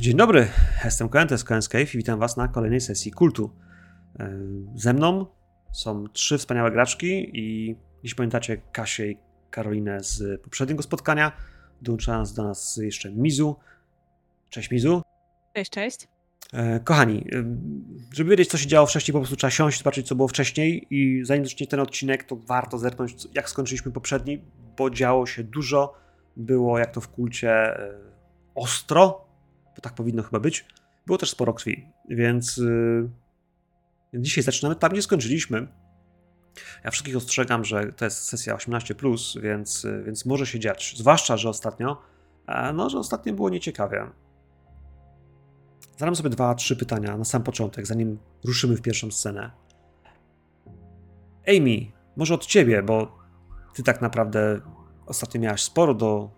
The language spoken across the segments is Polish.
Dzień dobry, jestem Koentes Koens Cave i witam Was na kolejnej sesji kultu. E, ze mną są trzy wspaniałe graczki i jeśli pamiętacie Kasię i Karolinę z poprzedniego spotkania, dołącza do nas jeszcze Mizu. Cześć Mizu. Cześć, cześć. E, kochani, e, żeby wiedzieć, co się działo wcześniej, po prostu trzeba siąść, zobaczyć, co było wcześniej i zanim zacznie ten odcinek, to warto zerknąć, jak skończyliśmy poprzedni, bo działo się dużo, było jak to w kulcie ostro, bo tak powinno chyba być. Było też sporo krwi, więc yy, dzisiaj zaczynamy tam, gdzie skończyliśmy. Ja wszystkich ostrzegam, że to jest sesja 18+, więc, yy, więc może się dziać. Zwłaszcza, że ostatnio, e, no, że ostatnio było nieciekawie. Zadam sobie dwa, trzy pytania na sam początek, zanim ruszymy w pierwszą scenę. Amy, może od ciebie, bo ty tak naprawdę ostatnio miałaś sporo do,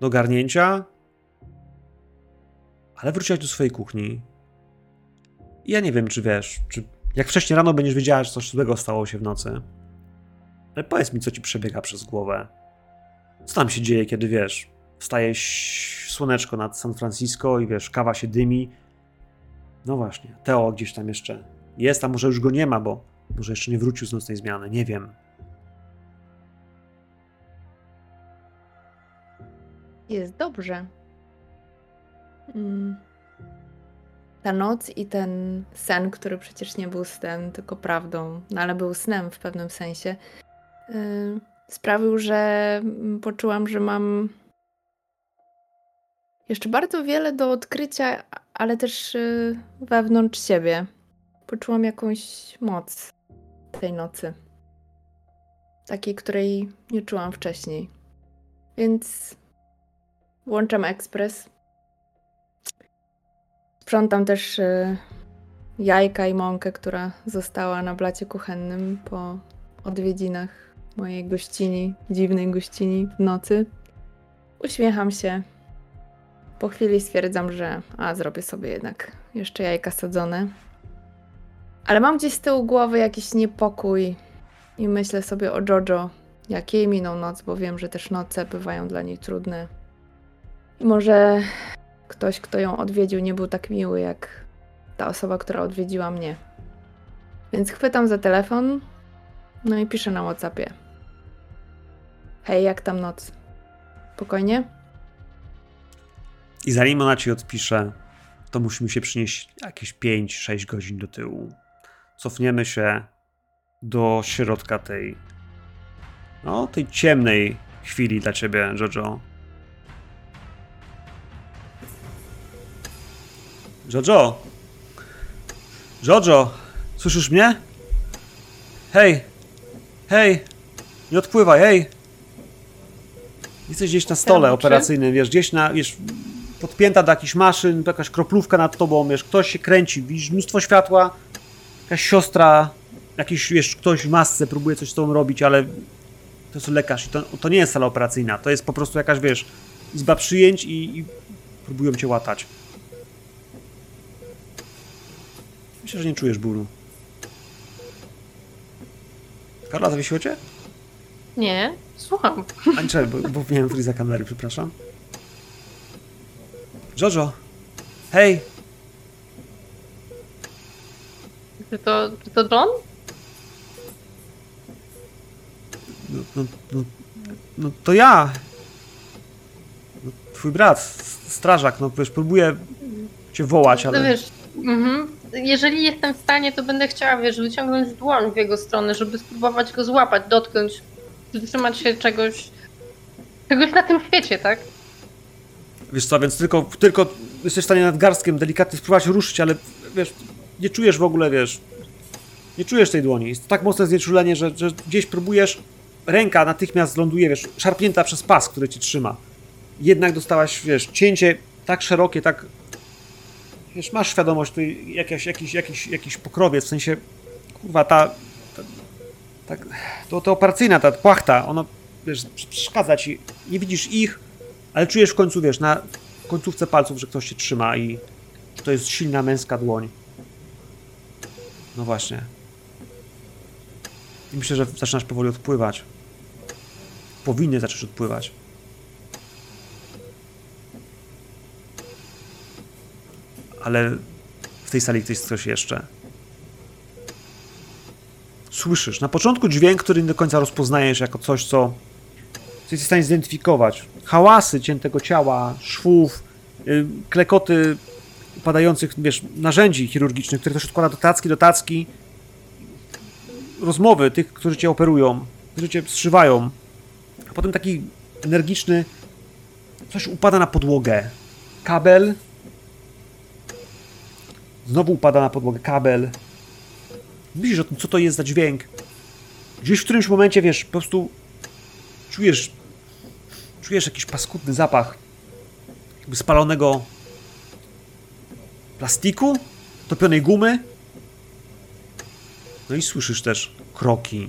do garnięcia ale wróciłaś do swojej kuchni. I ja nie wiem, czy wiesz, czy jak wcześniej rano będziesz wiedziała, że coś złego stało się w nocy. Ale powiedz mi, co ci przebiega przez głowę. Co tam się dzieje, kiedy wiesz, wstaje słoneczko nad San Francisco i wiesz, kawa się dymi. No właśnie, Teo gdzieś tam jeszcze jest, a może już go nie ma, bo może jeszcze nie wrócił z nocnej zmiany, nie wiem. Jest dobrze. Mm. Ta noc i ten sen, który przecież nie był snem, tylko prawdą, no ale był snem w pewnym sensie, yy, sprawił, że poczułam, że mam jeszcze bardzo wiele do odkrycia, ale też yy, wewnątrz siebie. Poczułam jakąś moc tej nocy. Takiej, której nie czułam wcześniej. Więc włączam ekspres Sprzątam też y, jajka i mąkę, która została na blacie kuchennym po odwiedzinach mojej gościni, dziwnej gościni w nocy. Uśmiecham się. Po chwili stwierdzam, że a zrobię sobie jednak jeszcze jajka sadzone. Ale mam gdzieś z tyłu głowy jakiś niepokój i myślę sobie o Jojo, jak jej minął noc, bo wiem, że też noce bywają dla niej trudne. I może ktoś, kto ją odwiedził, nie był tak miły jak ta osoba, która odwiedziła mnie. Więc chwytam za telefon, no i piszę na WhatsAppie. Hej, jak tam noc? Spokojnie? I zanim ona ci odpisze, to musimy się przynieść jakieś 5-6 godzin do tyłu. Cofniemy się do środka tej, no, tej ciemnej chwili dla ciebie, Jojo. Jojo! Jojo! Słyszysz mnie? Hej! Hej! Nie odpływaj, hej! Jesteś gdzieś na stole operacyjnym, wiesz, gdzieś na, wiesz, podpięta do jakichś maszyn, jakaś kroplówka nad tobą, wiesz, ktoś się kręci, widzisz mnóstwo światła, jakaś siostra, jakiś, wiesz, ktoś w masce próbuje coś z tobą robić, ale to jest lekarz i to, to nie jest sala operacyjna, to jest po prostu jakaś, wiesz, izba przyjęć i, i próbują cię łatać. Myślę, że nie czujesz bólu. Karla, zawiesiło cię? Nie, słucham. A nie, bo, bo miałem friza kamery, przepraszam. Jojo! Hej! Czy to, czy to John? No, no, no, no to ja! No, twój brat, strażak, no wiesz, próbuję cię wołać, ale... No wiesz, mhm jeżeli jestem w stanie, to będę chciała, wiesz, wyciągnąć dłoń w jego stronę, żeby spróbować go złapać, dotknąć, trzymać się czegoś, czegoś na tym świecie, tak? Wiesz co, więc tylko, tylko jesteś w stanie nadgarstkiem delikatnie spróbować ruszyć, ale wiesz, nie czujesz w ogóle, wiesz, nie czujesz tej dłoni. Jest tak mocne znieczulenie, że, że gdzieś próbujesz, ręka natychmiast ląduje, wiesz, szarpnięta przez pas, który ci trzyma. Jednak dostałaś, wiesz, cięcie tak szerokie, tak wiesz, masz świadomość, tu jakiś, jakiś, jakiś, jakiś pokrowiec, w sensie, kurwa, ta, ta, ta, to, to operacyjna, ta płachta, ona, wiesz, przeszkadza ci, nie widzisz ich, ale czujesz w końcu, wiesz, na końcówce palców, że ktoś się trzyma i to jest silna męska dłoń. No właśnie. I myślę, że zaczynasz powoli odpływać. Powinny zacząć odpływać. Ale w tej sali ktoś coś jeszcze. Słyszysz na początku dźwięk, który nie do końca rozpoznajesz jako coś, co, jesteś w stanie zidentyfikować. Hałasy ciętego ciała, szwów, y, klekoty upadających, wiesz, narzędzi chirurgicznych, które ktoś odkłada do tacki, do tacki. Rozmowy tych, którzy cię operują, którzy cię zszywają. A potem taki energiczny coś upada na podłogę. Kabel. Znowu upada na podłogę kabel. Myślisz o tym, co to jest za dźwięk. Gdzieś w którymś momencie, wiesz, po prostu czujesz czujesz jakiś paskudny zapach jakby spalonego plastiku, topionej gumy. No i słyszysz też kroki.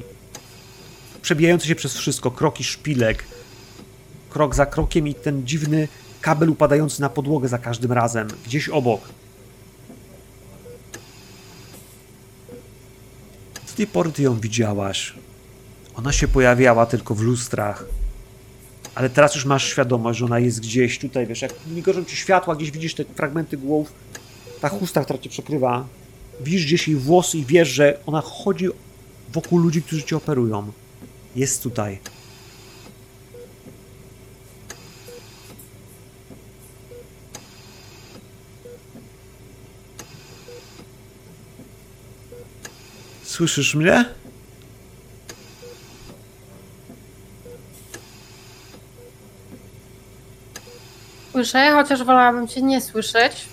Przebijające się przez wszystko, kroki szpilek. Krok za krokiem i ten dziwny kabel upadający na podłogę za każdym razem, gdzieś obok. Tej pory ją widziałaś. Ona się pojawiała tylko w lustrach. Ale teraz już masz świadomość, że ona jest gdzieś tutaj, wiesz, jak migorzą ci światła, gdzieś widzisz te fragmenty głów, ta chusta, która cię przykrywa. Widzisz gdzieś jej włosy i wiesz, że ona chodzi wokół ludzi, którzy cię operują. Jest tutaj. Słyszysz mnie? Słyszę, chociaż wolałabym cię nie słyszeć.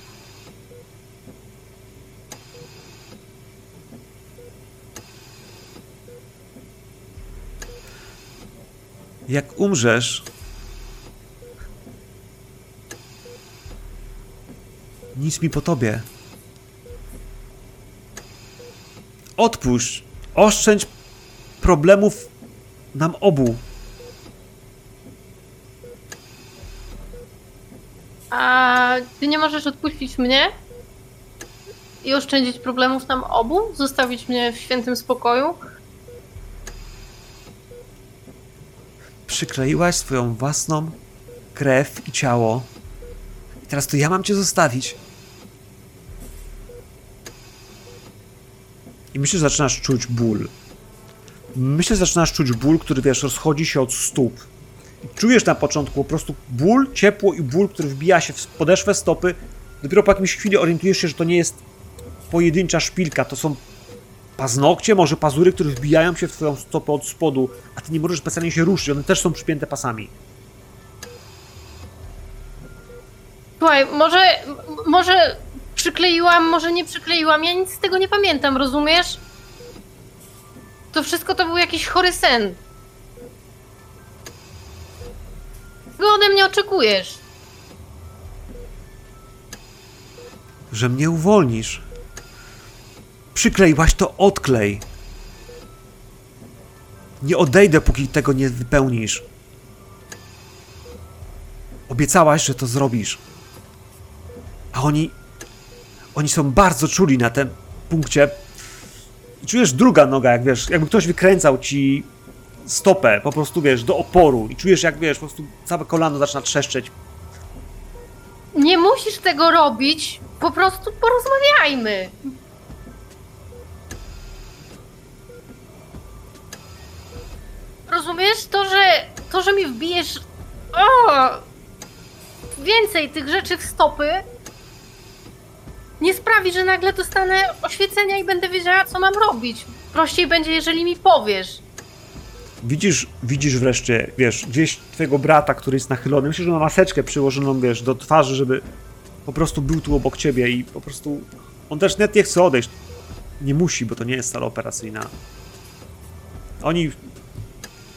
Jak umrzesz, nic mi po tobie. Odpuść, oszczędź problemów nam obu. A ty nie możesz odpuścić mnie? I oszczędzić problemów nam obu? Zostawić mnie w świętym spokoju? Przykleiłaś swoją własną krew i ciało. I teraz to ja mam cię zostawić. I myślę, że zaczynasz czuć ból. Myślę, że zaczynasz czuć ból, który wiesz, rozchodzi się od stóp. I czujesz na początku po prostu ból, ciepło i ból, który wbija się w podeszwę stopy. Dopiero po jakimś chwili orientujesz się, że to nie jest pojedyncza szpilka, to są paznokcie, może pazury, które wbijają się w twoją stopę od spodu, a ty nie możesz specjalnie się ruszyć, one też są przypięte pasami. Słuchaj, może, może przykleiłam, może nie przykleiłam, ja nic z tego nie pamiętam, rozumiesz? To wszystko to był jakiś chory sen. Czego ode mnie oczekujesz? Że mnie uwolnisz. Przykleiłaś to odklej. Nie odejdę, póki tego nie wypełnisz. Obiecałaś, że to zrobisz. A oni. Oni są bardzo czuli na tym punkcie. I czujesz druga noga, jak wiesz, jakby ktoś wykręcał ci stopę, po prostu wiesz, do oporu. I czujesz, jak wiesz, po prostu całe kolano zaczyna trzeszczeć. Nie musisz tego robić, po prostu porozmawiajmy. Rozumiesz to, że to, że mi wbijesz o, więcej tych rzeczy w stopy, nie sprawi, że nagle dostanę oświecenia i będę wiedziała, co mam robić. Prościej będzie, jeżeli mi powiesz. Widzisz, widzisz wreszcie, wiesz, gdzieś twojego brata, który jest nachylony. Myślę, że ma maseczkę przyłożoną, wiesz, do twarzy, żeby po prostu był tu obok ciebie i po prostu on też net nie chce odejść. Nie musi, bo to nie jest sala operacyjna. Oni,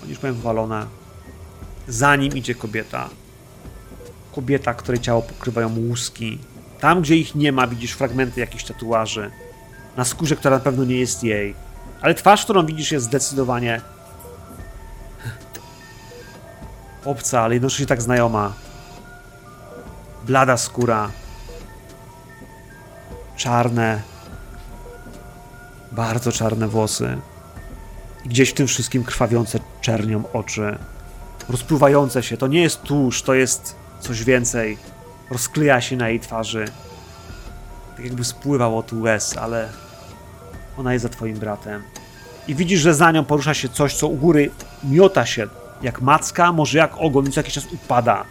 oni już powiem walone. Za nim idzie kobieta. Kobieta, której ciało pokrywają łuski. Tam, gdzie ich nie ma, widzisz fragmenty jakichś tatuaży. Na skórze, która na pewno nie jest jej. Ale twarz, którą widzisz, jest zdecydowanie obca, ale jednocześnie tak znajoma. Blada skóra. Czarne. Bardzo czarne włosy. I gdzieś w tym wszystkim krwawiące czernią oczy. Rozpływające się. To nie jest tusz, to jest coś więcej. Rozkleja się na jej twarzy. Tak jakby spływał od łez, ale ona jest za twoim bratem. I widzisz, że za nią porusza się coś, co u góry miota się jak macka, może jak ogon, i co jakiś czas upada.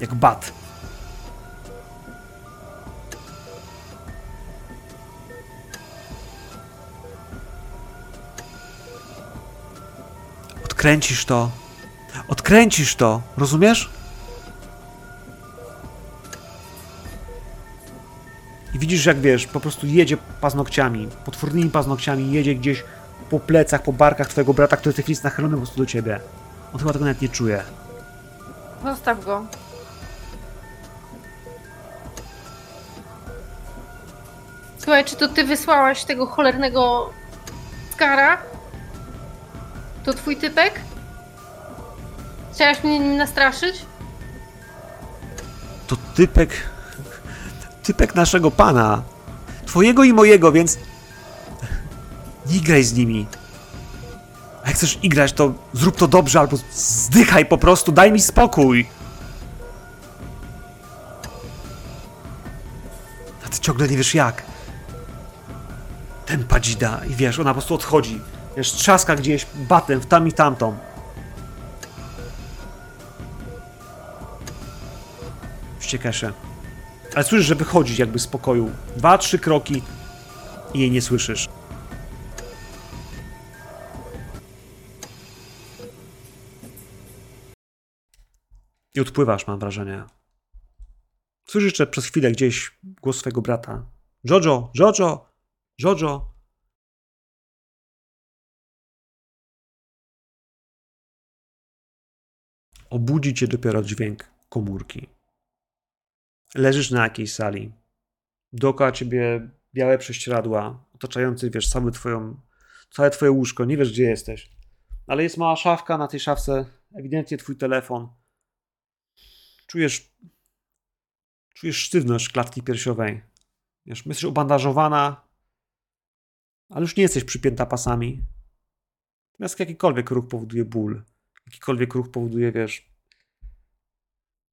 Jak bat. Odkręcisz to. Odkręcisz to, rozumiesz? I widzisz, jak wiesz, po prostu jedzie paznokciami, potwornymi paznokciami, jedzie gdzieś po plecach, po barkach twojego brata, który w tej chwili jest nachylony po prostu do ciebie. On chyba tego nawet nie czuje. Zostaw go. Słuchaj, czy to ty wysłałaś tego cholernego skara? To twój typek? Chciałaś mnie nim nastraszyć? To typek. Typek naszego pana. Twojego i mojego, więc. Nie graj z nimi. A jak chcesz igrać, to zrób to dobrze, albo zdychaj po prostu, daj mi spokój. A ty ciągle nie wiesz jak. Ten padzida i wiesz, ona po prostu odchodzi. Wiesz, trzaska gdzieś batem w tam i tamtą. Wścieka się. Ale słyszysz, że wychodzi jakby z pokoju. Dwa, trzy kroki i jej nie słyszysz. I odpływasz, mam wrażenie. Słyszysz jeszcze przez chwilę gdzieś głos swojego brata. Jojo, Jojo, Jojo. Obudzi cię dopiero dźwięk komórki. Leżysz na jakiejś sali. Dookoła ciebie białe prześcieradła, otaczające, wiesz, całe, twoją, całe twoje łóżko. Nie wiesz, gdzie jesteś. Ale jest mała szafka, na tej szafce ewidentnie twój telefon. Czujesz, czujesz sztywność klatki piersiowej. Wiesz, jesteś obandażowana, ale już nie jesteś przypięta pasami. Natomiast jakikolwiek ruch powoduje ból. Jakikolwiek ruch powoduje, wiesz,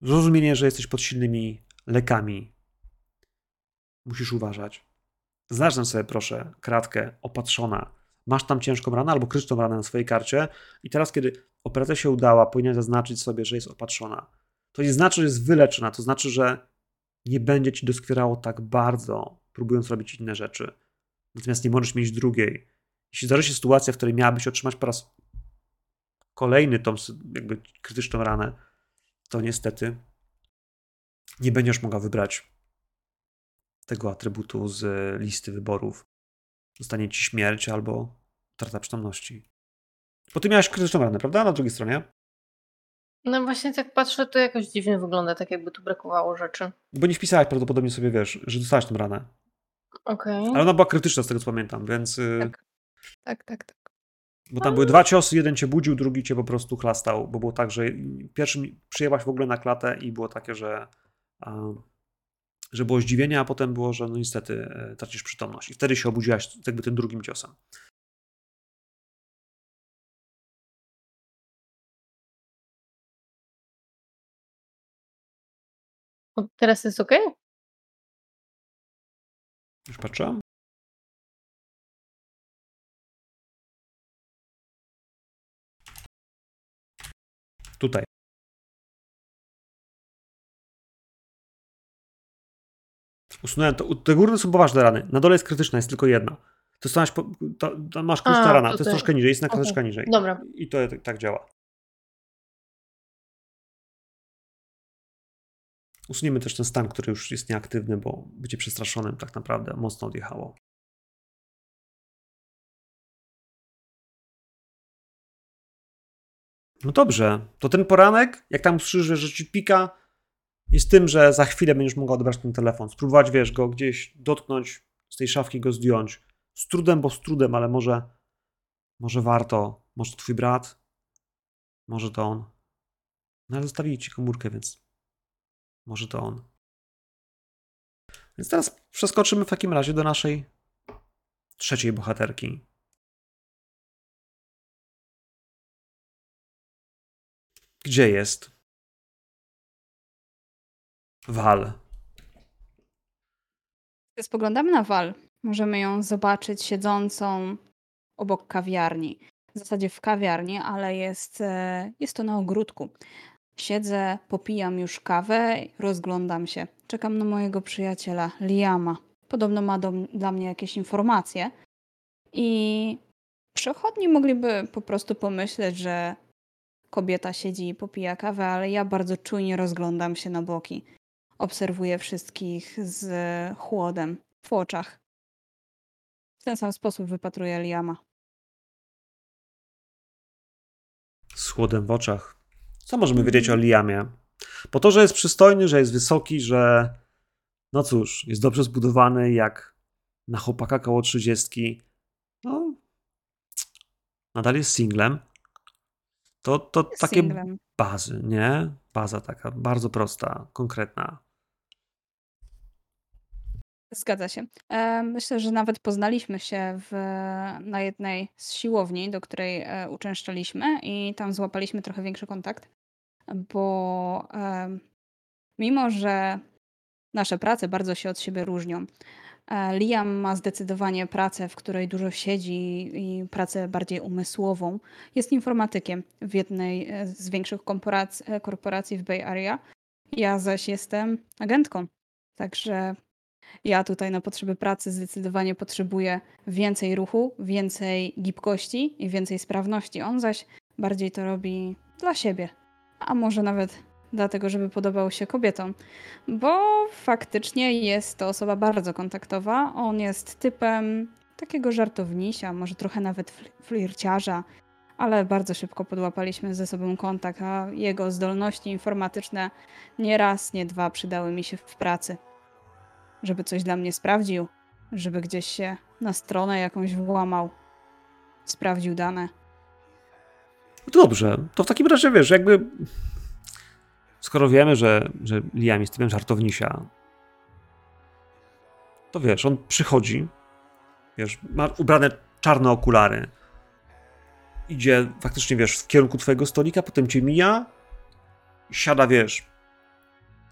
zrozumienie, że jesteś pod silnymi lekami. Musisz uważać. Znaczę sobie, proszę, kratkę opatrzona. Masz tam ciężką ranę albo krytyczną ranę na swojej karcie i teraz, kiedy operacja się udała, powinien zaznaczyć sobie, że jest opatrzona. To nie znaczy, że jest wyleczona, to znaczy, że nie będzie ci doskwierało tak bardzo, próbując robić inne rzeczy. Natomiast nie możesz mieć drugiej. Jeśli zdarzy się sytuacja, w której miałabyś otrzymać po raz kolejny tą jakby krytyczną ranę, to niestety nie będziesz mogła wybrać tego atrybutu z listy wyborów. Zostanie ci śmierć albo utrata przytomności. Bo ty miałeś krytyczną ranę, prawda? Na drugiej stronie. No właśnie tak patrzę, to jakoś dziwnie wygląda, tak jakby tu brakowało rzeczy. Bo nie wpisałaś prawdopodobnie sobie, wiesz, że dostałaś tą ranę. Okej. Ale ona była krytyczna z tego, co pamiętam, więc... y, Tak. Tak, tak, tak. Bo tam były dwa ciosy, jeden cię budził, drugi cię po prostu chlastał, bo było tak, że pierwszym przyjęłaś w ogóle na klatę i było takie, że, że było zdziwienie, a potem było, że no niestety e, tracisz przytomność. I wtedy się obudziłaś jakby tym drugim ciosem. O, Teraz jest okej? Już patrzę. Tutaj. Usunąłem to. Te górne są poważne rany. Na dole jest krytyczna, jest tylko jedna. Po, to, to masz krytyczna rana. To jest troszkę niżej, jest na troszkę niżej. Dobra. I to tak- tak działa. Usuniemy też ten stan, który już jest nieaktywny, bo bycie przestraszonym tak naprawdę mocno odjechało. No dobrze, to ten poranek, jak tam usłyszysz, że ci pika, jest tym, że za chwilę będziesz mogła odebrać ten telefon. Spróbować, wiesz, go gdzieś dotknąć, z tej szafki go zdjąć. Z trudem, bo z trudem, ale może, może warto. Może to twój brat, może to on. No ale zostawili ci komórkę, więc może to on. Więc teraz przeskoczymy w takim razie do naszej trzeciej bohaterki. Gdzie jest? Wal. Spoglądamy na Wal. Możemy ją zobaczyć siedzącą obok kawiarni. W zasadzie w kawiarni, ale jest, e, jest to na ogródku. Siedzę, popijam już kawę, rozglądam się. Czekam na mojego przyjaciela, Liama. Podobno ma do, dla mnie jakieś informacje. I przechodni mogliby po prostu pomyśleć, że kobieta siedzi i popija kawę, ale ja bardzo czujnie rozglądam się na boki. Obserwuję wszystkich z chłodem w oczach. W ten sam sposób wypatruję Liama. z chłodem w oczach. Co możemy wiedzieć o Liamie? Po to, że jest przystojny, że jest wysoki, że no cóż, jest dobrze zbudowany, jak na chłopaka koło trzydziestki. No, nadal jest singlem. To, to Jest takie singlem. bazy, nie? Baza taka bardzo prosta, konkretna. Zgadza się. E, Myślę, że nawet poznaliśmy się w, na jednej z siłowni, do której e, uczęszczaliśmy i tam złapaliśmy trochę większy kontakt, bo e, mimo, że nasze prace bardzo się od siebie różnią, Liam ma zdecydowanie pracę, w której dużo siedzi i pracę bardziej umysłową. Jest informatykiem w jednej z większych korporac- korporacji w Bay Area. Ja zaś jestem agentką. Także ja tutaj na potrzeby pracy zdecydowanie potrzebuję więcej ruchu, więcej gibkości i więcej sprawności. On zaś bardziej to robi dla siebie, a może nawet dlatego, żeby podobał się kobietom, bo faktycznie jest to osoba bardzo kontaktowa. On jest typem takiego żartownisia, może trochę nawet fl- flirciarza, ale bardzo szybko podłapaliśmy ze sobą kontakt, a jego zdolności informatyczne nie raz, nie dwa przydały mi się w pracy żeby coś dla mnie sprawdził, żeby gdzieś się na stronę jakąś włamał, sprawdził dane. Dobrze, to w takim razie wiesz, jakby skoro wiemy, że, że Liam jest typem żartownisia, to wiesz, on przychodzi, wiesz, ma ubrane czarne okulary, idzie faktycznie, wiesz, w kierunku twojego stolika, potem cię mija, siada, wiesz,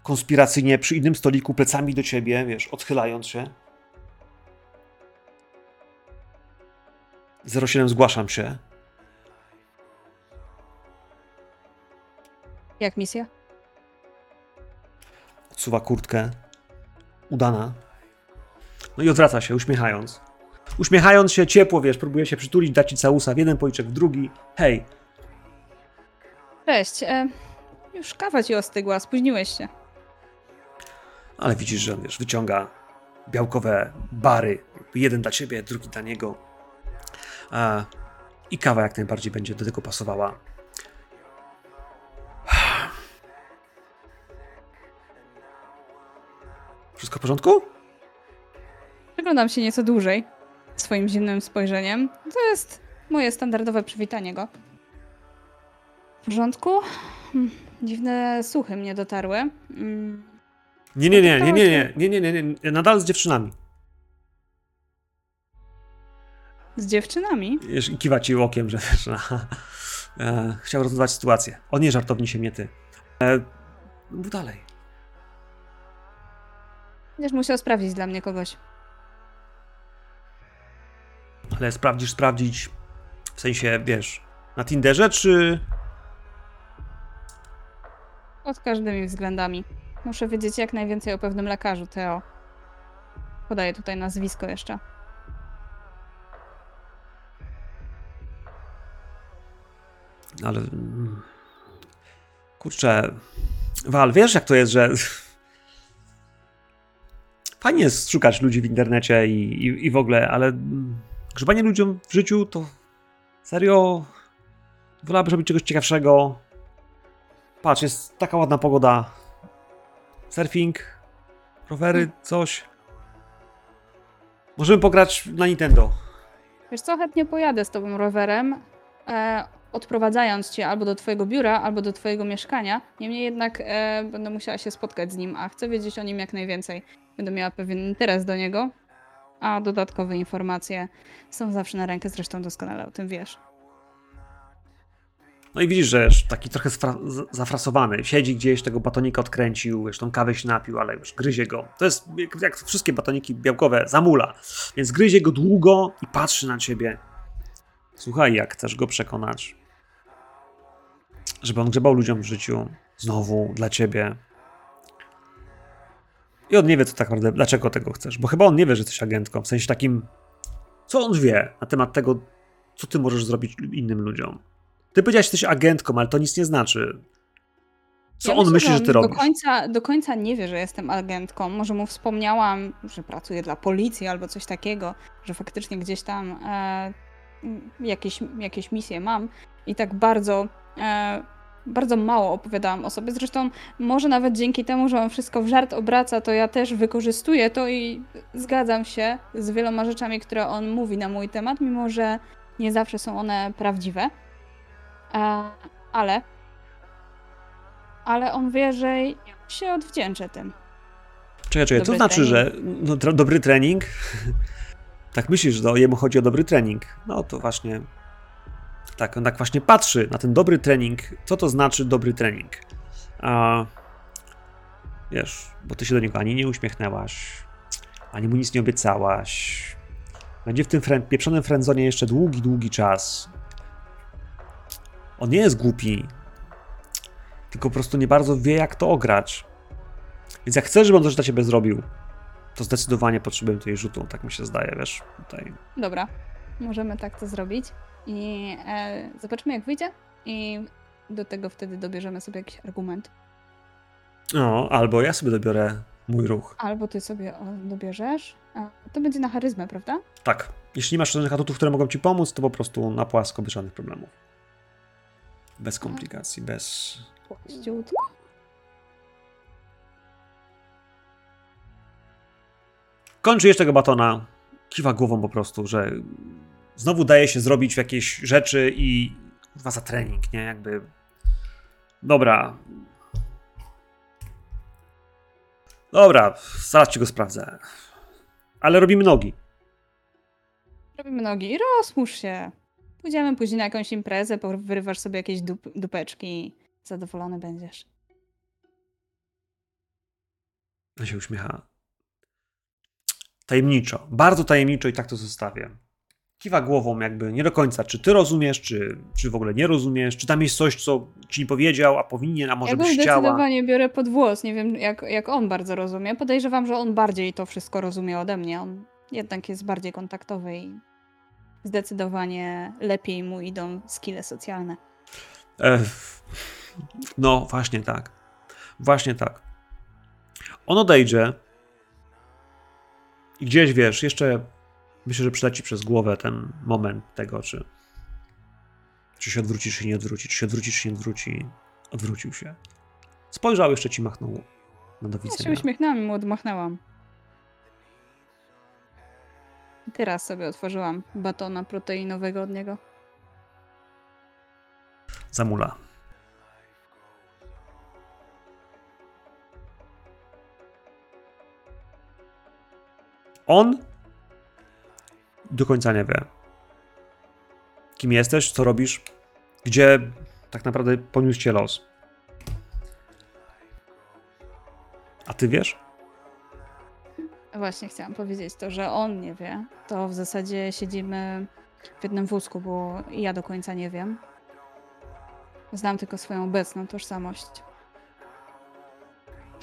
konspiracyjnie przy innym stoliku, plecami do ciebie, wiesz, odchylając się. 07 zgłaszam się. Jak misja? odsuwa kurtkę. Udana. No i odwraca się, uśmiechając. Uśmiechając się ciepło, wiesz, próbuje się przytulić, dać ci całusa w jeden policzek, w drugi. Hej, Cześć. E, już kawa ci ostygła, spóźniłeś się. Ale widzisz, że on, wiesz, wyciąga białkowe bary. Jeden dla ciebie, drugi dla niego. I kawa jak najbardziej będzie do tego pasowała. Wszystko w porządku? Przyglądam się nieco dłużej swoim zimnym spojrzeniem. To jest moje standardowe przywitanie go. W porządku? Hmm, Dziwne słuchy mnie dotarły. Nie, nie, nie, nie, nie, nie, nie, nie, nie, nie, nadal z dziewczynami. Z dziewczynami? I kiwa ci okiem, że wiesz, e, chciał rozwiązać sytuację. On nie żartowni się, nie ty. E, mów dalej. Będziesz musiał sprawdzić dla mnie kogoś. Ale sprawdzisz, sprawdzić w sensie, wiesz, na Tinderze, czy... Pod każdymi względami. Muszę wiedzieć jak najwięcej o pewnym lekarzu, Teo. Podaję tutaj nazwisko jeszcze. Ale... mm, Kurczę... Wal, wiesz jak to jest, że... Fajnie jest szukać ludzi w internecie i, i, i w ogóle, ale mm, grzebanie ludziom w życiu to serio wolałabym robić czegoś ciekawszego. Patrz, jest taka ładna pogoda. Surfing, rowery, coś. Możemy pograć na Nintendo. Wiesz co, chętnie pojadę z tobą rowerem, e, odprowadzając cię albo do twojego biura, albo do twojego mieszkania. Niemniej jednak e, będę musiała się spotkać z nim, a chcę wiedzieć o nim jak najwięcej. Będę miała pewien interes do niego, a dodatkowe informacje są zawsze na rękę, zresztą doskonale o tym wiesz. No i widzisz, że już taki trochę zafrasowany. Siedzi gdzieś, tego batonika odkręcił, wiesz, tą kawę się napił, ale już gryzie go. To jest jak, jak wszystkie batoniki białkowe, zamula. Więc gryzie go długo i patrzy na ciebie. Słuchaj, jak chcesz go przekonać, żeby on grzebał ludziom w życiu, znowu, dla ciebie. I on nie wie, co tak naprawdę, dlaczego tego chcesz, bo chyba on nie wie, że jesteś agentką, w sensie takim, co on wie na temat tego, co ty możesz zrobić innym ludziom. Ty powiedziałeś, że jesteś agentką, ale to nic nie znaczy. Co Ja on myślę, myśli, że ty do robisz? Końca, do końca nie wie, że jestem agentką. Może mu wspomniałam, że pracuję dla policji albo coś takiego, że faktycznie gdzieś tam e, jakieś, jakieś misje mam i tak bardzo, e, bardzo mało opowiadałam o sobie. Zresztą może nawet dzięki temu, że on wszystko w żart obraca, to ja też wykorzystuję to i zgadzam się z wieloma rzeczami, które on mówi na mój temat, mimo że nie zawsze są one prawdziwe. E, ale ale on wie, że ja się odwdzięczę tym. Czekaj, czekaj, to Dobry znaczy, trening. że no, tra- dobry trening? tak myślisz, że jemu chodzi o dobry trening? No to właśnie. Tak, on tak właśnie patrzy na ten dobry trening. Co to znaczy dobry trening? A, wiesz, bo ty się do niego ani nie uśmiechnęłaś, ani mu nic nie obiecałaś. Będzie w tym pieprzonym frędzonie jeszcze długi, długi czas. On nie jest głupi, tylko po prostu nie bardzo wie, jak to ograć. Więc jak chcesz, żeby on coś dla ciebie zrobił, to zdecydowanie potrzebujemy tutaj rzutu, tak mi się zdaje, wiesz, tutaj. Dobra, możemy tak to zrobić i e, zobaczymy jak wyjdzie i do tego wtedy dobierzemy sobie jakiś argument. No, albo ja sobie dobiorę mój ruch. Albo ty sobie dobierzesz. A, to będzie na charyzmę, prawda? Tak. Jeśli nie masz żadnych atutów, które mogą ci pomóc, to po prostu na płasko, bez żadnych problemów. Bez komplikacji, bez... Płaściutko. Kończysz tego batona, kiwa głową po prostu, że znowu daje się zrobić jakieś rzeczy i kurwa za trening, nie? Jakby... Dobra. Dobra, zaraz ci go sprawdzę. Ale robimy nogi. Robimy nogi i rozmusz się. Pójdziemy później na jakąś imprezę, wyrywasz sobie jakieś dup, dupeczki i zadowolony będziesz. On się uśmiecha. Tajemniczo, bardzo tajemniczo i tak to zostawię. Kiwa głową jakby nie do końca, czy ty rozumiesz, czy, czy w ogóle nie rozumiesz, czy tam jest coś, co ci nie powiedział, a powinien, a może ja byś chciała. zdecydowanie biorę pod włos. Nie wiem, jak, jak on bardzo rozumie. Podejrzewam, że on bardziej to wszystko rozumie ode mnie. On jednak jest bardziej kontaktowy i zdecydowanie lepiej mu idą skille socjalne. E, no, właśnie tak. Właśnie tak. On odejdzie i gdzieś, wiesz, jeszcze myślę, że przyleci przez głowę ten moment tego, czy czy się odwróci, czy nie odwróci, czy się odwróci, czy nie odwróci. Odwrócił się. Spojrzał, jeszcze ci machnął na do Ja się widzenia. uśmiechnęłam i mu odmachnęłam. Teraz sobie otworzyłam batona proteinowego od niego. Zamula. On do końca nie wie, kim jesteś, co robisz, gdzie tak naprawdę poniósł cię los. A ty wiesz? Właśnie chciałam powiedzieć to, że on nie wie. To w zasadzie siedzimy w jednym wózku, bo ja do końca nie wiem. Znam tylko swoją obecną tożsamość.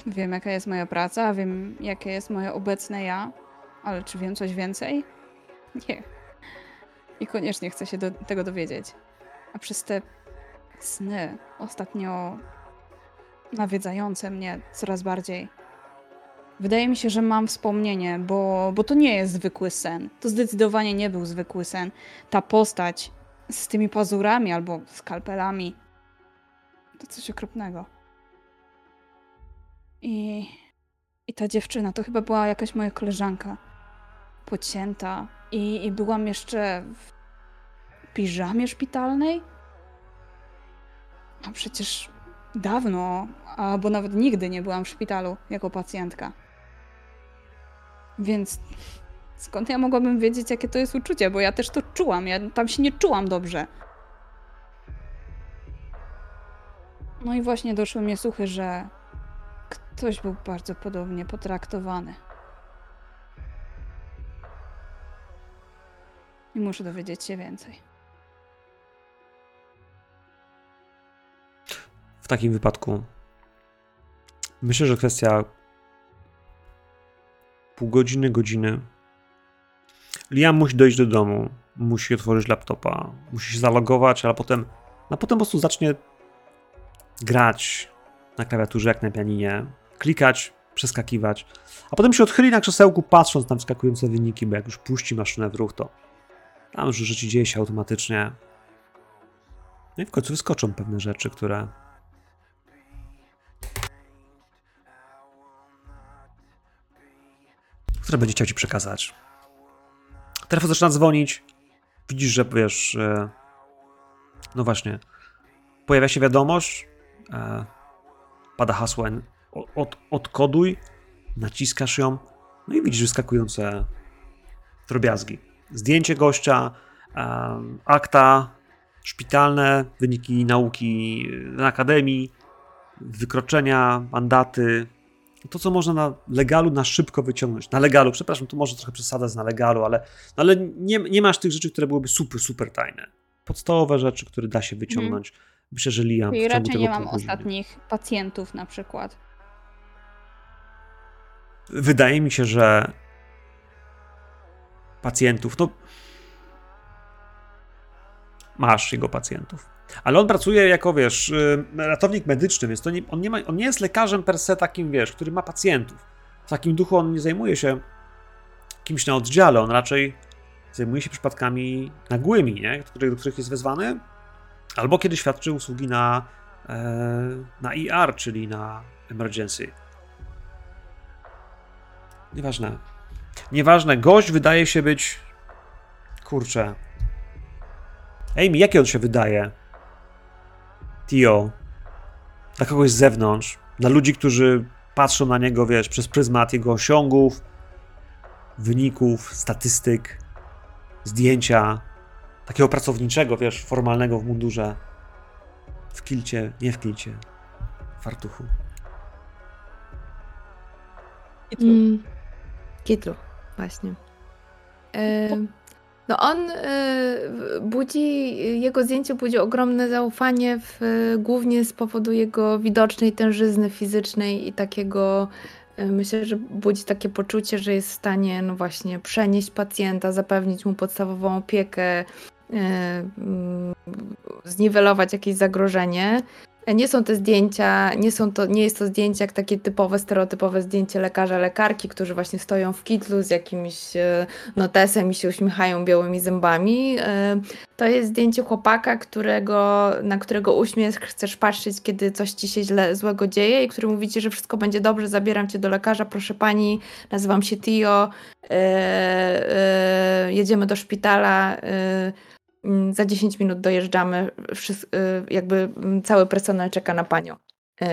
Wiem, jaka jest moja praca, wiem, jakie jest moje obecne ja, ale czy wiem coś więcej? Nie. I koniecznie chcę się do tego dowiedzieć. A przez te sny ostatnio nawiedzające mnie coraz bardziej, Wydaje mi się, że mam wspomnienie, bo, bo to nie jest zwykły sen. To zdecydowanie nie był zwykły sen. Ta postać z tymi pazurami albo skalpelami to coś okropnego. I, I ta dziewczyna to chyba była jakaś moja koleżanka. Pocięta. I, I byłam jeszcze w piżamie szpitalnej? A przecież dawno, albo nawet nigdy nie byłam w szpitalu jako pacjentka. Więc skąd ja mogłabym wiedzieć, jakie to jest uczucie? Bo ja też to czułam. Ja tam się nie czułam dobrze. No i właśnie doszły mnie słuchy, że ktoś był bardzo podobnie potraktowany. I muszę dowiedzieć się więcej. W takim wypadku myślę, że kwestia pół godziny, godziny. Liam musi dojść do domu, musi otworzyć laptopa, musi się zalogować, ale potem, a potem po prostu zacznie grać na klawiaturze jak na pianinie, klikać, przeskakiwać, a potem się odchyli na krzesełku patrząc na wskakujące wyniki, bo jak już puści maszynę w ruch, to tam już rzeczy dzieje się automatycznie. No i w końcu wyskoczą pewne rzeczy, które będzie chciał ci przekazać. Telefon zaczyna dzwonić. Widzisz, że wiesz. e, No właśnie. Pojawia się wiadomość. e, Pada hasło. Od, odkoduj. Naciskasz ją. No i widzisz wyskakujące drobiazgi. Zdjęcie gościa, em, akta szpitalne, wyniki nauki na akademii, wykroczenia, mandaty, to, co można na legalu na szybko wyciągnąć. Na legalu, przepraszam, tu może trochę przesada z na legalu, ale, no ale nie, nie masz tych rzeczy, które byłyby super, super tajne. Podstawowe rzeczy, które da się wyciągnąć. Myślę, że Liam ciągu raczej nie mam ostatnich pacjentów na przykład. Wydaje mi się, że pacjentów, no masz jego pacjentów. Ale on pracuje jako, wiesz, y, ratownik medyczny, więc to nie, on, nie ma, on nie jest lekarzem per se takim, wiesz, który ma pacjentów. W takim duchu on nie zajmuje się kimś na oddziale, on raczej zajmuje się przypadkami nagłymi, nie? Do, których, do których jest wezwany, albo kiedy świadczy usługi na, e, na ER, czyli na emergency. Nieważne. Nieważne, gość wydaje się być. Kurczę. Amy, jakie on się wydaje? Tio. Dla kogoś z zewnątrz. Dla ludzi, którzy patrzą na niego, wiesz, przez pryzmat jego osiągów, wyników, statystyk, zdjęcia. Takiego pracowniczego, wiesz, formalnego w mundurze. W kilcie, nie w kilcie. W fartuchu. Mm. Kitlu, właśnie. Em, No on e, budzi, jego zdjęcie budzi ogromne zaufanie w, głównie z powodu jego widocznej tężyzny fizycznej i takiego, e, myślę, że budzi takie poczucie, że jest w stanie no właśnie przenieść pacjenta, zapewnić mu podstawową opiekę, e, mm, zniwelować jakieś zagrożenie. Nie są te zdjęcia, nie, są to, nie jest to zdjęcie jak takie typowe, stereotypowe zdjęcie lekarza, lekarki, którzy właśnie stoją w kitlu z jakimś e, notesem i się uśmiechają białymi zębami. E, To jest zdjęcie chłopaka, którego, na którego uśmiech chcesz patrzeć, kiedy coś ci się źle, złego dzieje i który mówi ci, że wszystko będzie dobrze, zabieram cię do lekarza, proszę pani, nazywam się Tio, e, jedziemy do szpitala. Mm, Za 10 minut dojeżdżamy, y, jakby mm, cały personel czeka na panią. Y,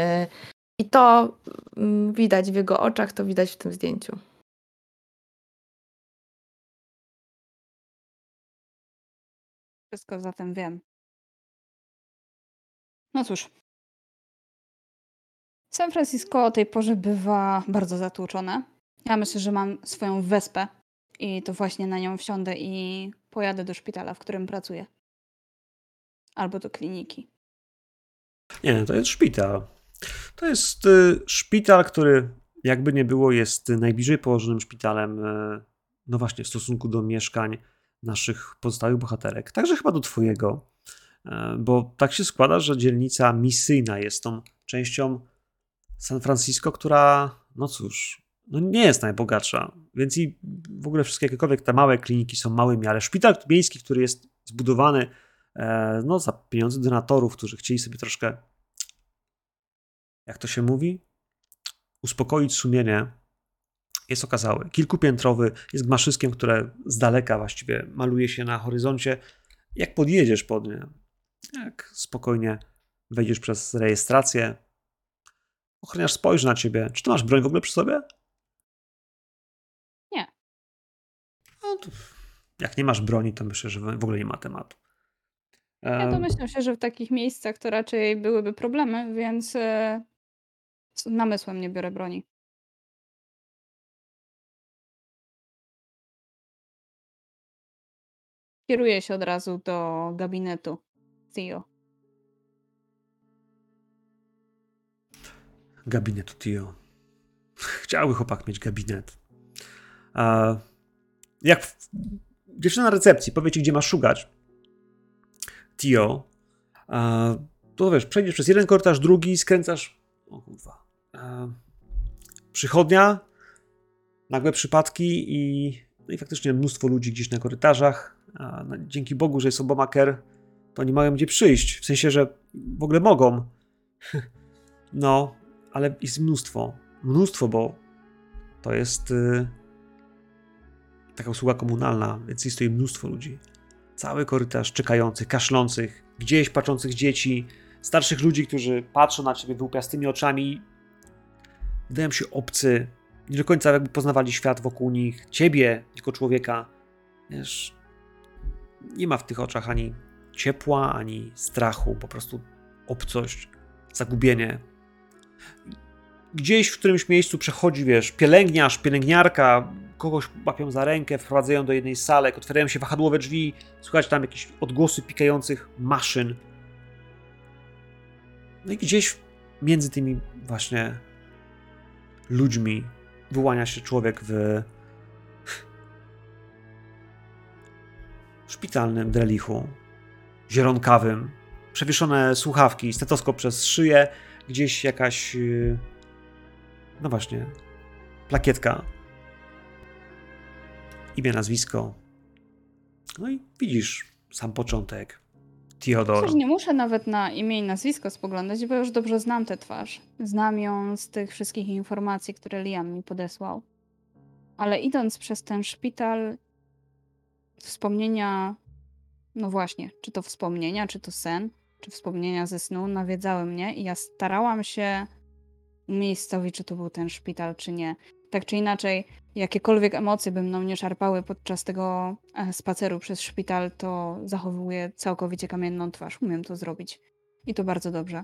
I to mm, widać w jego oczach, to widać w tym zdjęciu. Wszystko zatem wiem. No cóż. San Francisco o tej porze bywa bardzo zatłoczone. Ja myślę, że mam swoją wespę i to właśnie na nią wsiądę i pojadę do szpitala, w którym pracuję. Albo do kliniki. Nie, to jest szpital. To jest y, szpital, który jakby nie było, jest najbliżej położonym szpitalem, y, no właśnie, w stosunku do mieszkań naszych pozostałych bohaterek. Także chyba do twojego, y, bo tak się składa, że dzielnica misyjna jest tą częścią San Francisco, która, no cóż, no nie jest najbogatsza, więc i w ogóle wszystkie jakiekolwiek te małe kliniki są małymi, ale szpital miejski, który jest zbudowany e, no, za pieniądze donatorów, którzy chcieli sobie troszkę jak to się mówi, uspokoić sumienie, jest okazały. Kilkupiętrowy, jest gmaszyskiem, które z daleka właściwie maluje się na horyzoncie. Jak podjedziesz pod nie, jak spokojnie wejdziesz przez rejestrację, ochroniarz spojrzy na ciebie. Czy ty masz broń w ogóle przy sobie? To jak nie masz broni, to myślę, że w ogóle nie ma tematu. Ja E, domyślam się, że w takich miejscach to raczej byłyby problemy, więc e, z namysłem nie biorę broni. Kieruję się od razu do gabinetu Theo. gabinetu Tio. Chciałby chłopak mieć gabinet. A jak dziewczyna na recepcji powie ci, gdzie masz szukać, Tio, to wiesz, przejdziesz przez jeden korytarz, drugi, skręcasz. O kurwa. Przychodnia, nagłe przypadki i, no i faktycznie mnóstwo ludzi gdzieś na korytarzach. No, dzięki Bogu, że jest Obamaker, to nie mają gdzie przyjść. W sensie, że w ogóle mogą. No, ale jest mnóstwo. Mnóstwo, bo to jest y, taka usługa komunalna, więc jest tutaj mnóstwo ludzi. Cały korytarz czekających, kaszlących, gdzieś patrzących dzieci, starszych ludzi, którzy patrzą na ciebie wyłupiastymi oczami. Wydają się obcy, nie do końca jakby poznawali świat wokół nich, ciebie jako człowieka. Wiesz, nie ma w tych oczach ani ciepła, ani strachu, po prostu obcość, zagubienie, gdzieś w którymś miejscu przechodzi, wiesz, pielęgniarz, pielęgniarka, kogoś łapią za rękę, wprowadzają do jednej salek, otwierają się wahadłowe drzwi, słychać tam jakieś odgłosy pikających maszyn. No i gdzieś między tymi właśnie ludźmi wyłania się człowiek w szpitalnym drelichu, zielonkawym, przewieszone słuchawki, stetoskop przez szyję, gdzieś jakaś. yy, No właśnie. Plakietka. Imię, nazwisko. No i widzisz sam początek. Theodor. Nie muszę nawet na imię i nazwisko spoglądać, bo już dobrze znam tę twarz. Znam ją z tych wszystkich informacji, które Liam mi podesłał. Ale idąc przez ten szpital, wspomnienia, no właśnie, czy to wspomnienia, czy to sen, czy wspomnienia ze snu nawiedzały mnie i ja starałam się umiejscowić, czy to był ten szpital, czy nie. Tak czy inaczej, jakiekolwiek emocje by mną nie szarpały podczas tego e, spaceru przez szpital, to zachowuję całkowicie kamienną twarz. Umiem to zrobić. I to bardzo dobrze.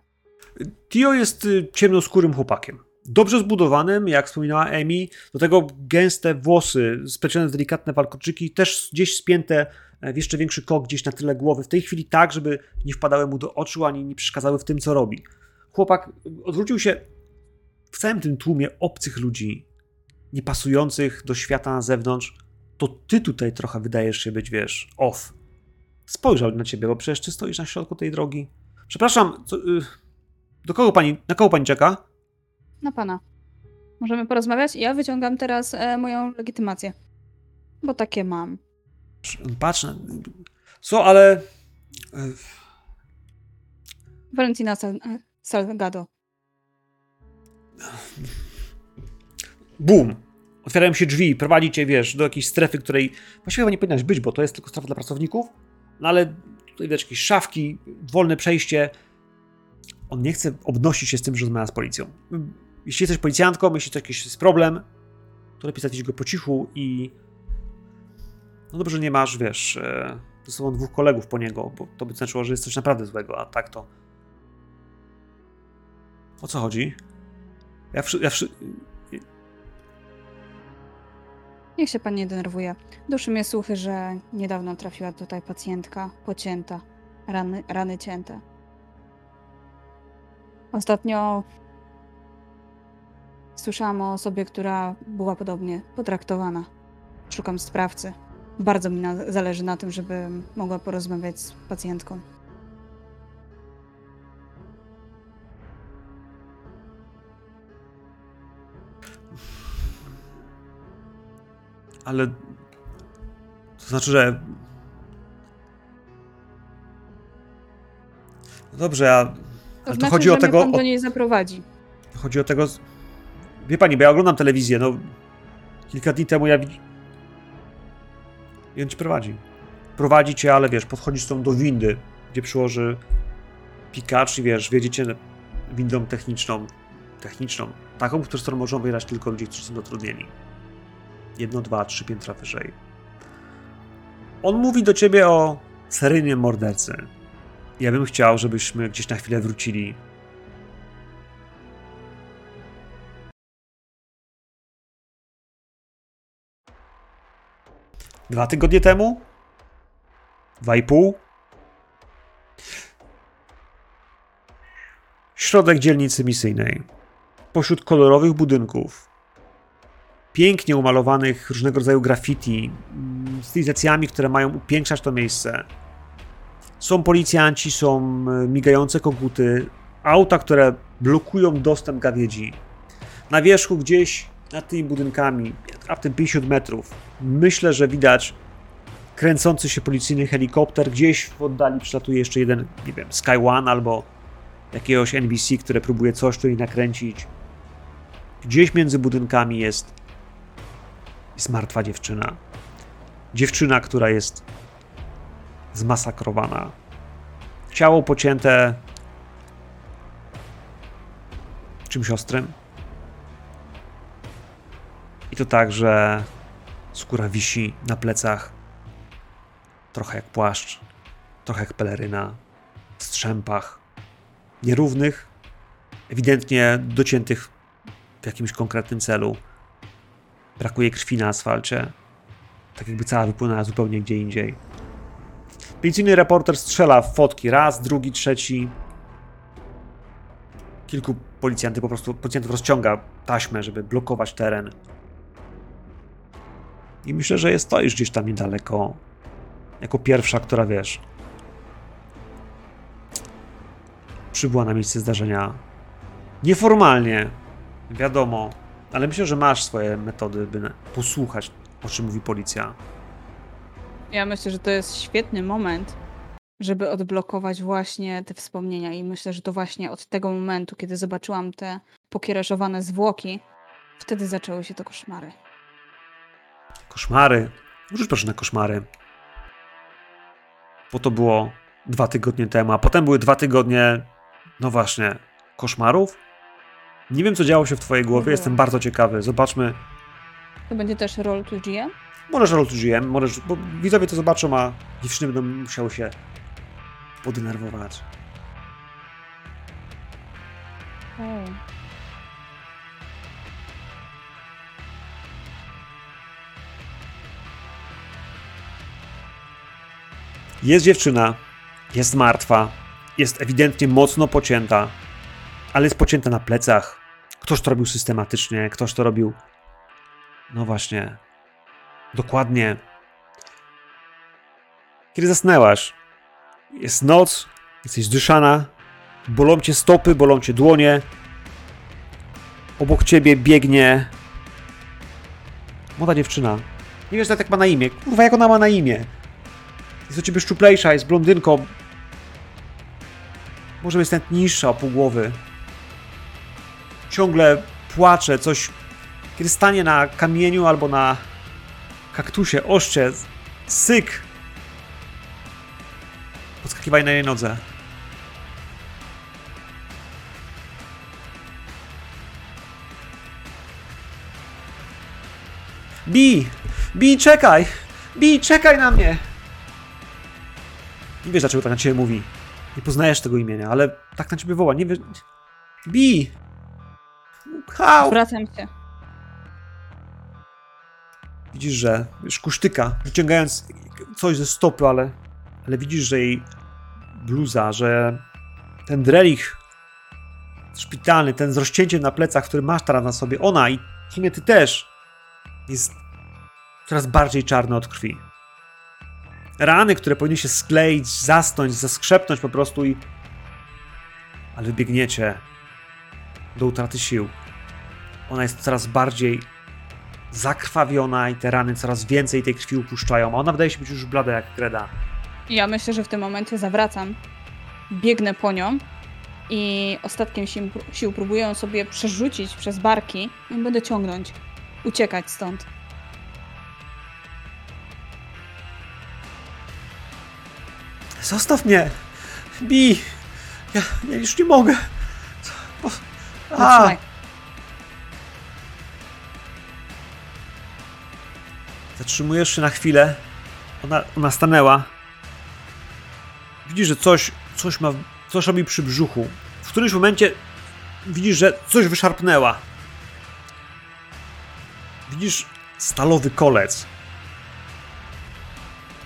Tio jest y, ciemnoskórym chłopakiem. Dobrze zbudowanym, jak wspominała Emi. Do tego gęste włosy, splecione w delikatne walkoczyki, też gdzieś spięte e, w jeszcze większy kok gdzieś na tyle głowy. W tej chwili tak, żeby nie wpadały mu do oczu, ani nie przeszkadzały w tym, co robi. Chłopak odwrócił się w całym tym tłumie obcych ludzi, niepasujących do świata na zewnątrz. To ty tutaj trochę wydajesz się być, wiesz, off. Spojrzał na ciebie, bo przecież ty stoisz na środku tej drogi. Przepraszam, co, y, do kogo pani, na kogo pani czeka? Na pana. Możemy porozmawiać? Ja wyciągam teraz e, moją legitymację. Bo takie mam. Patrz na... Co, ale... e, Valentina Sal- Salgado. Bum! Otwierają się drzwi, prowadzi cię, wiesz, do jakiejś strefy, której właściwie chyba nie powinnaś być, bo to jest tylko strefa dla pracowników, no ale tutaj widać jakieś szafki, wolne przejście. On nie chce obnosić się z tym, że rozmawia z policją. Jeśli jesteś policjantką, jeśli to jakiś jest problem, to lepiej załatwić go po cichu i... No dobrze, nie masz, wiesz, e, ze sobą dwóch kolegów po niego, bo to by znaczyło, że jest coś naprawdę złego, a tak to... O co chodzi? Ja, wszy- ja wszy- Niech się pan nie denerwuje. Duszy mnie słuchy, że niedawno trafiła tutaj pacjentka pocięta. Rany, rany cięte. Ostatnio słyszałam o osobie, która była podobnie potraktowana. Szukam sprawcy. Bardzo mi na, zależy na tym, żeby mogła porozmawiać z pacjentką. Ale to znaczy, że. No dobrze, a. To Ale to znaczy, chodzi że o tego. pan O, do niej zaprowadzi. chodzi o tego. z- Wie pani, bo ja oglądam telewizję, no. Kilka dni temu ja. I on ci prowadzi. Prowadzi cię, ale wiesz, podchodzisz tą do windy, gdzie przyłoży pikacz i wiesz, wiedziecie windą techniczną. Techniczną. Taką, przez którą możą wyjechać tylko ludzie, którzy są zatrudnieni. Jedno, dwa, trzy piętra wyżej. On mówi do ciebie o seryjnym mordercy. Ja bym chciał, żebyśmy gdzieś na chwilę wrócili. Dwa tygodnie temu? Dwa i pół? Środek dzielnicy misyjnej. Pośród kolorowych budynków, pięknie umalowanych różnego rodzaju graffiti, mm, stylizacjami, które mają upiększać to miejsce. Są policjanci, są e, migające koguty, auta, które blokują dostęp gawiedzi. Na wierzchu gdzieś nad tymi budynkami, raptem 50 metrów, myślę, że widać kręcący się policyjny helikopter. Gdzieś w oddali przylatuje jeszcze jeden, nie wiem, Sky One albo jakiegoś NBC, które próbuje coś tu nakręcić. Gdzieś między budynkami jest, jest martwa dziewczyna. Dziewczyna, która jest zmasakrowana. Ciało pocięte czymś ostrym. I to tak, że skóra wisi na plecach. Trochę jak płaszcz, trochę jak peleryna, w strzępach, nierównych, ewidentnie dociętych w jakimś konkretnym celu. Brakuje krwi na asfalcie. Tak jakby cała wypłynęła zupełnie gdzie indziej. Policyjny reporter strzela w fotki. Raz, drugi, trzeci. Kilku policjantów po prostu, policjantów rozciąga taśmę, żeby blokować teren. I myślę, że jest stoisz gdzieś tam niedaleko. Jako pierwsza, która wiesz. Przybyła na miejsce zdarzenia. Nieformalnie, wiadomo, ale myślę, że masz swoje metody, by posłuchać, o czym mówi policja. Ja myślę, że to jest świetny moment, żeby odblokować właśnie te wspomnienia i myślę, że to właśnie od tego momentu, kiedy zobaczyłam te pokiereszowane zwłoki, wtedy zaczęły się te koszmary. Koszmary. Rzuć proszę na koszmary. Bo to było dwa tygodnie temu, a potem były dwa tygodnie, no właśnie, koszmarów? Nie wiem, co działo się w twojej głowie, jestem bardzo ciekawy. Zobaczmy. To będzie też roll to GM? Możesz roll to GM, możesz, bo widzowie to zobaczą, a dziewczyny będą musiały się podenerwować. Okej. Jest dziewczyna, jest martwa, jest ewidentnie mocno pocięta, ale jest pocięta na plecach. Ktoś to robił systematycznie, ktoś to robił. No właśnie. Dokładnie. Kiedy zasnęłaś, jest noc, jesteś zdyszana, bolą cię stopy, bolą cię dłonie. Obok ciebie biegnie młoda dziewczyna. Nie wiesz, jak ma na imię. Kurwa, jak ona ma na imię? Jest do ciebie szczuplejsza, jest blondynką. Może jest nawet niższa o pół głowy. Ciągle płacze, coś. Kiedy stanie na kamieniu albo na kaktusie, oszcze, syk. Podskakiwaj na jej nodze. Bi! Bi, czekaj! Bi, czekaj na mnie! Nie wiesz, dlaczego tak na ciebie mówi. Nie poznajesz tego imienia, ale tak na ciebie woła. Nie wiesz. Bi! Hał! Zwracam się. Widzisz, że już kusztyka, wyciągając coś ze stopy, ale, ale widzisz, że jej bluza, że ten drelich szpitalny, ten z rozcięciem na plecach, który masz teraz na sobie, ona i w sumie ty też, jest coraz bardziej czarny od krwi. Rany, które powinny się skleić, zasnąć, zaskrzepnąć po prostu i... Ale biegniecie do utraty sił. Ona jest coraz bardziej zakrwawiona i te rany coraz więcej tej krwi upuszczają, a ona wydaje się być już blada jak kreda. Ja myślę, że w tym momencie zawracam, biegnę po nią i ostatkiem sił, sił próbuję sobie przerzucić przez barki i będę ciągnąć, uciekać stąd. Zostaw mnie! Bi! Ja, ja już nie mogę. O, A, Zatrzymaj. Zatrzymujesz się na chwilę. Ona, ona stanęła. Widzisz, że coś coś ma, coś robi przy brzuchu. W którymś momencie widzisz, że coś wyszarpnęła. Widzisz stalowy kolec.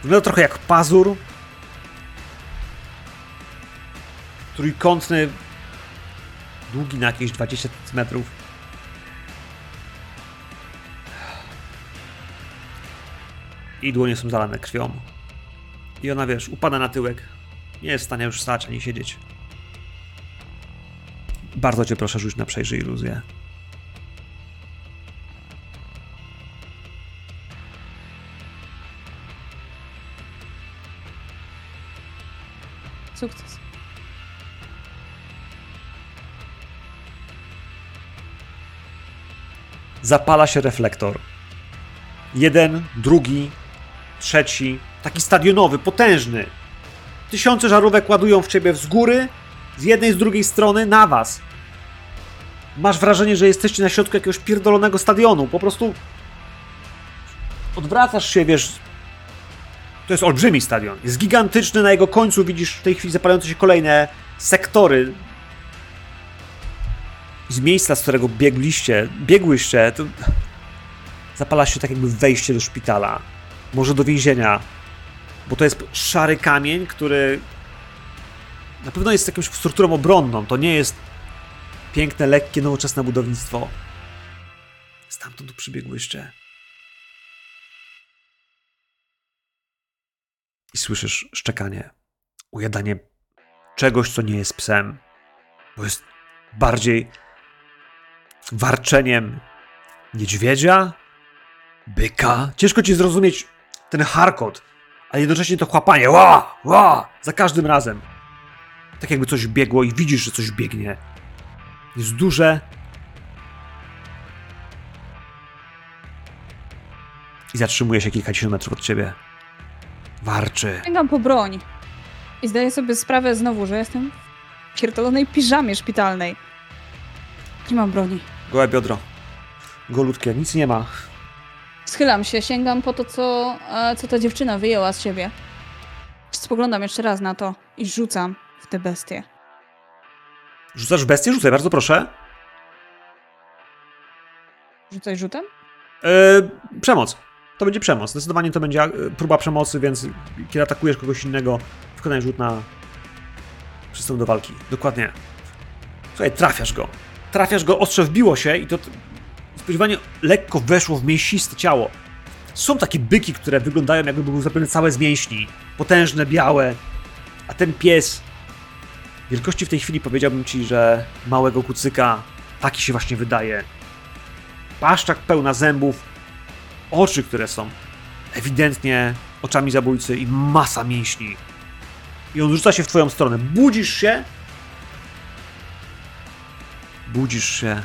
Wygląda trochę jak pazur. Trójkątny, długi na jakieś 20 metrów. I dłonie są zalane krwią. I ona, wiesz, upada na tyłek. Nie jest w stanie już stać ani siedzieć. Bardzo cię proszę, rzuć na przejrzyj iluzję. Sukces. Zapala się reflektor. Jeden, drugi, trzeci. Taki stadionowy, potężny. Tysiące żarówek ładują w ciebie z góry, z jednej, z drugiej strony, na was. Masz wrażenie, że jesteście na środku jakiegoś pierdolonego stadionu. Po prostu odwracasz się, wiesz. To jest olbrzymi stadion. Jest gigantyczny, na jego końcu widzisz w tej chwili zapalające się kolejne sektory. Z miejsca, z którego biegliście, biegłyście, to zapala się tak jakby wejście do szpitala. Może do więzienia. Bo to jest szary kamień, który na pewno jest jakąś strukturą obronną. To nie jest piękne, lekkie, nowoczesne budownictwo. Stamtąd tu przybiegłyście. I słyszysz szczekanie, ujadanie czegoś, co nie jest psem. Bo jest bardziej warczeniem niedźwiedzia, byka. Ciężko ci zrozumieć ten harkot, ale jednocześnie to chłapanie. Ła, ła, za każdym razem. Tak jakby coś biegło i widzisz, że coś biegnie. Jest duże. I zatrzymuje się kilkadziesiąt metrów od ciebie. Warczy. Sięgam po broń. I zdaję sobie sprawę znowu, że jestem w pierdolonej piżamie szpitalnej. Nie mam broni. Gołe biodro. Golutkie, nic nie ma. Schylam się, sięgam po to, co, e, co ta dziewczyna wyjęła z siebie. Spoglądam jeszcze raz na to i rzucam w tę bestię. Rzucasz bestię? Rzucaj, bardzo proszę. Rzucaj rzutem? Yy, przemoc. To będzie przemoc. Zdecydowanie to będzie e, próba przemocy, więc kiedy atakujesz kogoś innego, wykonaj rzut na przystęp do walki. Dokładnie. Słuchaj, trafiasz go. Trafiasz go, ostrze wbiło się i to spodziewanie lekko weszło w mięsiste ciało. Są takie byki, które wyglądają jakby były zrobione całe z mięśni. Potężne, białe. A ten pies wielkości w tej chwili powiedziałbym ci, że małego kucyka taki się właśnie wydaje. Paszczak pełna zębów, oczy, które są ewidentnie oczami zabójcy i masa mięśni. I on rzuca się w twoją stronę. Budzisz się. Budzisz się.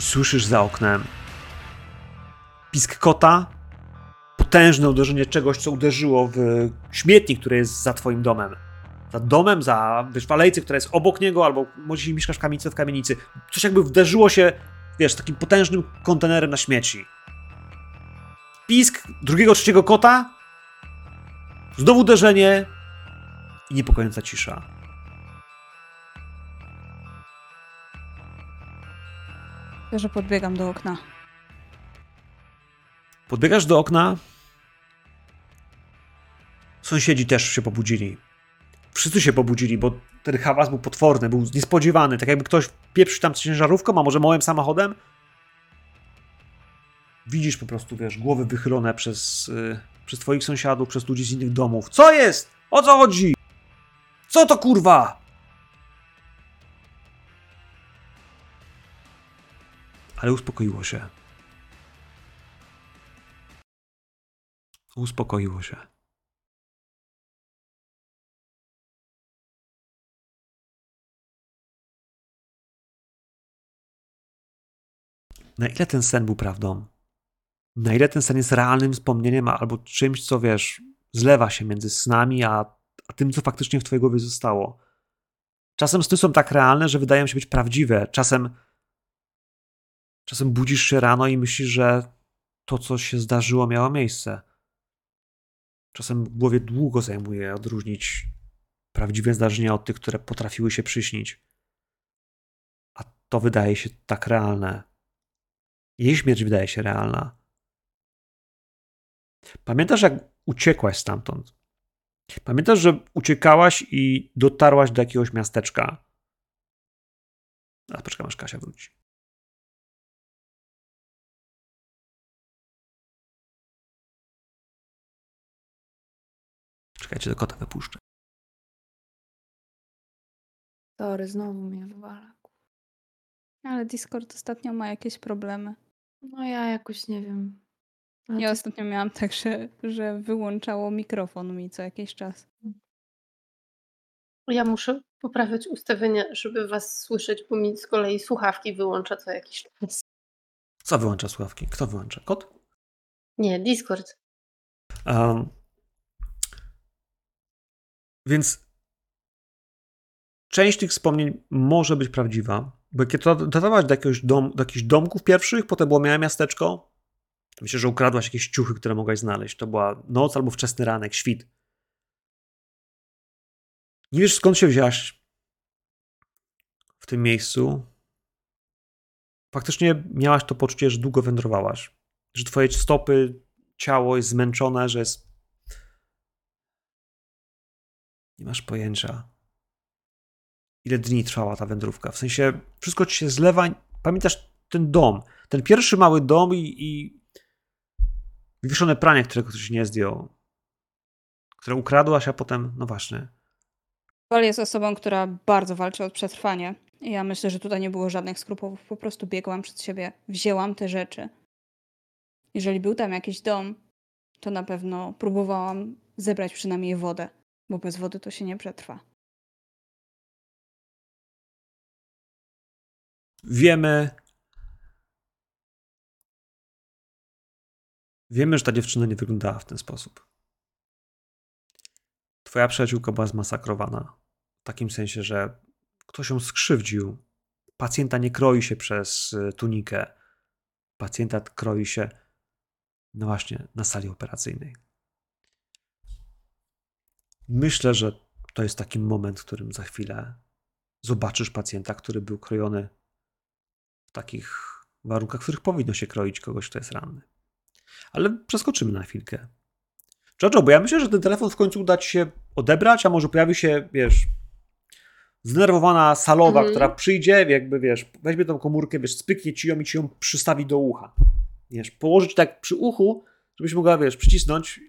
Słyszysz za oknem pisk kota, potężne uderzenie czegoś, co uderzyło w śmietnik, który jest za twoim domem. Za domem, za wiesz, w alejce, która jest obok niego, albo może mieszkasz w kamienicy, w kamienicy. Coś jakby wderzyło się, wiesz, takim potężnym kontenerem na śmieci. Pisk drugiego, trzeciego kota. Znowu uderzenie i niepokojąca cisza. Że podbiegam do okna. Podbiegasz do okna. Sąsiedzi też się pobudzili. Wszyscy się pobudzili, bo ten hałas był potworny, był niespodziewany. Tak jakby ktoś pieprzy tam ciężarówką, a może małym samochodem. Widzisz po prostu, wiesz, głowy wychylone przez, y, przez twoich sąsiadów, przez ludzi z innych domów. Co jest? O co chodzi? Co to kurwa? Ale uspokoiło się. Uspokoiło się. Na ile ten sen był prawdą? Na ile ten sen jest realnym wspomnieniem albo czymś, co wiesz, zlewa się między snami, a, a tym, co faktycznie w twojej głowie zostało? Czasem sny są tak realne, że wydają się być prawdziwe. Czasem, czasem budzisz się rano i myślisz, że to, co się zdarzyło, miało miejsce. Czasem w głowie długo zajmuje odróżnić prawdziwe zdarzenia od tych, które potrafiły się przyśnić. A to wydaje się tak realne. Jej śmierć wydaje się realna. Pamiętasz, jak uciekłaś stamtąd? Pamiętasz, że uciekałaś i dotarłaś do jakiegoś miasteczka? A poczekam, aż Kasia wróci. Czekajcie, do kota wypuszczę. Sorry, znowu mnie wywala. Ale Discord ostatnio ma jakieś problemy. No ja jakoś nie wiem. Ale Ja to- ostatnio miałam tak, że, że wyłączało mikrofon mi co jakiś czas. Ja muszę poprawiać ustawienia, żeby was słyszeć, bo mi z kolei słuchawki wyłącza co jakiś czas. Co wyłącza słuchawki? Kto wyłącza? Kot? Nie, Discord. Um, więc część tych wspomnień może być prawdziwa, bo kiedy to do, dom, do jakichś domków pierwszych, potem było miałe miasteczko, to myślę, że ukradłaś jakieś ciuchy, które mogłaś znaleźć. To była noc albo wczesny ranek, świt. Nie wiesz skąd się wzięłaś w tym miejscu. Faktycznie miałaś to poczucie, że długo wędrowałaś. Że twoje stopy, ciało jest zmęczone, że jest. Nie masz pojęcia, ile dni trwała ta wędrówka. W sensie wszystko ci się zlewa. Pamiętasz ten dom, ten pierwszy mały dom i, i pranie, którego ktoś nie zdjął, które ukradłaś, a potem, no właśnie. Wal jest osobą, która bardzo walczy o przetrwanie. Ja myślę, że tutaj nie było żadnych skrupułów. Po prostu biegłam przed siebie, wzięłam te rzeczy. Jeżeli był tam jakiś dom, to na pewno próbowałam zebrać przynajmniej wodę, bo bez wody to się nie przetrwa. Wiemy. Wiemy, że ta dziewczyna nie wyglądała w ten sposób. Twoja przyjaciółka była zmasakrowana. W takim sensie, że ktoś ją skrzywdził. Pacjenta nie kroi się przez y, tunikę. Pacjenta kroi się, no właśnie, na sali operacyjnej. Myślę, że to jest taki moment, w którym za chwilę zobaczysz pacjenta, który był krojony w takich warunkach, w których powinno się kroić kogoś, kto jest ranny. Ale przeskoczymy na chwilkę. Jojo, bo ja myślę, że ten telefon w końcu uda ci się odebrać, a może pojawi się, wiesz, zdenerwowana salowa, Mhm. która przyjdzie, jakby, wiesz, weźmie tą komórkę, wiesz, spyknie ci ją i ci ją przystawi do ucha. Wiesz, położyć tak przy uchu, żebyś mogła, wiesz, przycisnąć.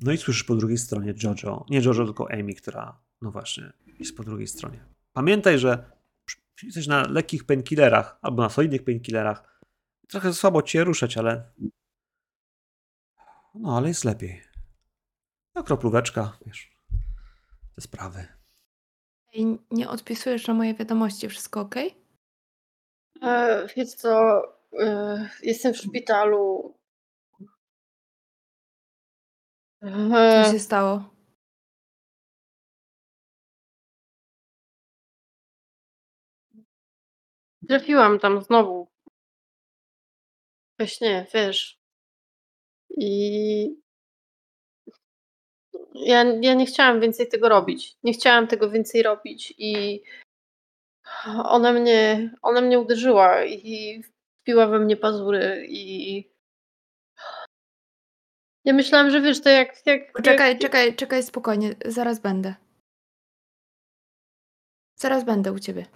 No i słyszysz po drugiej stronie Jojo. Nie Jojo, tylko Amy, która, no właśnie, jest po drugiej stronie. Pamiętaj, że jesteś na lekkich painkillerach albo na solidnych painkillerach. Trochę słabo cię ruszać, ale. No, ale jest lepiej. No, kroplóweczka, wiesz. Te sprawy. Ej, nie odpisujesz na moje wiadomości, wszystko ok? E, wiesz co, e, jestem w szpitalu. Co się stało? trafiłam tam znowu. We śnie, wiesz. I ja, ja nie chciałam więcej tego robić. Nie chciałam tego więcej robić i ona mnie, ona mnie uderzyła i wpiła we mnie pazury i ja myślałam, że wiesz, to jak... jak Czekaj, jak... czekaj, czekaj, spokojnie, zaraz będę. Zaraz będę u ciebie.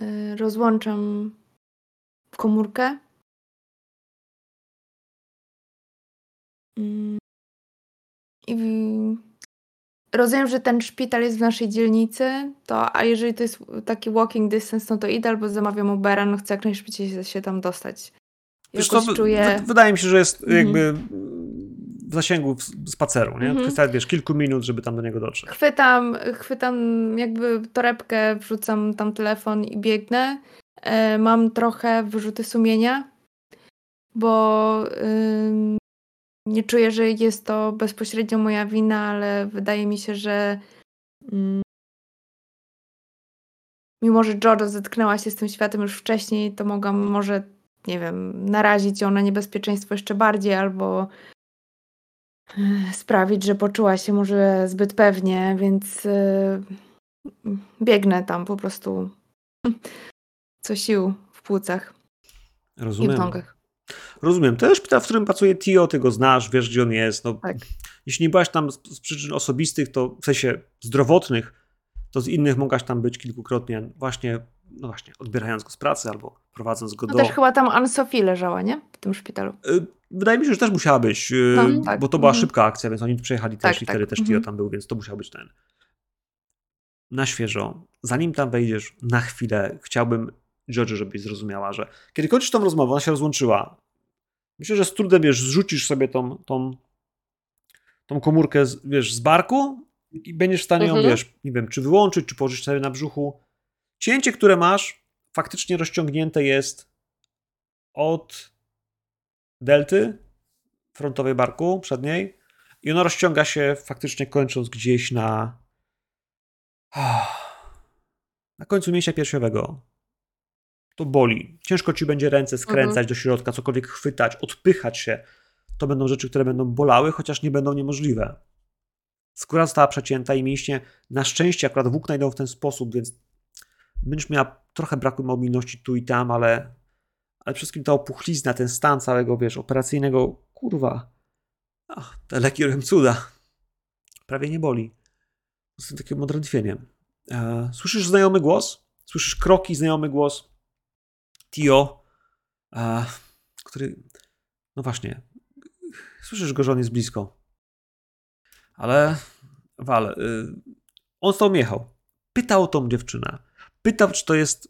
Yy, Rozłączam komórkę. I rozumiem, że ten szpital jest w naszej dzielnicy, to a jeżeli to jest taki walking distance, no to idę albo zamawiam Ubera, no chcę jak najszybciej się tam dostać. Wiesz co, czuję... wy- wydaje mi się, że jest Mhm. jakby w zasięgu spaceru, nie? Mhm. Kwestia, wiesz, kilku minut, żeby tam do niego dotrzeć. Chwytam, chwytam jakby torebkę, wrzucam tam telefon i biegnę. E, mam trochę wyrzuty sumienia, bo ym, nie czuję, że jest to bezpośrednio moja wina, ale wydaje mi się, że ym, mimo, że Jojo zetknęła się z tym światem już wcześniej, to mogłam może nie wiem, narazić ją na niebezpieczeństwo jeszcze bardziej, albo e, sprawić, że poczuła się może zbyt pewnie, więc e, biegnę tam po prostu co sił w płucach i w Rozumiem. nogach. Rozumiem. To jest szpital, w którym pracuje Tio, ty go znasz, wiesz gdzie on jest. No, Tak. Jeśli nie byłaś tam z, z przyczyn osobistych, to w sensie zdrowotnych, to z innych mogłaś tam być kilkukrotnie, właśnie, no właśnie, odbierając go z pracy albo prowadząc go No do. też chyba tam Anne-Sophie leżała, nie? W tym szpitalu. Y, Wydaje mi się, że też musiała być, y, No, tak. bo to była Mhm. szybka akcja, więc oni przyjechali Tak, też i tak. wtedy też Mhm. Tio tam był, więc to musiał być ten. Na świeżo, zanim tam wejdziesz, na chwilę chciałbym, George, żebyś zrozumiała, że kiedy kończysz tą rozmowę, ona się rozłączyła. Myślę, że z trudem, wiesz, zrzucisz sobie tą, tą, tą komórkę, z, wiesz, z barku i będziesz w stanie ją, Mhm. wiesz, nie wiem, czy wyłączyć, czy położyć sobie na brzuchu. Cięcie, które masz, faktycznie rozciągnięte jest od delty frontowej barku przedniej i ona rozciąga się faktycznie kończąc gdzieś na na końcu mięśnia piersiowego. To boli. Ciężko ci będzie ręce skręcać do środka, cokolwiek chwytać, odpychać się. To będą rzeczy, które będą bolały, chociaż nie będą niemożliwe. Skóra została przecięta i mięśnie na szczęście akurat włókna idą w ten sposób, więc będziesz miała trochę braku mobilności tu i tam, ale, ale przede wszystkim ta opuchlizna, ten stan całego, wiesz, operacyjnego, kurwa. Ach, te leki robią cuda. Prawie nie boli. Z takim odrętwieniem. E, słyszysz znajomy głos? Słyszysz kroki, znajomy głos Tio, e, który, no właśnie, słyszysz go, że on jest blisko. Ale, Wal, y, on z tobą jechał. Pytał o tą dziewczynę. Pytał, czy to jest,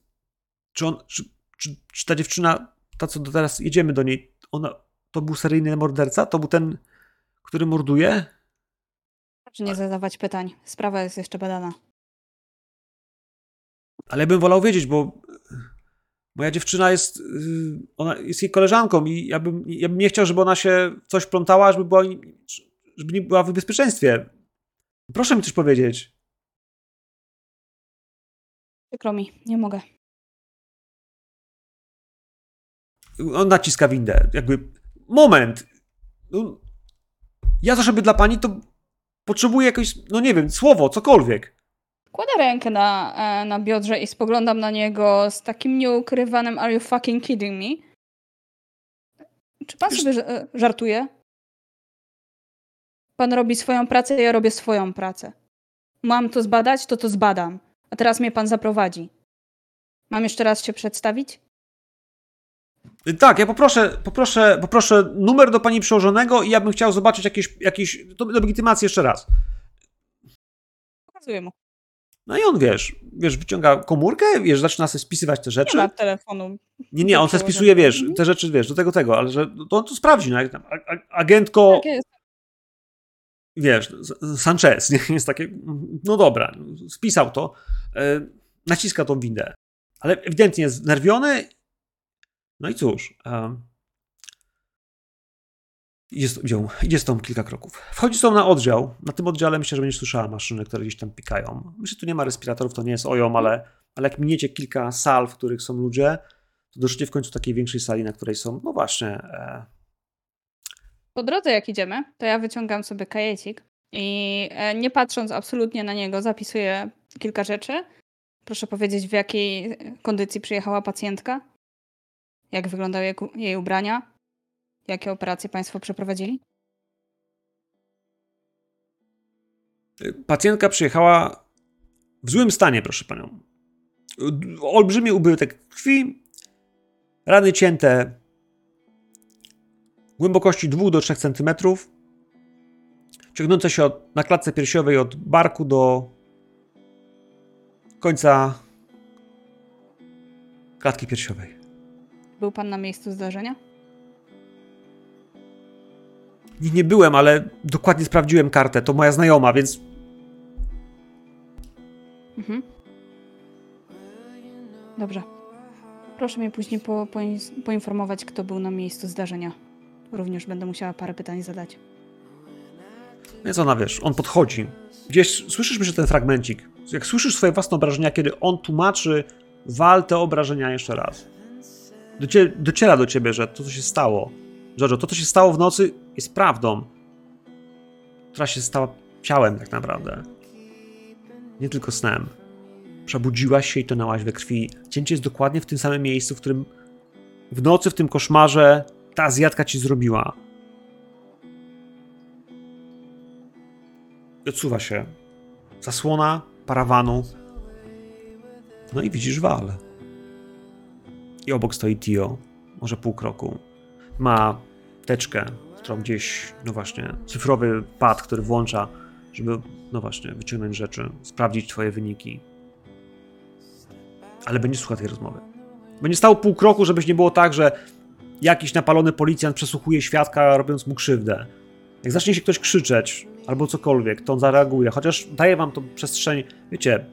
czy on, czy, czy, czy ta dziewczyna, ta co do teraz jedziemy do niej, ona, to był seryjny morderca? To był ten, który morduje? Proszę nie zadawać pytań. Sprawa jest jeszcze badana. Ale ja bym wolał wiedzieć, bo moja dziewczyna jest, yy, ona jest jej koleżanką i ja bym, ja bym nie chciał, żeby ona się coś plątała, żeby była, żeby nie była w bezpieczeństwie. Proszę mi coś powiedzieć. Przykro mi, nie mogę. On naciska windę. Jakby, moment. No, ja to, żeby dla pani, to potrzebuję jakoś, no nie wiem, słowo, cokolwiek. Kładę rękę na, e, na biodrze i spoglądam na niego z takim nieukrywanym Are you fucking kidding me? Czy pan Wiesz- sobie e, żartuje? Pan robi swoją pracę, ja robię swoją pracę. Mam to zbadać, to to zbadam. A teraz mnie pan zaprowadzi. Mam jeszcze raz się przedstawić? Tak, ja poproszę, poproszę, poproszę numer do pani przełożonego i ja bym chciał zobaczyć jakieś, jakieś do, do legitymacji jeszcze raz. Pokazuję mu. No i on, wiesz, wiesz, wyciąga komórkę, wiesz, zaczyna sobie spisywać te Nie rzeczy. ma telefonu. Nie, nie, on se przełożony. spisuje, wiesz, Mhm. te rzeczy, wiesz, do tego, tego, ale że to on to sprawdzi, no jak tam, agentko, Tak jest. Wiesz, Sanchez, nie, jest takie, no dobra, spisał to, e, naciska tą windę, ale ewidentnie jest znerwiony, no i cóż, e, z- idzie, tą kilka kroków. Wchodzi z tą na oddział, na tym oddziale myślę, że będziesz słyszała maszyny, które gdzieś tam pikają. Myślę, że tu nie ma respiratorów, to nie jest OJOM, ale, ale jak miniecie kilka sal, w których są ludzie, to doszliście w końcu takiej większej sali, na której są, no właśnie, e, Po drodze jak idziemy, to ja wyciągam sobie kajecik i e, nie patrząc absolutnie na niego, zapisuję kilka rzeczy. Proszę powiedzieć, w jakiej kondycji przyjechała pacjentka? Jak wyglądały jej ubrania? Jakie operacje Państwo przeprowadzili? Pacjentka przyjechała w złym stanie, proszę panią. Olbrzymi ubytek krwi, rany cięte głębokości 2 do 3 cm, ciągnące się od, na klatce piersiowej od barku do końca klatki piersiowej. Był Pan na miejscu zdarzenia? Nie, nie byłem, ale dokładnie sprawdziłem kartę. To moja znajoma, więc Mhm. Dobrze. Proszę mnie później po, poin- poinformować, kto był na miejscu zdarzenia. Również będę musiała parę pytań zadać. Więc ona, wiesz, on podchodzi. Gdzieś słyszysz myślę ten fragmencik. Jak słyszysz swoje własne obrażenia, kiedy on tłumaczy wal te obrażenia jeszcze raz. do ciebie, dociera do ciebie, że to, co się stało, Jojo, to, co się stało w nocy, jest prawdą, która się stała ciałem tak naprawdę. Nie tylko snem. Przebudziłaś się i tonałaś we krwi. Cięcie jest dokładnie w tym samym miejscu, w którym w nocy, w tym koszmarze ta Azjatka ci zrobiła. Odsuwa się zasłona parawanu. No i widzisz wal. I obok stoi Tio, może pół kroku. Ma teczkę, którą gdzieś, no właśnie, cyfrowy pad, który włącza, żeby, no właśnie, wyciągnąć rzeczy, sprawdzić twoje wyniki. Ale będzie słuchał tej rozmowy. Będzie stał pół kroku, żebyś nie było tak, że jakiś napalony policjant przesłuchuje świadka, robiąc mu krzywdę. Jak zacznie się ktoś krzyczeć, albo cokolwiek, to on zareaguje. Chociaż daje wam to przestrzeń, wiecie,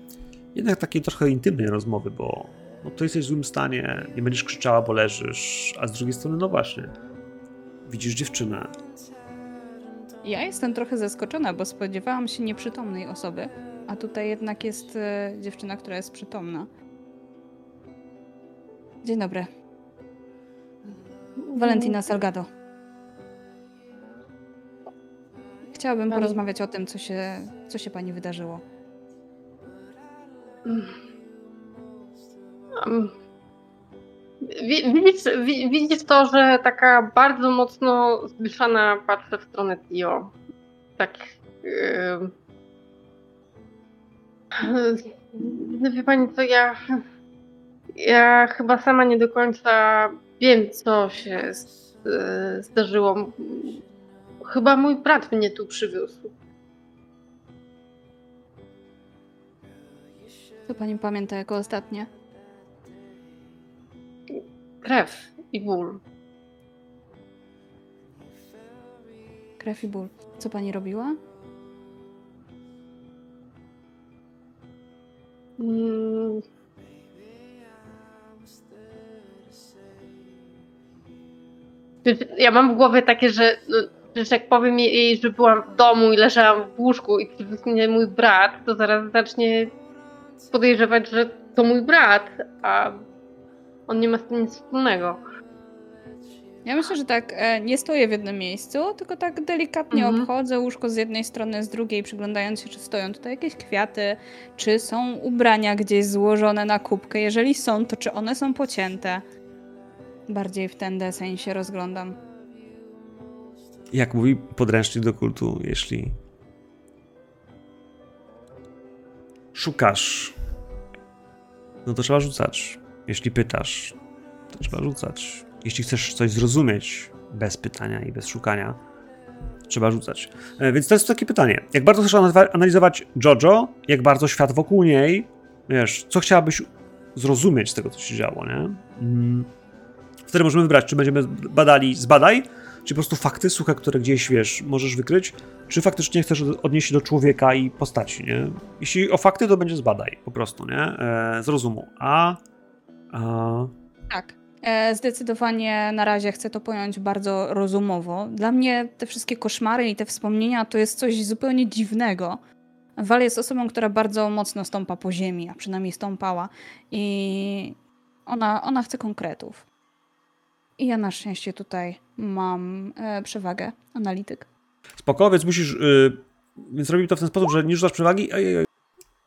jednak takiej trochę intymnej rozmowy, bo no, to jesteś w złym stanie, nie będziesz krzyczała, bo leżysz, a z drugiej strony, no właśnie, widzisz dziewczynę. Ja jestem trochę zaskoczona, bo spodziewałam się nieprzytomnej osoby, a tutaj jednak jest e, dziewczyna, która jest przytomna. Dzień dobry. Valentina Salgado. Chciałabym Pani- porozmawiać o tym, co się, co się pani wydarzyło. Um, wi- Widzisz, wi- widzisz to, że taka bardzo mocno zbliżana patrzę w stronę Tio. Tak. Yy... No wie pani co, ja. Ja chyba sama nie do końca wiem, co się z, yy, zdarzyło. Chyba mój brat mnie tu przywiózł. Co pani pamięta jako ostatnie? Krew i ból. Krew i ból. Co pani robiła? Mm. Ja mam w głowie takie, że no, przecież jak powiem jej, że byłam w domu i leżałam w łóżku i przywiózł mnie mój brat, to zaraz zacznie podejrzewać, że to mój brat, a on nie ma z tym nic wspólnego. Ja myślę, że tak e, nie stoję w jednym miejscu, tylko tak delikatnie Mhm. obchodzę łóżko z jednej strony, z drugiej, przyglądając się, czy stoją tutaj jakieś kwiaty, czy są ubrania gdzieś złożone na kubkę. Jeżeli są, to czy one są pocięte? Bardziej w ten deseń się rozglądam. Jak mówi podręcznik do kultu, jeśli szukasz, no to trzeba rzucać. Jeśli pytasz, to trzeba rzucać. Jeśli chcesz coś zrozumieć bez pytania i bez szukania, trzeba rzucać. E, Więc to jest takie pytanie. Jak bardzo chcesz analizowa- analizować JoJo, jak bardzo świat wokół niej, wiesz, co chciałabyś zrozumieć z tego, co się działo, nie? Mm. Wtedy możemy wybrać, czy będziemy badali zbadaj, czy po prostu fakty suche, które gdzieś, wiesz, możesz wykryć, czy faktycznie chcesz od- odnieść się do człowieka i postaci, nie? Jeśli o fakty, to będzie zbadaj, po prostu, nie? E, z rozumu. A, a... Tak. E, Zdecydowanie na razie chcę to pojąć bardzo rozumowo. Dla mnie te wszystkie koszmary i te wspomnienia to jest coś zupełnie dziwnego. Val jest osobą, która bardzo mocno stąpa po ziemi, a przynajmniej stąpała. I ona, ona chce konkretów. I ja na szczęście tutaj mam e, przewagę, analityk. Spoko, więc musisz, y, więc robimy to w ten sposób, że nie rzucasz przewagi, ej, ej.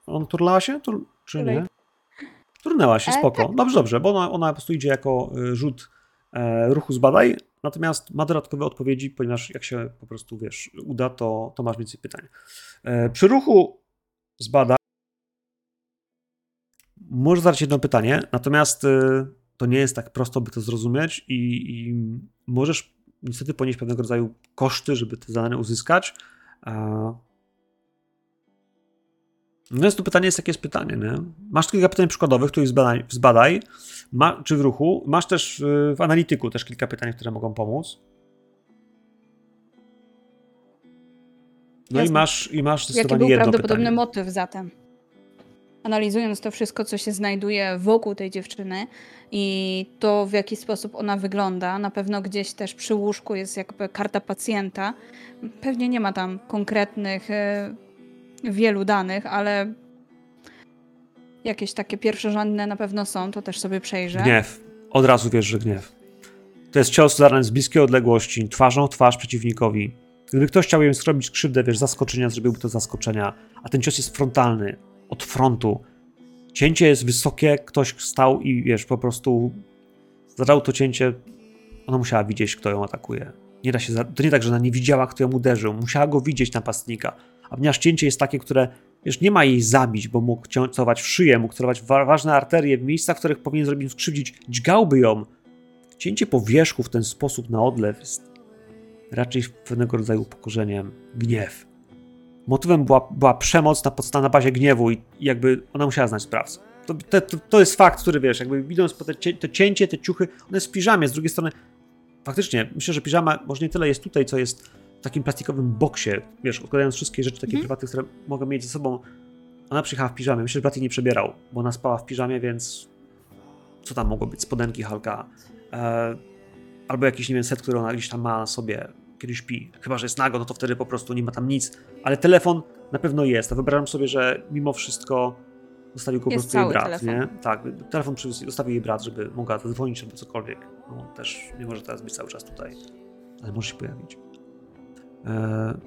On turlała się, Tur, czy nie? Turnęła się, E, spoko. Dobrze, dobrze, bo ona, ona po prostu idzie jako y, rzut e, ruchu zbadaj, natomiast ma dodatkowe odpowiedzi, ponieważ jak się po prostu, wiesz, uda, to, to masz więcej pytań. E, przy ruchu zbadaj może zadać jedno pytanie, natomiast y, to nie jest tak prosto, by to zrozumieć i, i możesz niestety ponieść pewnego rodzaju koszty, żeby te zadania uzyskać. A... Natomiast to pytanie jest, jakie jest pytanie, nie? Masz kilka pytań przykładowych, których zbadaj, zbadaj ma, czy w ruchu. Masz też y, w analityku też kilka pytań, które mogą pomóc. No i Jasne. masz, i masz Jaki zdecydowanie był jedno prawdopodobny pytanie. motyw zatem? Analizując to wszystko, co się znajduje wokół tej dziewczyny i to, w jaki sposób ona wygląda, na pewno gdzieś też przy łóżku jest jakby karta pacjenta. Pewnie nie ma tam konkretnych e, wielu danych, ale jakieś takie pierwszorzędne na pewno są, to też sobie przejrzę. Gniew. od razu wiesz, że gniew. To jest cios zadany z bliskiej odległości, twarzą w twarz przeciwnikowi. Gdyby ktoś chciał im zrobić krzywdę, wiesz, zaskoczenia, zrobiłby to zaskoczenia, a ten cios jest frontalny, od frontu. Cięcie jest wysokie, ktoś stał i wiesz, po prostu zadał to cięcie, ona musiała widzieć, kto ją atakuje. Nie da się, to nie tak, że ona nie widziała, kto ją uderzył, musiała go widzieć napastnika. A ponieważ cięcie jest takie, które, wiesz, nie ma jej zabić, bo mógł celować w szyję, mógł celować wa- ważne arterie, w miejscach, w których powinien zrobić skrzywdzić, dźgałby ją. Cięcie powierzchu w ten sposób na odlew jest raczej pewnego rodzaju upokorzeniem, gniew. Motywem była, była przemoc na, podsta- na bazie gniewu i jakby ona musiała znać sprawcę. To, to, to, to jest fakt, który wiesz, jakby widząc po te, te cięcie, te ciuchy, one jest w piżamie, z drugiej strony faktycznie, myślę, że piżama może nie tyle jest tutaj, co jest w takim plastikowym boksie, wiesz, odkładając wszystkie rzeczy takie Mhm. prywatne, które mogę mieć ze sobą. Ona przyjechała w piżamie, myślę, że brat jej nie przebierał, bo ona spała w piżamie, więc co tam mogło być, spodenki Halka, e, albo jakiś, nie wiem, set, który ona gdzieś tam ma na sobie, kiedy śpi. Chyba, że jest nago, no to wtedy po prostu nie ma tam nic, ale telefon na pewno jest, a wyobrażam sobie, że mimo wszystko zostawił go po prostu jej brat, telefon. nie? Tak, telefon przywiózł- zostawił jej brat, żeby mogła zadzwonić albo cokolwiek. No, on też nie może teraz być cały czas tutaj, ale może się pojawić. E...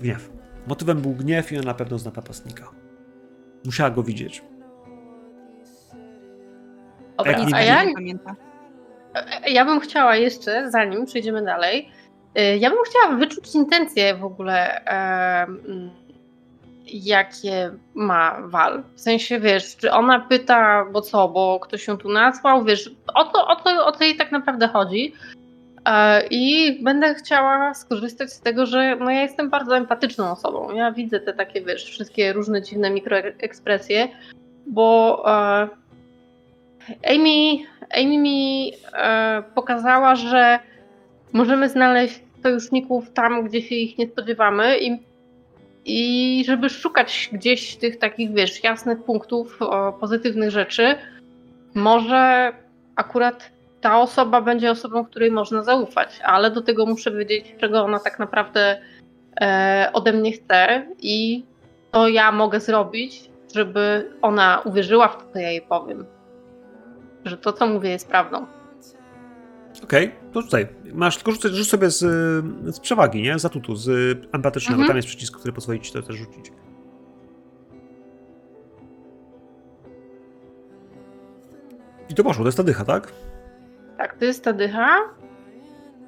Gniew. Motywem był gniew i ona na pewno zna napastnika. Musiała go widzieć. Dobra, jak nie a ja, Nie pamięta. Ja bym chciała jeszcze, zanim przejdziemy dalej, y, ja bym chciała wyczuć intencje w ogóle, em, jakie ma Wal. W sensie, wiesz, czy ona pyta, bo co, bo ktoś ją tu nasłał, wiesz, o to, o to, o to jej tak naprawdę chodzi. E, I będę chciała skorzystać z tego, że no ja jestem bardzo empatyczną osobą. Ja widzę te takie, wiesz, wszystkie różne dziwne mikroekspresje, bo e, Amy, Amy mi e, pokazała, że możemy znaleźć sojuszników tam, gdzie się ich nie spodziewamy i, i żeby szukać gdzieś tych takich, wiesz, jasnych punktów, o, pozytywnych rzeczy, może akurat ta osoba będzie osobą, której można zaufać, ale do tego muszę wiedzieć, czego ona tak naprawdę e, ode mnie chce i co ja mogę zrobić, żeby ona uwierzyła w to, co ja jej powiem że to, co mówię, jest prawdą. Okej, to tutaj. Masz tylko rzucać, rzuć sobie z, z przewagi, nie? Z atutu, z empatycznego. Mhm. Tam jest przycisk, który pozwoli ci to też rzucić. I to poszło, to jest ta dycha, tak? Tak, to jest ta dycha.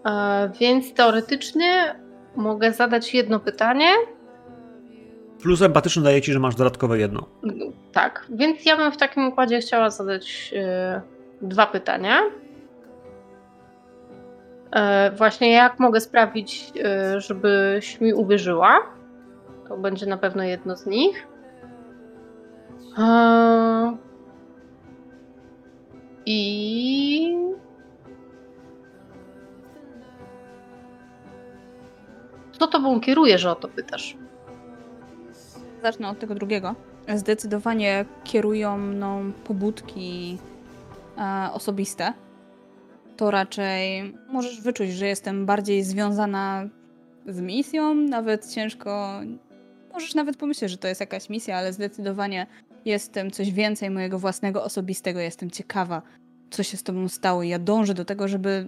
E, więc teoretycznie mogę zadać jedno pytanie. Plus empatyczny daje ci, że masz dodatkowe jedno. Tak, więc ja bym w takim układzie chciała zadać e, dwa pytania. E, właśnie jak mogę sprawić, e, żebyś mi uwierzyła? To będzie na pewno jedno z nich. E, I co tobą kieruje, że o to pytasz? Zacznę od tego drugiego. Zdecydowanie kierują mną pobudki e, osobiste. To raczej możesz wyczuć, że jestem bardziej związana z misją. Nawet ciężko. Możesz nawet pomyśleć, że to jest jakaś misja, ale zdecydowanie jestem coś więcej mojego własnego osobistego. Jestem ciekawa, co się z tobą stało. Ja dążę do tego, żeby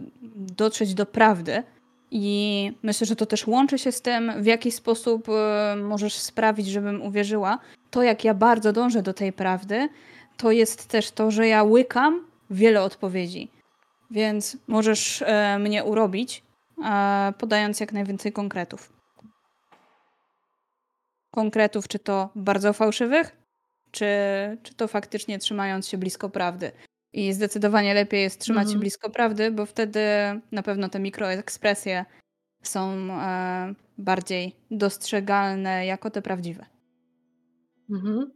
dotrzeć do prawdy. I myślę, że to też łączy się z tym, w jaki sposób e, możesz sprawić, żebym uwierzyła. To, jak ja bardzo dążę do tej prawdy, to jest też to, że ja łykam wiele odpowiedzi. Więc możesz e, mnie urobić, podając jak najwięcej konkretów. Konkretów, czy to bardzo fałszywych, czy, czy to faktycznie trzymając się blisko prawdy. I zdecydowanie lepiej jest trzymać się Mhm. blisko prawdy, bo wtedy na pewno te mikroekspresje są e, bardziej dostrzegalne jako te prawdziwe. Mhm.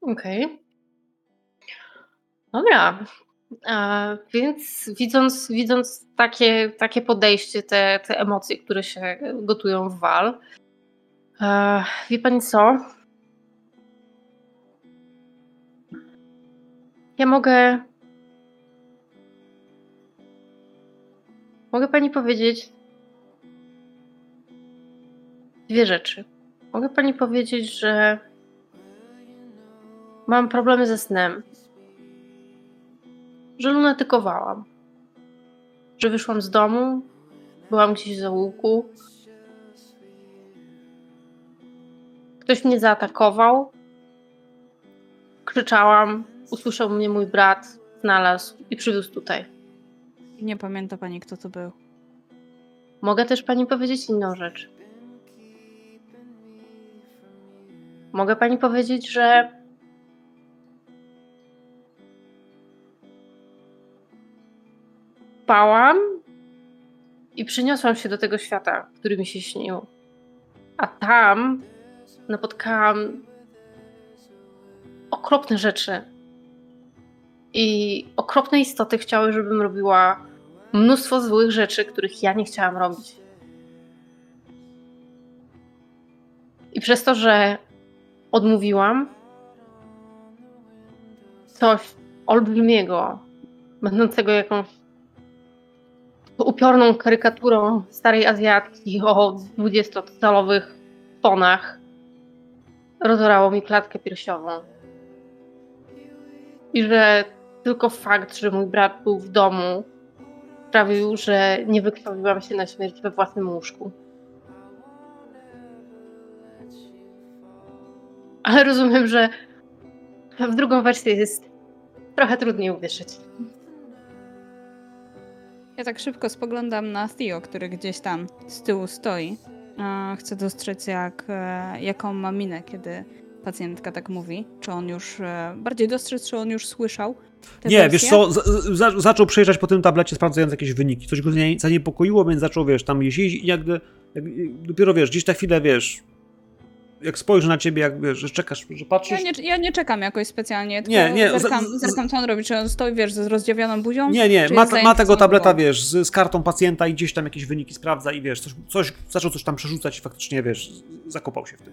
Okej. Dobra. A, więc widząc, widząc takie, takie podejście, te, te emocje, które się gotują w wal, e, wie pani co? Ja mogę. Mogę pani powiedzieć dwie rzeczy. Mogę pani powiedzieć, że mam problemy ze snem. Że lunatykowałam. Że wyszłam z domu, byłam gdzieś w zaułku. Ktoś mnie zaatakował. Krzyczałam, usłyszał mnie mój brat, znalazł i przywiózł tutaj. Nie pamięta pani, kto to był. Mogę też pani powiedzieć inną rzecz. Mogę pani powiedzieć, że spałam i przyniosłam się do tego świata, który mi się śnił. A tam napotkałam okropne rzeczy. I okropne istoty chciały, żebym robiła mnóstwo złych rzeczy, których ja nie chciałam robić. I przez to, że odmówiłam, coś olbrzymiego, będącego jakąś upiorną karykaturą starej Azjatki o 20-calowych tonach, rozorało mi klatkę piersiową. I że tylko fakt, że mój brat był w domu, sprawił, że nie wykrwawiłam się na śmierć we własnym łóżku. Ale rozumiem, że w drugą wersję jest trochę trudniej uwierzyć. Ja tak szybko spoglądam na Theo, który gdzieś tam z tyłu stoi. Chcę dostrzec, jak, e, jaką ma minę, kiedy pacjentka tak mówi. Czy on już, e, bardziej dostrzec, czy on już słyszał Nie, wersję? wiesz co, za, za, zaczął przejeżdżać po tym tablecie, sprawdzając jakieś wyniki. Coś go zanie- zaniepokoiło, więc zaczął, wiesz, tam jeździć i jak, jak, dopiero, wiesz, gdzieś na chwilę, wiesz, jak spojrzy na ciebie, jak, wiesz, że czekasz, że patrzysz... Ja nie, ja nie czekam jakoś specjalnie, tylko Nie, nie, zerkam, z- zerkam, co on robi. Czy on stoi, wiesz, z rozdziawioną buzią? Nie, nie, ma, ma tego tableta, wiesz, z, z kartą pacjenta i gdzieś tam jakieś wyniki sprawdza i wiesz, coś, coś, zaczął coś tam przerzucać i faktycznie, wiesz, zakopał się w tym.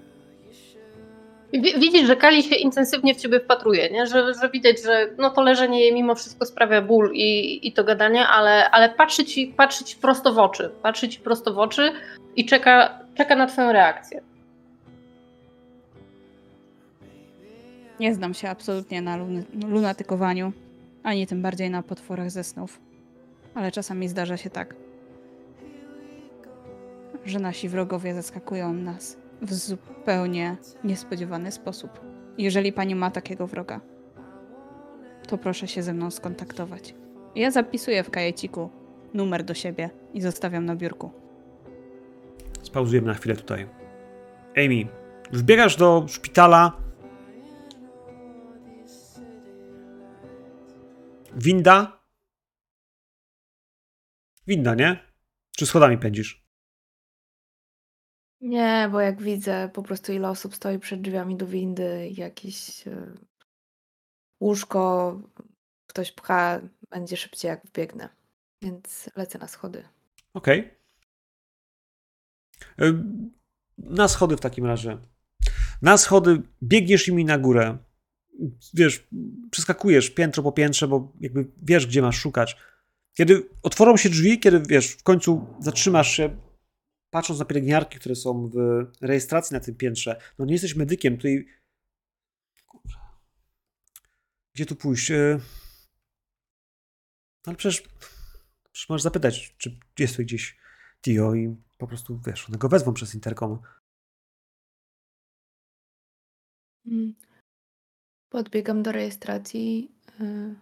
Wi- Widzisz, że Kali się intensywnie w ciebie wpatruje, nie? Że, że widać, że no to leżenie jej mimo wszystko sprawia ból i, i to gadanie, ale, ale patrzy, ci, patrzy ci prosto w oczy. Patrzy ci prosto w oczy i czeka, czeka na twoją reakcję. Nie znam się absolutnie na lunatykowaniu, ani tym bardziej na potworach ze snów. Ale czasami zdarza się tak, że nasi wrogowie zaskakują nas w zupełnie niespodziewany sposób. Jeżeli pani ma takiego wroga, to proszę się ze mną skontaktować. Ja zapisuję w kajeciku numer do siebie i zostawiam na biurku. Spauzujemy na chwilę tutaj. Amy, wbiegasz do szpitala. Winda? Winda, nie? Czy schodami pędzisz? Nie, bo jak widzę po prostu ile osób stoi przed drzwiami do windy, jakieś e, łóżko, ktoś pcha, będzie szybciej jak wbiegnę. Więc lecę na schody. Okej. Y, Na schody w takim razie. Na schody biegniesz nimi na górę. Wiesz, przeskakujesz piętro po piętrze, bo jakby wiesz, gdzie masz szukać. Kiedy otworzą się drzwi, kiedy wiesz, w końcu zatrzymasz się, patrząc na pielęgniarki, które są w rejestracji na tym piętrze. No nie jesteś medykiem, tutaj. Gdzie tu pójść? Y, Ale przecież, przecież możesz zapytać, czy jest tu gdzieś Tio i po prostu, wiesz, one go przez interkom. Mm. Podbiegam do rejestracji. e,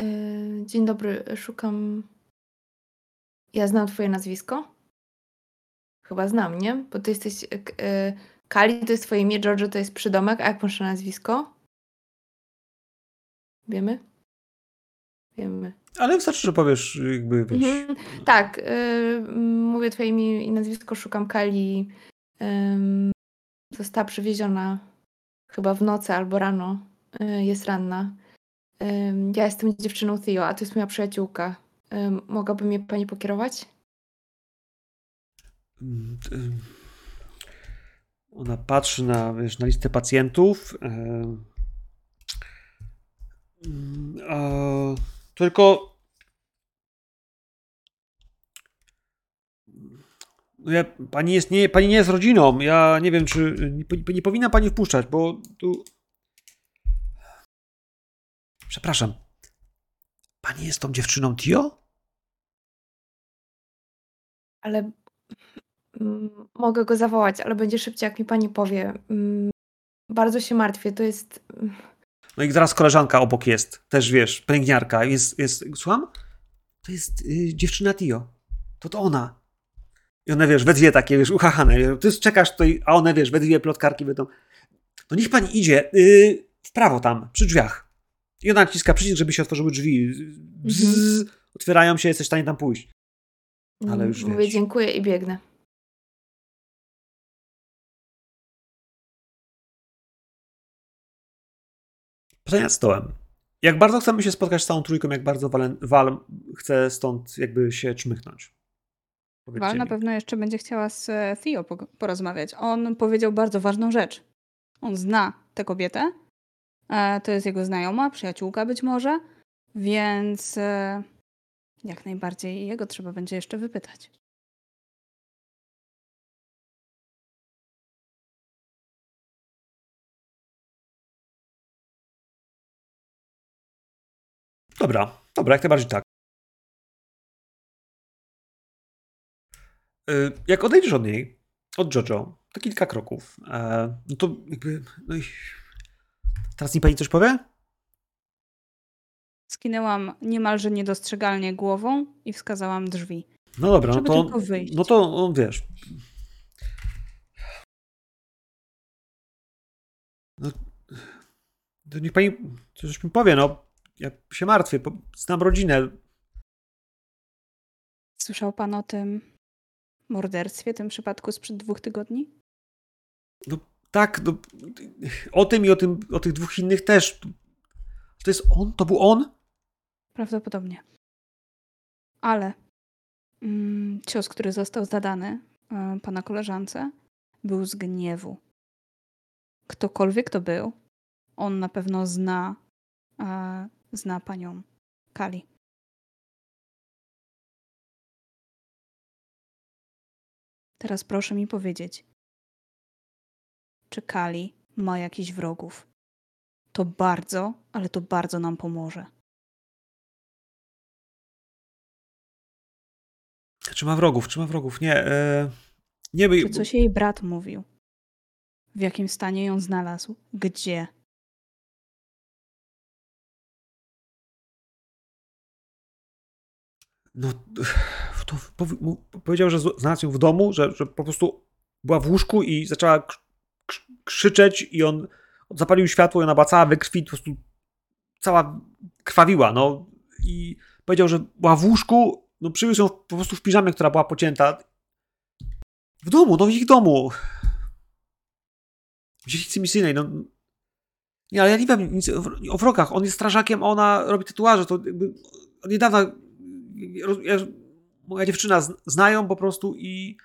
e, Dzień dobry, szukam. Ja znam Twoje nazwisko? Chyba znam, nie? Bo Ty jesteś. e, Kali to jest Twoje imię, Giorgio to jest przydomek, a jak masz na nazwisko? Wiemy? Wiemy. Ale wystarczy, że powiesz, jakby, wiesz, Mhm. Tak, y, mówię Twoje imię i nazwisko, szukam Kali. Została przywieziona chyba w nocy albo rano. Y, jest ranna. Ja jestem dziewczyną Theo, a to jest moja przyjaciółka. Mogłaby mnie pani pokierować? Ona patrzy na, wiesz, na listę pacjentów. Tylko. No ja, pani, jest, nie, pani nie jest rodziną. Ja nie wiem, czy. Nie, nie powinna pani wpuszczać, bo tu. Przepraszam. Pani jest tą dziewczyną Tio? Ale mm, mogę go zawołać, ale będzie szybciej, jak mi pani powie. Mm, bardzo się martwię, to jest... mm, No i zaraz koleżanka obok jest. Też wiesz, pielęgniarka. Jest. jest słucham? To jest y, dziewczyna Tio. To to ona. I one wiesz, we dwie takie, wiesz, uchachane. Ty czekasz tutaj, a one wiesz, we dwie plotkarki będą. No niech pani idzie y, w prawo tam, przy drzwiach. I ona naciska przycisk, żeby się otworzyły drzwi. Bzz, Otwierają się, jesteś w stanie tam pójść. Ale już Mówię wiesz. dziękuję i biegnę. Pytanie nad stołem. Jak bardzo chcemy się spotkać z całą trójką, jak bardzo Wal, Wal chce stąd jakby się czmychnąć? Powiedzcie Val na mi. pewno jeszcze będzie chciała z e, Theo porozmawiać. On powiedział bardzo ważną rzecz. On zna tę kobietę. E, to jest jego znajoma, przyjaciółka być może, więc e, jak najbardziej jego trzeba będzie jeszcze wypytać. Dobra, dobra, jak najbardziej tak. Y, Jak odejdziesz od niej, od Jojo, to kilka kroków, e, no to jakby. No i... Teraz mi pani coś powie? Skinęłam niemalże niedostrzegalnie głową i wskazałam drzwi. No dobra, no Żeby to. No to no, wiesz. No, to niech pani coś mi powie, no. Ja się martwię, znam rodzinę. Słyszał pan o tym morderstwie, tym przypadku sprzed dwóch tygodni? Tak, no, o tym i o, tym, o tych dwóch innych też. To jest on? To był on? Prawdopodobnie. Ale mm, cios, który został zadany e, pana koleżance, był z gniewu. Ktokolwiek to był, on na pewno zna, e, zna panią Kali. Teraz proszę mi powiedzieć, czy Kali ma jakichś wrogów? To bardzo, ale to bardzo nam pomoże. Czy ma wrogów? Czy ma wrogów? Nie. E, nie, Czy by. coś jej brat mówił? W jakim stanie ją znalazł? Gdzie? No, to powiedział, że znalazł ją w domu, że, że po prostu była w łóżku i zaczęła krzyczeć i on zapalił światło i ona była cała we krwi, po prostu cała krwawiła, no. I powiedział, że była w łóżku, no przywiózł ją po prostu w piżamie, która była pocięta. W domu, no w ich domu. W dziedzicy misyjnej, no. Nie, ale ja nie wiem nic o, wrogach. On jest strażakiem, a ona robi tatuaże, to jakby ja, moja dziewczyna znają po prostu i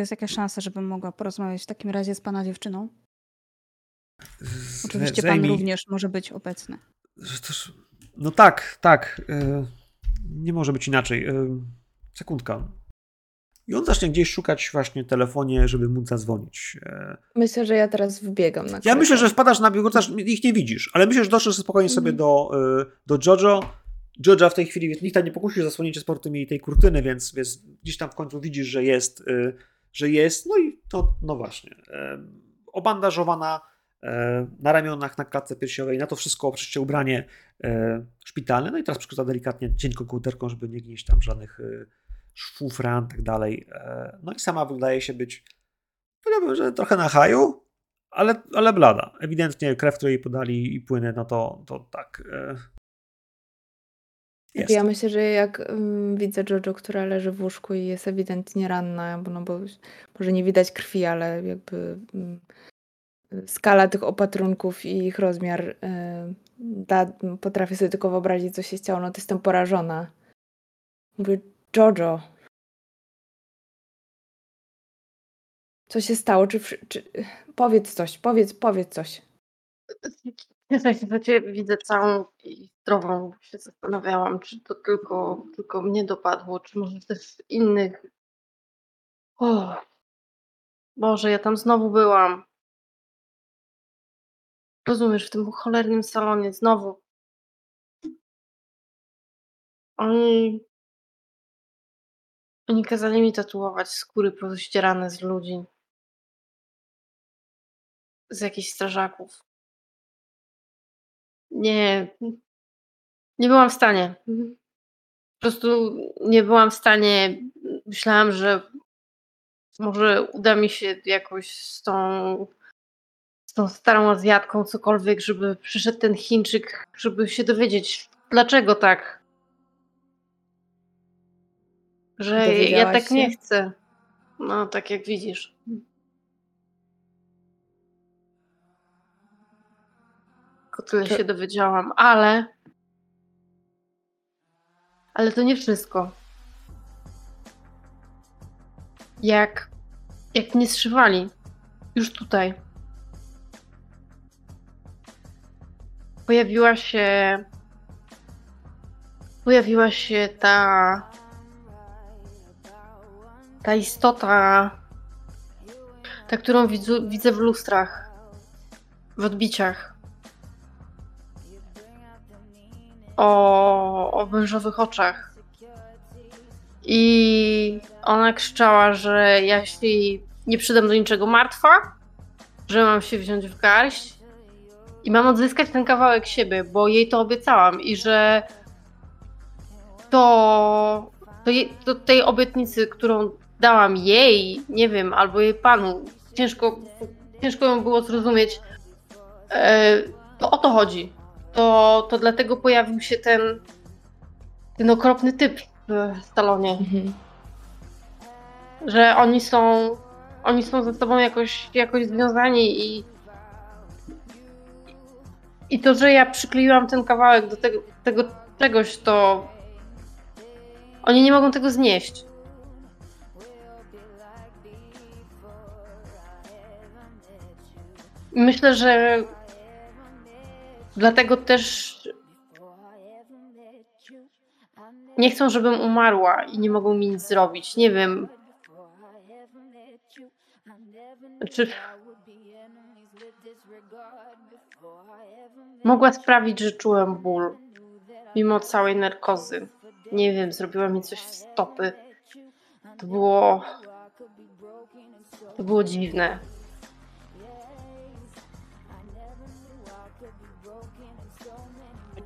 Jest jakaś szansa, żebym mogła porozmawiać w takim razie z pana dziewczyną? z- Oczywiście pan również może być obecny. też- No tak, tak. e, Nie może być inaczej. e, Sekundka. I on zacznie gdzieś szukać właśnie telefonie, żeby móc zadzwonić. E, Myślę, że ja teraz wbiegam na Ja korytarz. myślę, że wpadasz na biurko, ich nie widzisz, ale myślę, że doszedł spokojnie sobie Mhm. do, do Jojo. Jojo w tej chwili, nikt tam nie pokusił zasłonięcie sportem jej tej kurtyny, więc, więc gdzieś tam w końcu widzisz, że jest, że jest. No i to, no właśnie. e, Obandażowana e, na ramionach, na klatce piersiowej, na to wszystko oczywiście ubranie e, szpitalne. No i teraz przykłada delikatnie cienką kołderką, żeby nie gnieść tam żadnych e, szwów, ran, tak dalej. No i sama wydaje się być, powiedziałbym, że trochę na haju, ale, ale blada. Ewidentnie krew, której podali i płyny, no to, to tak. Jest. Ja myślę, że jak ym, widzę Jojo, która leży w łóżku i jest ewidentnie ranna, bo, no bo może nie widać krwi, ale jakby ym, skala tych opatrunków i ich rozmiar, y, da, potrafię sobie tylko wyobrazić, co się stało, no to jestem porażona. Mówię, Jojo. Co się stało? Czy, czy... Powiedz coś, powiedz, powiedz coś. Ja ciebie widzę całą i zdrową. Się zastanawiałam, czy to tylko, tylko mnie dopadło, czy może też innych. O, Boże, ja tam znowu byłam. Rozumiesz, w tym cholernym salonie znowu. Oni. Oni kazali mi tatuować skóry pozościerane z ludzi. Z jakichś strażaków. Nie. Nie byłam w stanie. Po prostu nie byłam w stanie. Myślałam, że może uda mi się jakoś z tą, z tą starą Azjatką cokolwiek, żeby przyszedł ten Chińczyk, żeby się dowiedzieć, dlaczego tak. Że ja Dowiedziałaś tak nie się? chcę. No, tak jak widzisz. Tylko tyle To- się dowiedziałam, ale. Ale to nie wszystko. Jak. Jak mnie zszywali. Już tutaj. Pojawiła się. Pojawiła się ta. Ta istota. Ta, którą widzę w lustrach. W odbiciach. O, o wężowych oczach. I ona krzyczała, że jej nie przydam do niczego martwa, że mam się wziąć w garść i mam odzyskać ten kawałek siebie, bo jej to obiecałam i że to, to, to tej obietnicy, którą dałam jej, nie wiem, albo jej panu, ciężko, ciężko ją było zrozumieć, e, to o to chodzi. To, to dlatego pojawił się ten, ten okropny typ w salonie Mhm. że oni są oni są ze sobą jakoś, jakoś związani i i to, że ja przykleiłam ten kawałek do tego, tego czegoś, to oni nie mogą tego znieść. Myślę, że dlatego też nie chcą, żebym umarła i nie mogą mi nic zrobić. Nie wiem. Czy mogła sprawić, że czułem ból, mimo całej narkozy. Nie wiem, zrobiła mi coś w stopy. To było. To było dziwne.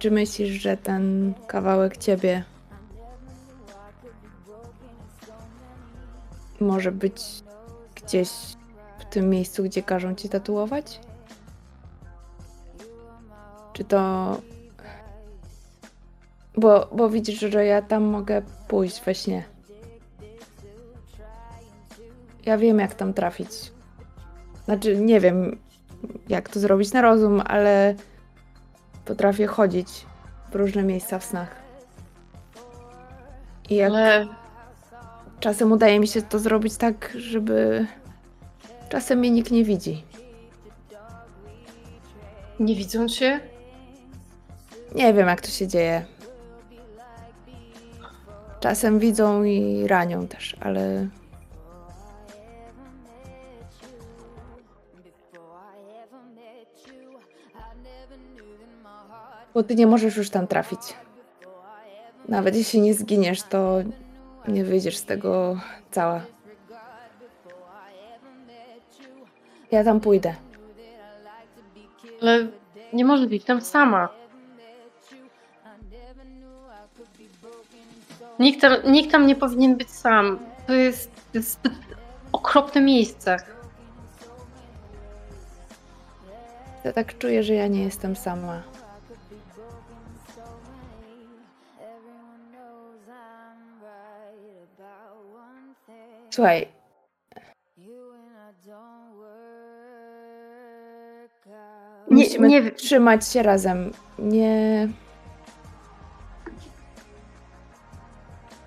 Czy myślisz, że ten kawałek ciebie może być gdzieś w tym miejscu, gdzie każą ci tatuować? Czy to. Bo, bo widzisz, że ja tam mogę pójść we śnie. Ja wiem, jak tam trafić. Znaczy, nie wiem, jak to zrobić na rozum, ale potrafię chodzić w różne miejsca w snach. I jak Ale czasem udaje mi się to zrobić tak, żeby czasem mnie nikt nie widzi. nie widzą cię? Nie wiem, jak to się dzieje. Czasem widzą i ranią też, ale Bo ty nie możesz już tam trafić. Nawet jeśli nie zginiesz, to nie wyjdziesz z tego cała. Ja tam pójdę. Ale nie może być tam sama. Nikt tam, nikt tam nie powinien być sam. To jest, to jest zbyt okropne miejsce. Ja tak czuję, że ja nie jestem sama. Słuchaj, Nie, musimy nie trzymać się razem. Nie.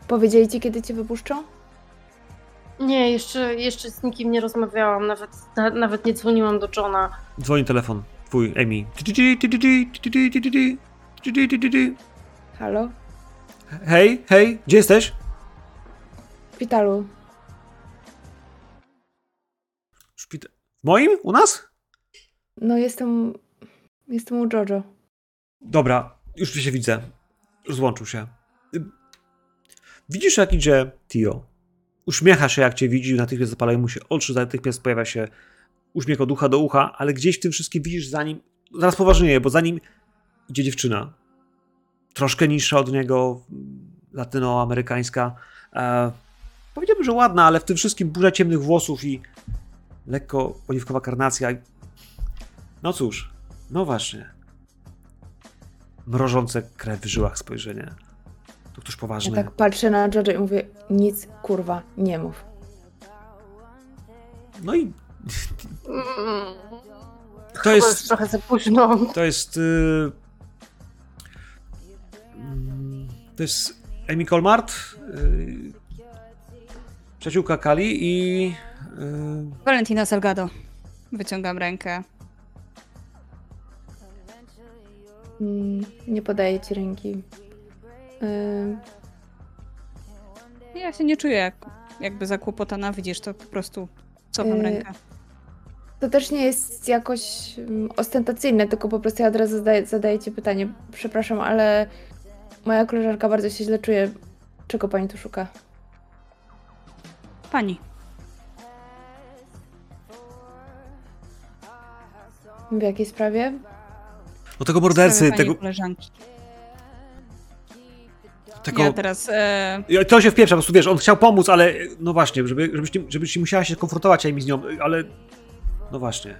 Powiedzieli ci, kiedy cię wypuszczą? Nie, jeszcze, jeszcze z nikim nie rozmawiałam, nawet, na, nawet nie dzwoniłam do Johna. Dzwoni telefon. twój, Amy. Halo? Hej, hej, gdzie jesteś? W szpitalu. Moim? U nas? No jestem... Jestem u Jojo. Dobra, już się widzę. Rozłączył się. Widzisz, jak idzie Tio. Uśmiecha się, jak cię widzi, natychmiast zapalają mu się oczy, natychmiast pojawia się uśmiech od ucha do ucha, ale gdzieś w tym wszystkim widzisz za nim, zaraz poważnieje, bo za nim idzie dziewczyna. Troszkę niższa od niego, latynoamerykańska. E, powiedziałbym, że ładna, ale w tym wszystkim burza ciemnych włosów i lekko oliwkowa karnacja. No cóż, no właśnie mrożące krew w żyłach spojrzenie. To ktoś Ja poważny. tak patrzę na Jojo i mówię, nic kurwa nie mów. No i Mm, to To jest jest. trochę za późno. To jest. Yy, mm, to jest Amy Colmart, yy, przyjaciółka Kali i. Yy, Valentina Salgado. Wyciągam rękę. Mm, nie podaję ci ręki. Ym, Ja się nie czuję jak, jakby zakłopotana, widzisz, to po prostu cofam Yy, rękę. To też nie jest jakoś mm, ostentacyjne, tylko po prostu ja od razu zadaję, zadaję ci pytanie. Przepraszam, ale moja koleżanka bardzo się źle czuje. Czego pani tu szuka? Pani, W jakiej sprawie? no tego mordercy, pani tego. koleżanki. tego Ja teraz e, To się wpieprza, po prostu wiesz, on chciał pomóc, ale no właśnie, żeby, żebyś, nie- żebyś nie musiała się konfrontować Amy z nią, ale no właśnie.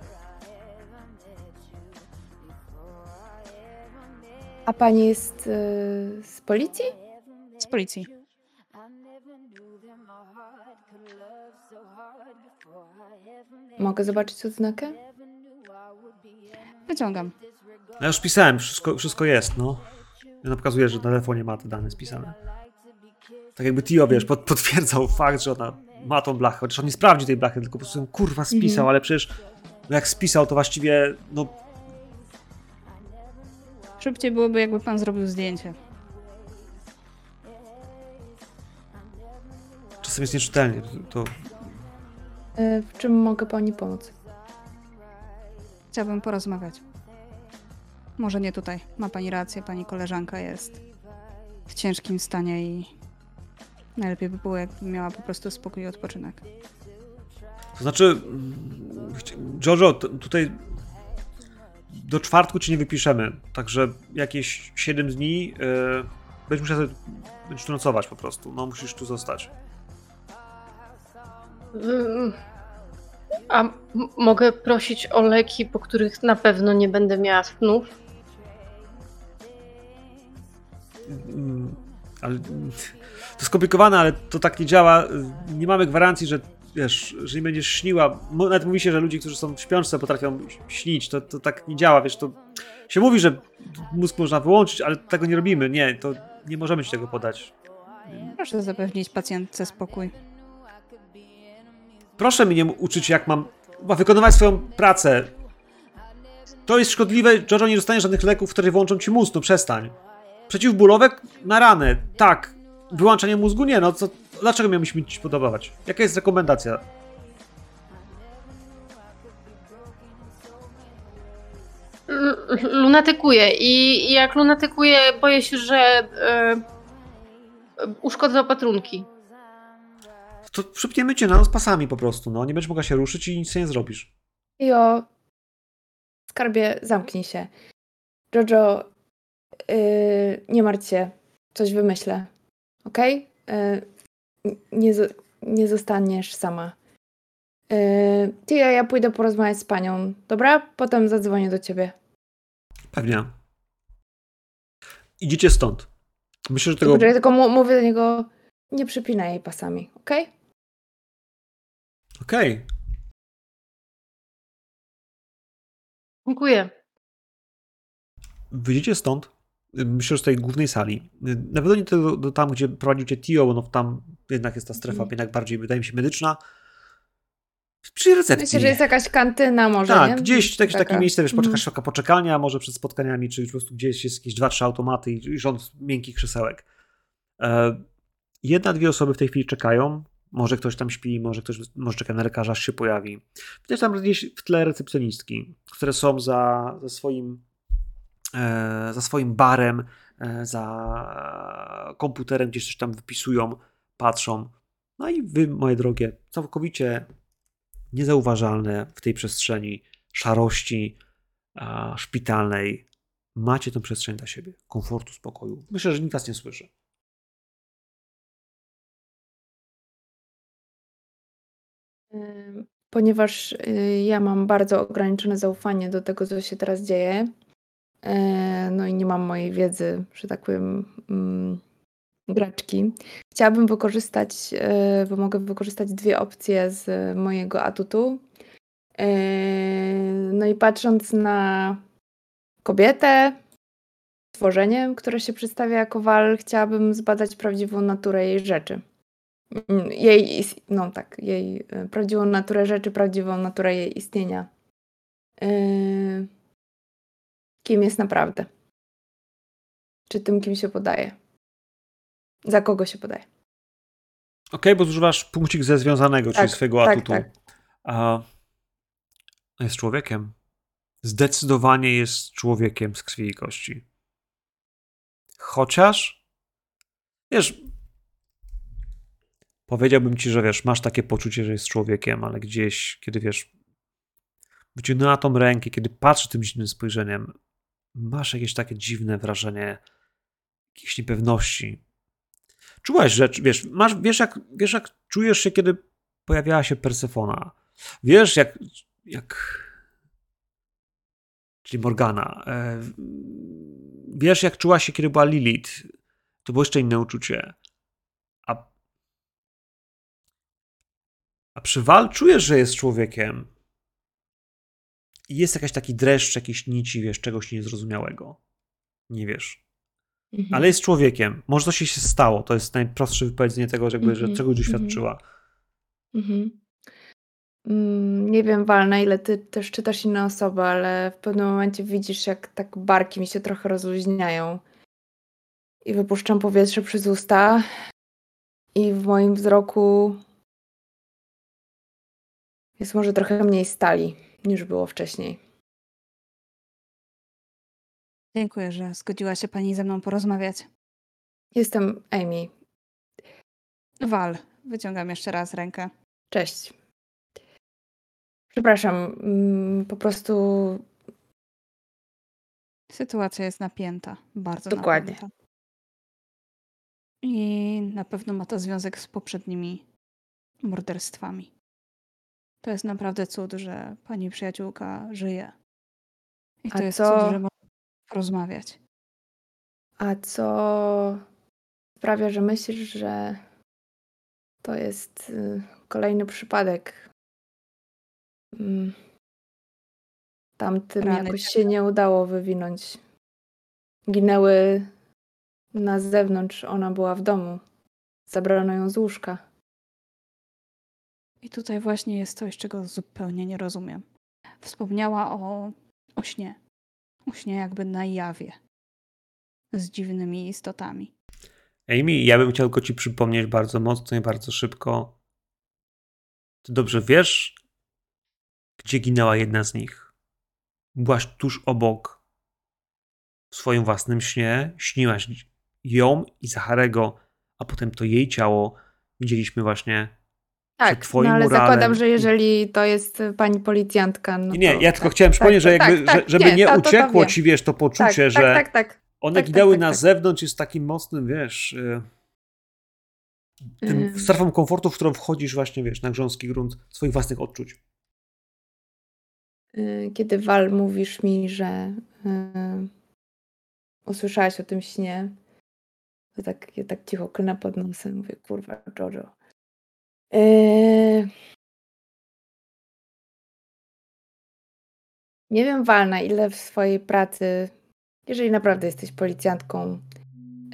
A pani jest y, z policji? z policji. Mogę zobaczyć odznakę? Wyciągam. Ja już pisałem, wszystko, wszystko jest, no. Ja pokazuję, że na telefonie ma te dane spisane. Tak jakby Tio, wiesz, pod, potwierdzał fakt, że ona ma tą blachę, chociaż on nie sprawdzi tej blachy, tylko po prostu ją, kurwa spisał, Mhm. ale przecież no jak spisał, to właściwie, no, Szybciej byłoby, jakby pan zrobił zdjęcie. czasem jest nieczytelnie, to, Y, w czym mogę pani pomóc? Chciałabym porozmawiać. Może nie tutaj. Ma pani rację, pani koleżanka jest w ciężkim stanie i najlepiej by było, jakby miała po prostu spokój i odpoczynek. To znaczy, Jojo, tutaj do czwartku ci nie wypiszemy, także jakieś 7 dni yy, będziesz musiał sobie- będziesz tu nocować po prostu, no musisz tu zostać. Mm, A mogę prosić o leki, po których na pewno nie będę miała snów? Mm, Ale to skomplikowane, ale to tak nie działa. Nie mamy gwarancji, że wiesz, że nie będziesz śniła. Nawet mówi się, że ludzie, którzy są w śpiączce potrafią śnić. To, to tak nie działa, wiesz, to się mówi, że mózg można wyłączyć, ale tego nie robimy. Nie, to nie możemy ci tego podać. Proszę zapewnić pacjentce spokój. Proszę mnie uczyć, jak mam ma wykonywać swoją pracę. To jest szkodliwe. Jojo nie dostanie żadnych leków, które wyłączą ci mózg. No przestań. Przeciwbólowe na ranę. Tak. Wyłączanie mózgu? Nie. No co, dlaczego miałbyś mi ci podobać? Jaka jest rekomendacja? L- lunatykuję i jak lunatykuję, boję się, że e, uszkodzę opatrunki. To przypniemy cię na z pasami po prostu. No nie będziesz mogła się ruszyć i nic nie zrobisz. Jo, skarbie, zamknij się. Jojo, y, nie martw się, coś wymyślę, okej? Y, nie, zo- nie zostaniesz sama. Y, ty, ja, ja pójdę porozmawiać z panią, dobra? Potem zadzwonię do ciebie. Pewnie. Idziecie stąd. Myślę, że tego. Tylko, tylko mu, mówię do niego, nie przypinaj jej pasami, okej? Okej. Dziękuję. Wyjdziecie stąd. Myślę, że z tej głównej sali. Na pewno nie do, do tam, gdzie prowadził cię Tio, bo no tam jednak jest ta strefa Mhm. jednak bardziej, wydaje mi się, medyczna. Przy recepcji. Myślę, że jest jakaś kantyna może, tak, nie? gdzieś jakieś takie miejsce, wiesz, Mhm. poczekasz taka poczekalnia, może przed spotkaniami, czy po prostu gdzieś jest jakieś dwa, trzy automaty i i rząd miękkich krzesełek. E, jedna, dwie osoby w tej chwili czekają. Może ktoś tam śpi, może ktoś może czeka na lekarza, aż się pojawi. Widać tam gdzieś w tle recepcjonistki, które są za, za swoim e, za swoim barem, e, za komputerem, gdzieś coś tam wypisują, patrzą. No i wy, moje drogie, całkowicie niezauważalne w tej przestrzeni szarości a, szpitalnej, macie tę przestrzeń dla siebie, komfortu, spokoju. Myślę, że nikt was nie słyszy. Ponieważ y, ja mam bardzo ograniczone zaufanie do tego, co się teraz dzieje, e, no i nie mam mojej wiedzy, że tak powiem, mm, graczki, chciałabym wykorzystać, e, bo mogę wykorzystać dwie opcje z mojego atutu. E, No i patrząc na kobietę, stworzenie, które się przedstawia jako wal, chciałabym zbadać prawdziwą naturę jej rzeczy. Mm, Jej, no tak, jej e, prawdziwą naturę rzeczy, prawdziwą naturę jej istnienia. Yy, kim jest naprawdę? Czy tym, kim się podaje? Za kogo się podaje? Okej, bo zużywasz punkcik ze związanego, czyli Tak, swojego tak, atutu. tak. A jest człowiekiem. Zdecydowanie jest człowiekiem z krwi i kości. Chociaż, wiesz, powiedziałbym ci, że wiesz, masz takie poczucie, że jest człowiekiem, ale gdzieś, kiedy wiesz, wyciągnęła tą rękę, kiedy patrzy tym dziwnym spojrzeniem, masz jakieś takie dziwne wrażenie jakiejś niepewności. Czułaś rzecz, wiesz, masz, wiesz, jak, wiesz, jak czujesz się, kiedy pojawiała się Persefona. Wiesz, jak, jak czyli Morgana. E, wiesz, jak czuła się, kiedy była Lilith. To było jeszcze inne uczucie. A przy Wal czujesz, że jest człowiekiem. I jest jakaś taki dreszcz, jakieś nici, wiesz, czegoś niezrozumiałego. Nie wiesz. Mhm. Ale jest człowiekiem. Może coś się stało. To jest najprostsze wypowiedzenie tego, że, jakby, że Mhm, czegoś mhm. doświadczyła. Mhm. Mm, Nie wiem, Wal, na ile ty też czytasz inne osoby, ale w pewnym momencie widzisz, jak tak barki mi się trochę rozluźniają. I wypuszczam powietrze przez usta. I w moim wzroku jest może trochę mniej stali, niż było wcześniej. Dziękuję, że zgodziła się pani ze mną porozmawiać. Jestem Amy. Wal, wyciągam jeszcze raz rękę. Cześć. Przepraszam, mm, po prostu Sytuacja jest napięta, bardzo Dokładnie. napięta. I na pewno ma to związek z poprzednimi morderstwami. To jest naprawdę cud, że pani przyjaciółka żyje. I to A jest co- cud, że można porozmawiać. A co sprawia, że myślisz, że to jest y, kolejny przypadek? Mm. Tamtym Rany jakoś się nie udało wywinąć. Ginęły na zewnątrz, ona była w domu. Zabrano ją z łóżka. I tutaj właśnie jest coś, czego zupełnie nie rozumiem. Wspomniała o, o śnie. O śnie jakby na jawie. Z dziwnymi istotami. Amy, ja bym chciał tylko ci przypomnieć bardzo mocno i bardzo szybko. Ty dobrze wiesz, gdzie ginęła jedna z nich. Byłaś tuż obok w swoim własnym śnie, śniłaś ją i Zacharego, a potem to jej ciało widzieliśmy właśnie. Tak, twoim no ale moralem zakładam, że jeżeli to jest y, pani policjantka. No Nie, nie, to, ja tylko tak, chciałem tak, przypomnieć, że, tak, jakby, tak, że, tak, żeby nie, to uciekło ci, wiesz, to poczucie, że Tak, tak, one ginęły na zewnątrz jest takim mocnym, wiesz, y, tym Ym. strefą komfortu, w którą wchodzisz właśnie, wiesz, na grząski grunt swoich własnych odczuć. Y, Kiedy Wal mówisz mi, że y, usłyszałaś o tym śnie, to tak, ja tak cicho klnę pod nosem, mówię, kurwa, Jojo. Y, nie wiem, Wal, na ile w swojej pracy, jeżeli naprawdę jesteś policjantką,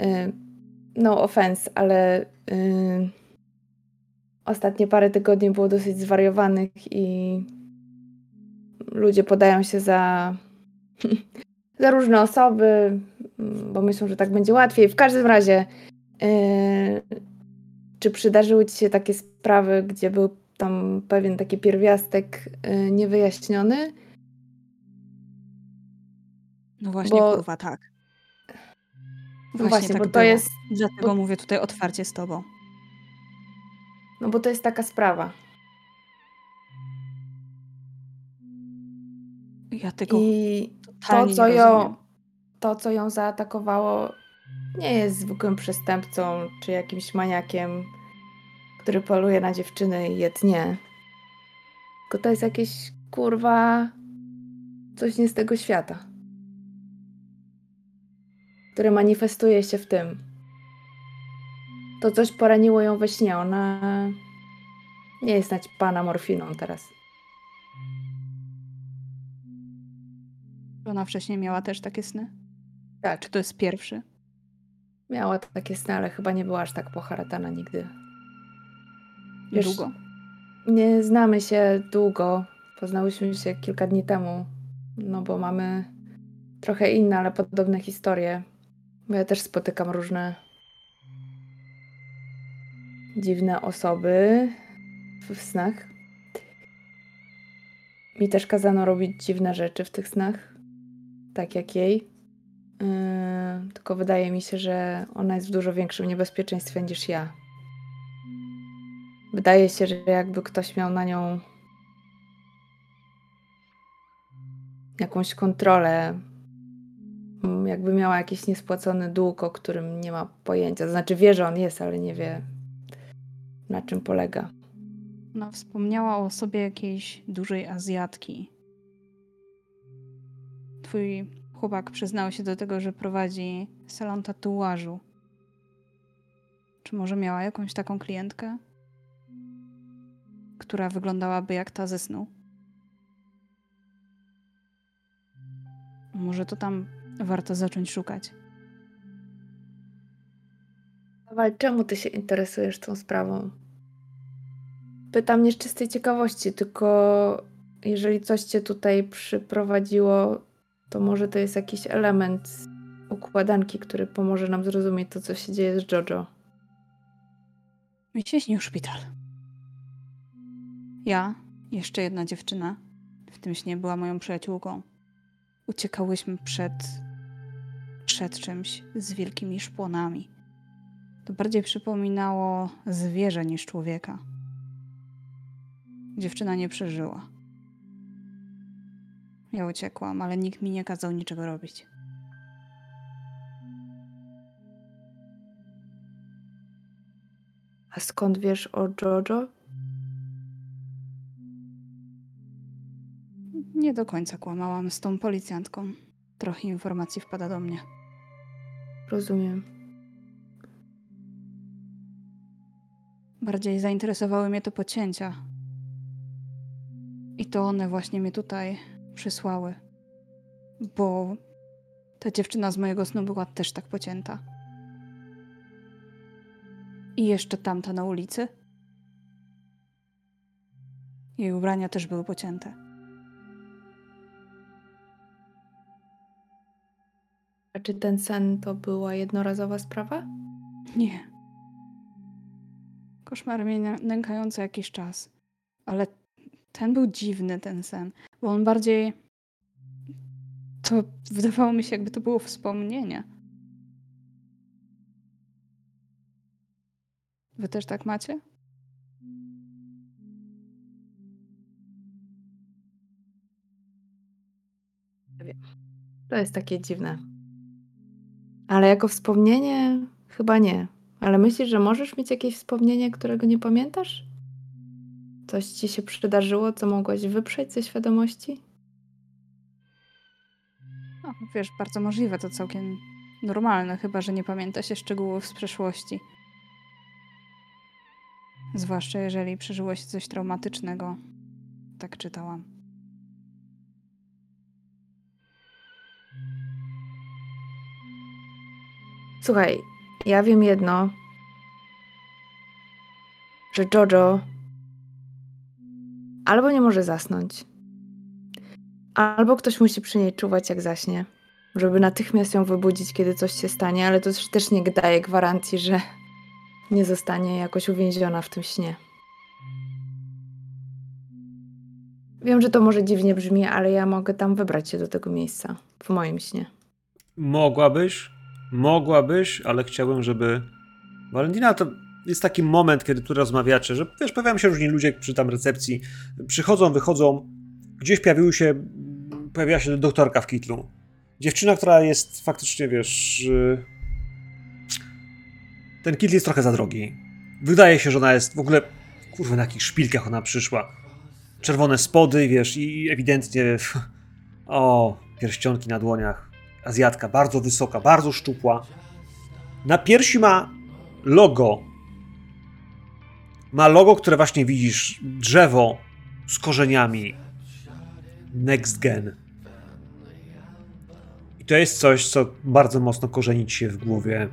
y, no offense, ale y, ostatnie parę tygodni było dosyć zwariowanych i ludzie podają się za, za różne osoby, bo myślą, że tak będzie łatwiej. W każdym razie, yy, czy przydarzyły ci się takie sprawy, gdzie był tam pewien taki pierwiastek yy, niewyjaśniony? No właśnie, Bo- kurwa, tak. No właśnie, tak bo to było. jest, Dlatego bo- mówię tutaj otwarcie z tobą. no bo to jest taka sprawa. Ja tego I to, co ją, to, co ją zaatakowało, nie jest zwykłym przestępcą czy jakimś maniakiem, który poluje na dziewczyny i je tnie. Tylko to jest jakieś kurwa coś nie z tego świata, które manifestuje się w tym. To coś poraniło ją we śnie. Ona nie jest naćpana morfiną teraz. Ona wcześniej miała też takie sny? Tak, Czy to jest pierwszy? miała takie sny, ale chyba nie była aż tak poharatana nigdy. Wiesz, Długo. Nie znamy się długo. Poznałyśmy się kilka dni temu. No bo mamy trochę inne, ale podobne historie. Bo ja też spotykam różne dziwne osoby w snach. Mi też kazano robić dziwne rzeczy w tych snach. Tak jak jej. Yy, tylko wydaje mi się, że ona jest w dużo większym niebezpieczeństwie niż ja. Wydaje się, że jakby ktoś miał na nią jakąś kontrolę, mm, jakby miała jakiś niespłacony dług, o którym nie ma pojęcia. Znaczy wie, że on jest, ale nie wie na czym polega. Ona wspomniała o sobie jakiejś dużej Azjatki. Twój chłopak przyznał się do tego, że prowadzi salon tatuażu. Czy może miała jakąś taką klientkę? Która wyglądałaby jak ta ze snu? Może to tam warto zacząć szukać. Ale czemu ty się interesujesz tą sprawą? Pytam nie z czystej ciekawości, tylko jeżeli coś cię tutaj przyprowadziło, to może to jest jakiś element układanki, który pomoże nam zrozumieć to, co się dzieje z Jojo. Mi się śnił szpital. Ja, jeszcze jedna dziewczyna, w tym śnie była moją przyjaciółką. Uciekałyśmy przed. przed czymś z wielkimi szponami. To bardziej przypominało zwierzę niż człowieka. Dziewczyna nie przeżyła. Ja uciekłam, ale nikt mi nie kazał niczego robić. A skąd wiesz o Jojo? Nie do końca kłamałam z tą policjantką. Trochę informacji wpada do mnie. Rozumiem. Bardziej zainteresowały mnie to pocięcia. I to one właśnie mnie tutaj przysłały. Bo ta dziewczyna z mojego snu była też tak pocięta. I jeszcze tamta na ulicy. Jej ubrania też były pocięte. A czy ten sen to była jednorazowa sprawa? Nie. Koszmar mnie nę- nękający jakiś czas. Ale ten był dziwny, ten sen. Bo on bardziej. To wydawało mi się, jakby to było wspomnienie. Wy też tak macie? To jest takie dziwne. Ale jako wspomnienie chyba nie. Ale myślisz, że możesz mieć jakieś wspomnienie, którego nie pamiętasz? Coś ci się przydarzyło, co mogłaś wyprzeć ze świadomości? No, wiesz, bardzo możliwe, to całkiem normalne, chyba że nie pamięta się szczegółów z przeszłości. Zwłaszcza jeżeli przeżyło się coś traumatycznego. Tak czytałam. Słuchaj, ja wiem jedno. że Jojo albo nie może zasnąć, albo ktoś musi przy niej czuwać, jak zaśnie, żeby natychmiast ją wybudzić, kiedy coś się stanie, ale to też- nie daje gwarancji, że nie zostanie jakoś uwięziona w tym śnie. Wiem, że to może dziwnie brzmi, ale ja mogę tam wybrać się do tego miejsca w moim śnie. Mogłabyś, mogłabyś, ale chciałbym, żeby. Valentina to jest taki moment, kiedy tu rozmawiacie, że wiesz, pojawiają się różni ludzie przy tam recepcji, przychodzą, wychodzą. Gdzieś pojawiły się, pojawiła się doktorka w kitlu. Dziewczyna, która jest faktycznie, wiesz. y, Ten kitl jest trochę za drogi. Wydaje się, że ona jest w ogóle. Kurwa, na jakich szpilkach ona przyszła. Czerwone spody, wiesz, i ewidentnie. O, pierścionki na dłoniach. Azjatka, bardzo wysoka, bardzo szczupła. Na piersi ma logo. Ma logo, które właśnie widzisz. Drzewo z korzeniami. Next Gen. I to jest coś, co bardzo mocno korzeni ci się w głowie.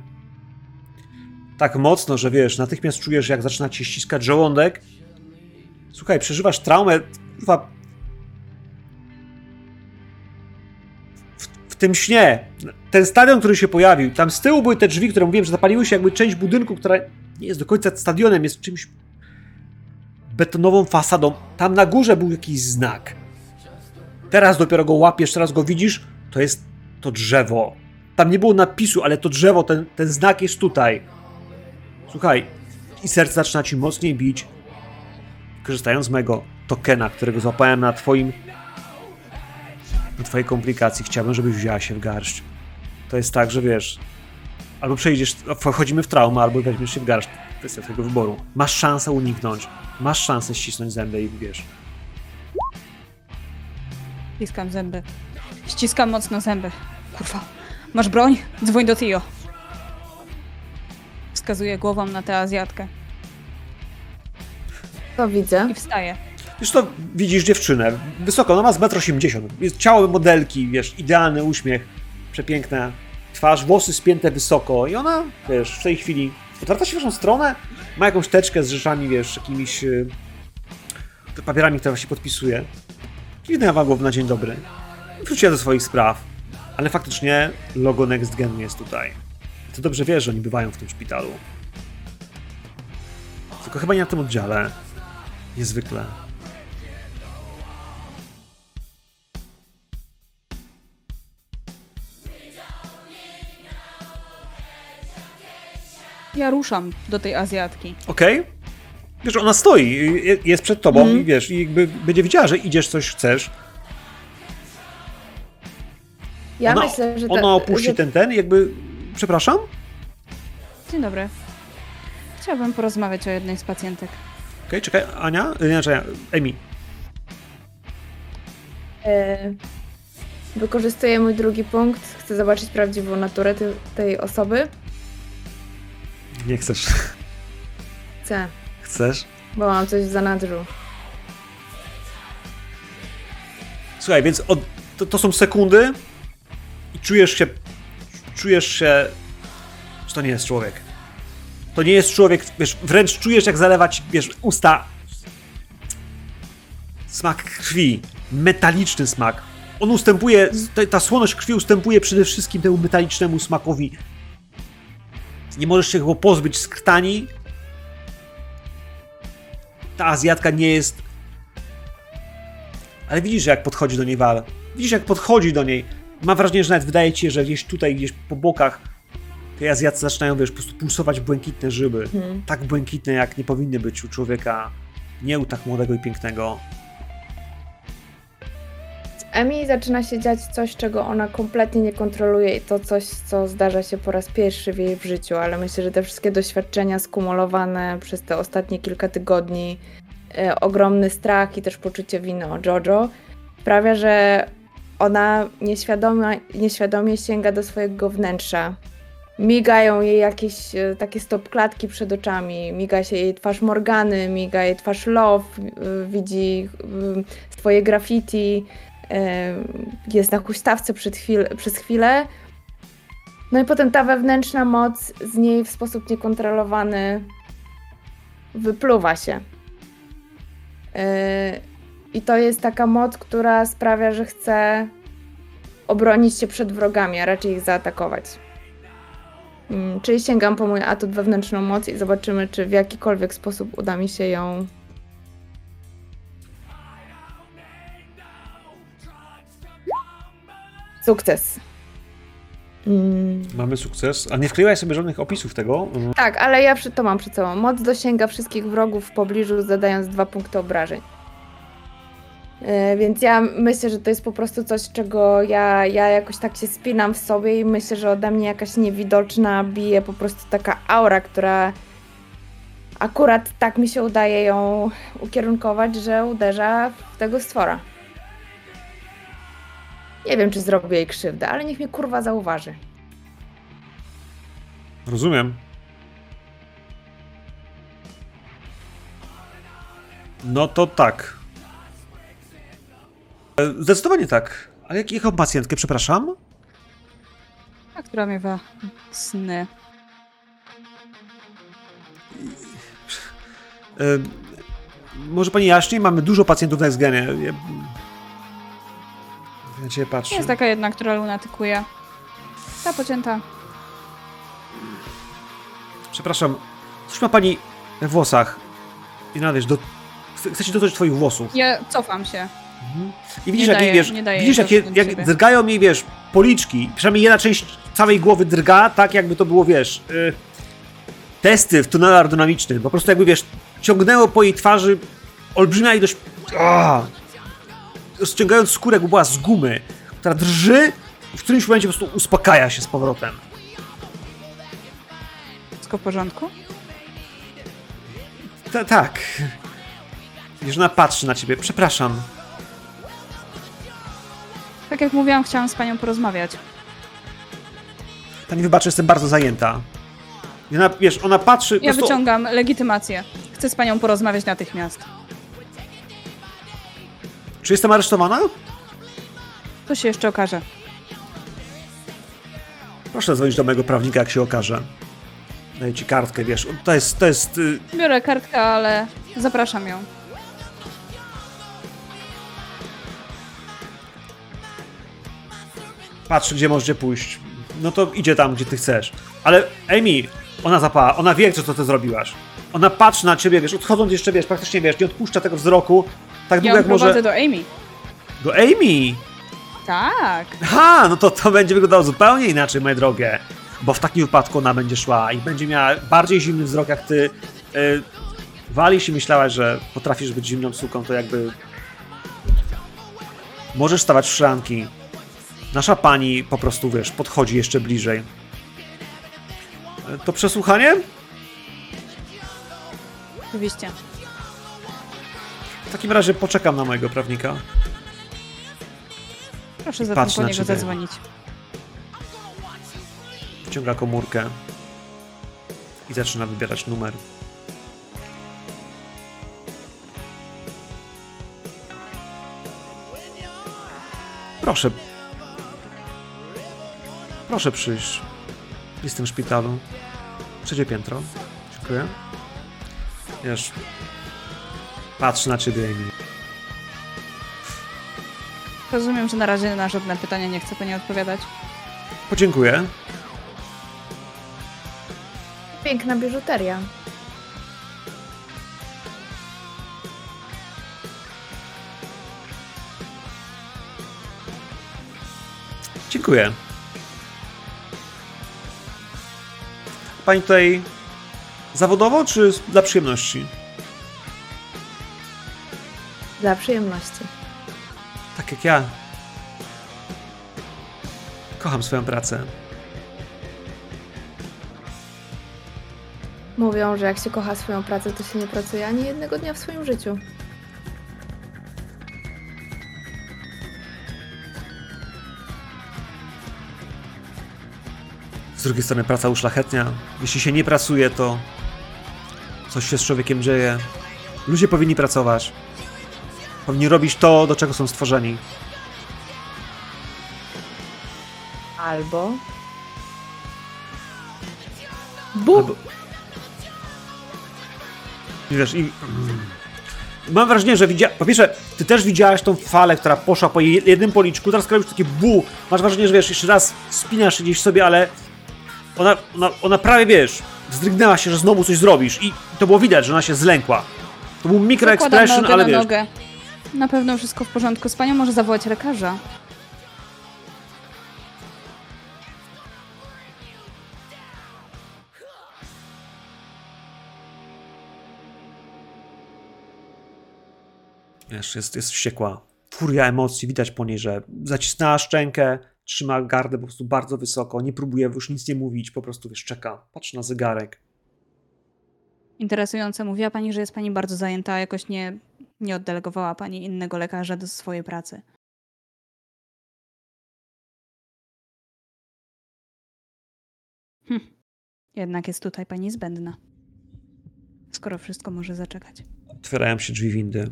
Tak mocno, że wiesz, natychmiast czujesz, jak zaczyna ci ściskać żołądek. Słuchaj, przeżywasz traumę. Kurwa, tym śnie, ten stadion, który się pojawił, tam z tyłu były te drzwi, które mówiłem, że zapaliły się jakby część budynku, która nie jest do końca stadionem, jest czymś betonową fasadą. Tam na górze był jakiś znak. Teraz dopiero go łapiesz, teraz go widzisz, to jest to drzewo. Tam nie było napisu, ale to drzewo, ten, ten znak jest tutaj. Słuchaj, i serce zaczyna ci mocniej bić, korzystając z mojego tokena, którego złapałem na twoim na twojej komplikacji. Chciałbym, żebyś wzięła się w garść. To jest tak, że wiesz, albo przejdziesz, wchodzimy w traumę, albo weźmiesz się w garść. Kwestia twojego wyboru. Masz szansę uniknąć. Masz szansę ścisnąć zęby i wiesz. Ściskam zęby. Ściskam mocno zęby. Kurwa. Masz broń? Dzwoń do Tio. Wskazuję głową na tę Azjatkę To widzę. i wstaję. Wiesz to widzisz dziewczynę. Wysoko, ona ma z 1,80 m. Jest ciało modelki, wiesz, idealny uśmiech, przepiękna twarz, włosy spięte wysoko i ona, wiesz, w tej chwili odwraca się w waszą stronę, ma jakąś teczkę z rzeczami, wiesz, jakimiś y, papierami, które właśnie podpisuje. Dziwna wam głowa na dzień dobry. Wróciła do swoich spraw, ale faktycznie logo Next Gen jest tutaj. Ty dobrze wiesz, że oni bywają w tym szpitalu. Tylko chyba nie na tym oddziale. Niezwykle. Ja ruszam do tej Azjatki. Okej. Wiesz, ona stoi, je- jest przed tobą Mhm. i wiesz, i jakby będzie widziała, że idziesz, coś chcesz. Ja ona, myślę, że, ta, ona opuści że ten, ten, i jakby... Przepraszam? Dzień dobry. Chciałabym porozmawiać o jednej z pacjentek. Okej, czekaj, Ania? Y, Nie, czekaj, Amy. e, wykorzystuję mój drugi punkt. Chcę zobaczyć prawdziwą naturę ty, tej osoby. Nie chcesz. Chcę, Chcesz? bo mam coś w zanadrzu. Słuchaj, więc od, to, to są sekundy i czujesz się, czujesz się, że to nie jest człowiek. To nie jest człowiek, wiesz, wręcz czujesz jak zalewać, wiesz, usta smak krwi, metaliczny smak. On ustępuje, ta, ta słoność krwi ustępuje przede wszystkim temu metalicznemu smakowi. Nie możesz się go pozbyć z krtani. Ta Azjatka nie jest ale widzisz, jak podchodzi do niej Wal. Widzisz, jak podchodzi do niej. Mam wrażenie, że nawet wydaje ci się, że gdzieś tutaj, gdzieś po bokach tej Azjacy zaczynają, wiesz, po prostu pulsować błękitne żyły. Mhm. Tak błękitne, jak nie powinny być u człowieka nie u tak młodego i pięknego. Emi zaczyna się dziać coś, czego ona kompletnie nie kontroluje i to coś, co zdarza się po raz pierwszy w jej w życiu, ale myślę, że te wszystkie doświadczenia skumulowane przez te ostatnie kilka tygodni, e, ogromny strach i też poczucie winy o Jojo sprawia, że ona nieświadoma, nieświadomie sięga do swojego wnętrza. Migają jej jakieś e, takie stopklatki przed oczami, miga się jej twarz Morgany, miga jej twarz Love, e, widzi e, swoje graffiti, jest na huśtawce chwil, przez chwilę. No i potem ta wewnętrzna moc z niej w sposób niekontrolowany wypluwa się. Yy, I to jest taka moc, która sprawia, że chce obronić się przed wrogami, a raczej ich zaatakować. Mm, Czyli sięgam po mój atut wewnętrzną moc i zobaczymy, czy w jakikolwiek sposób uda mi się ją. Sukces. Mm, Mamy sukces. A nie wkleiłaś sobie żadnych opisów tego? Mhm. tak, ale ja przy, to mam przed sobą. Moc dosięga wszystkich wrogów w pobliżu, zadając dwa punkty obrażeń. E, Więc ja myślę, że to jest po prostu coś, czego ja, ja jakoś tak się spinam w sobie i myślę, że ode mnie jakaś niewidoczna bije po prostu taka aura, która akurat tak mi się udaje ją ukierunkować, że uderza w tego stwora. Nie wiem, czy zrobię jej krzywdę, ale niech mnie kurwa zauważy. Rozumiem. No to tak. E, Zdecydowanie tak. A jak, jaką pacjentkę, przepraszam? A która miewa sny. E, może pani jaśniej? Mamy dużo pacjentów na Xgenie. Ja, ja cię patrzę. Jest taka jedna, która lunatykuje. Ta pocięta. Przepraszam, coś ma pani we włosach. I nadejść do... Się dotknąć twoich włosów. Ja cofam się. I widzisz, Nie jak, jej, daję- wiesz, nie widzisz jak, dotknąć jak drgają jej, wiesz, policzki. Przynajmniej jedna część całej głowy drga, tak jakby to było, wiesz, y, testy w tunelu aerodynamicznym. Po prostu jakby, wiesz, ciągnęło po jej twarzy olbrzymia ilość... A, rozciągając skórę, jakby była z gumy, która drży i w którymś momencie po prostu uspokaja się z powrotem. Wszystko w porządku? Ta, tak. Wiesz, ona patrzy na ciebie. Przepraszam. Tak jak mówiłam, chciałam z panią porozmawiać. Pani wybaczy, jestem bardzo zajęta. Ona, wiesz, ona patrzy... Ja prostu- wyciągam legitymację. Chcę z panią porozmawiać natychmiast. Czy jestem aresztowana? To się jeszcze okaże. Proszę dzwonić do mojego prawnika, jak się okaże. Daję ci kartkę, wiesz. To jest, to jest... y, Biorę kartkę, ale zapraszam ją. Patrzy, gdzie możecie pójść. No to idzie tam, gdzie ty chcesz. Ale Amy, ona zapała, ona wie, co ty zrobiłaś. Ona patrzy na ciebie, wiesz, odchodząc jeszcze, wiesz, praktycznie, wiesz, nie odpuszcza tego wzroku. Tak Ja długo, ją jak może... do Amy. Do Amy! Tak. Ha, no to to będzie wyglądało zupełnie inaczej, moje drogie. Bo w takim wypadku ona będzie szła i będzie miała bardziej zimny wzrok jak ty. Yy, Wali się myślałaś, że potrafisz być zimną suką, to jakby... Możesz stawać w szranki. Nasza pani po prostu, wiesz, podchodzi jeszcze bliżej. E, To przesłuchanie? Oczywiście. W takim razie poczekam na mojego prawnika. Proszę zatem Patrz po na niego ciebie. zadzwonić. Wciąga komórkę i zaczyna wybierać numer. Proszę. Proszę przyjść. Jestem w szpitalu. Trzecie piętro. Dziękuję. Wiesz. Patrz na ciebie, Emil. Rozumiem, że na razie na żadne pytania nie chce pani odpowiadać. Podziękuję. Piękna biżuteria. Dziękuję. Pani tutaj zawodowo, czy dla przyjemności? Dla przyjemności. Tak jak ja. Kocham swoją pracę. Mówią, że jak się kocha swoją pracę, to się nie pracuje ani jednego dnia w swoim życiu. Z drugiej strony praca uszlachetnia. Jeśli się nie pracuje, to coś się z człowiekiem dzieje. Ludzie powinni pracować. Powinni robić to, do czego są stworzeni. Albo. Bóg! Albo... I wiesz, i... Mam wrażenie, że widzia... Po pierwsze, ty też widziałaś tą falę, która poszła po jej jednym policzku, teraz robisz takie bu. Masz wrażenie, że wiesz, jeszcze raz spinasz się gdzieś sobie, ale ona, ona, ona prawie, wiesz, zdrygnęła się, że znowu coś zrobisz i to było widać, że ona się zlękła. To był micro Zakładam expression, nogę ale wiesz, nogę. Na pewno wszystko w porządku. Z panią może zawołać lekarza. wiesz, jest, jest wściekła. Furia emocji, widać po niej, że zacisnęła szczękę, trzyma gardę po prostu bardzo wysoko, nie próbuje już nic nie mówić, po prostu wiesz, czeka, patrzy na zegarek. Interesujące. Mówiła pani, że jest pani bardzo zajęta, jakoś nie, nie oddelegowała pani innego lekarza do swojej pracy. Hm. Jednak jest tutaj pani zbędna. Skoro wszystko może zaczekać. Otwierają się drzwi windy.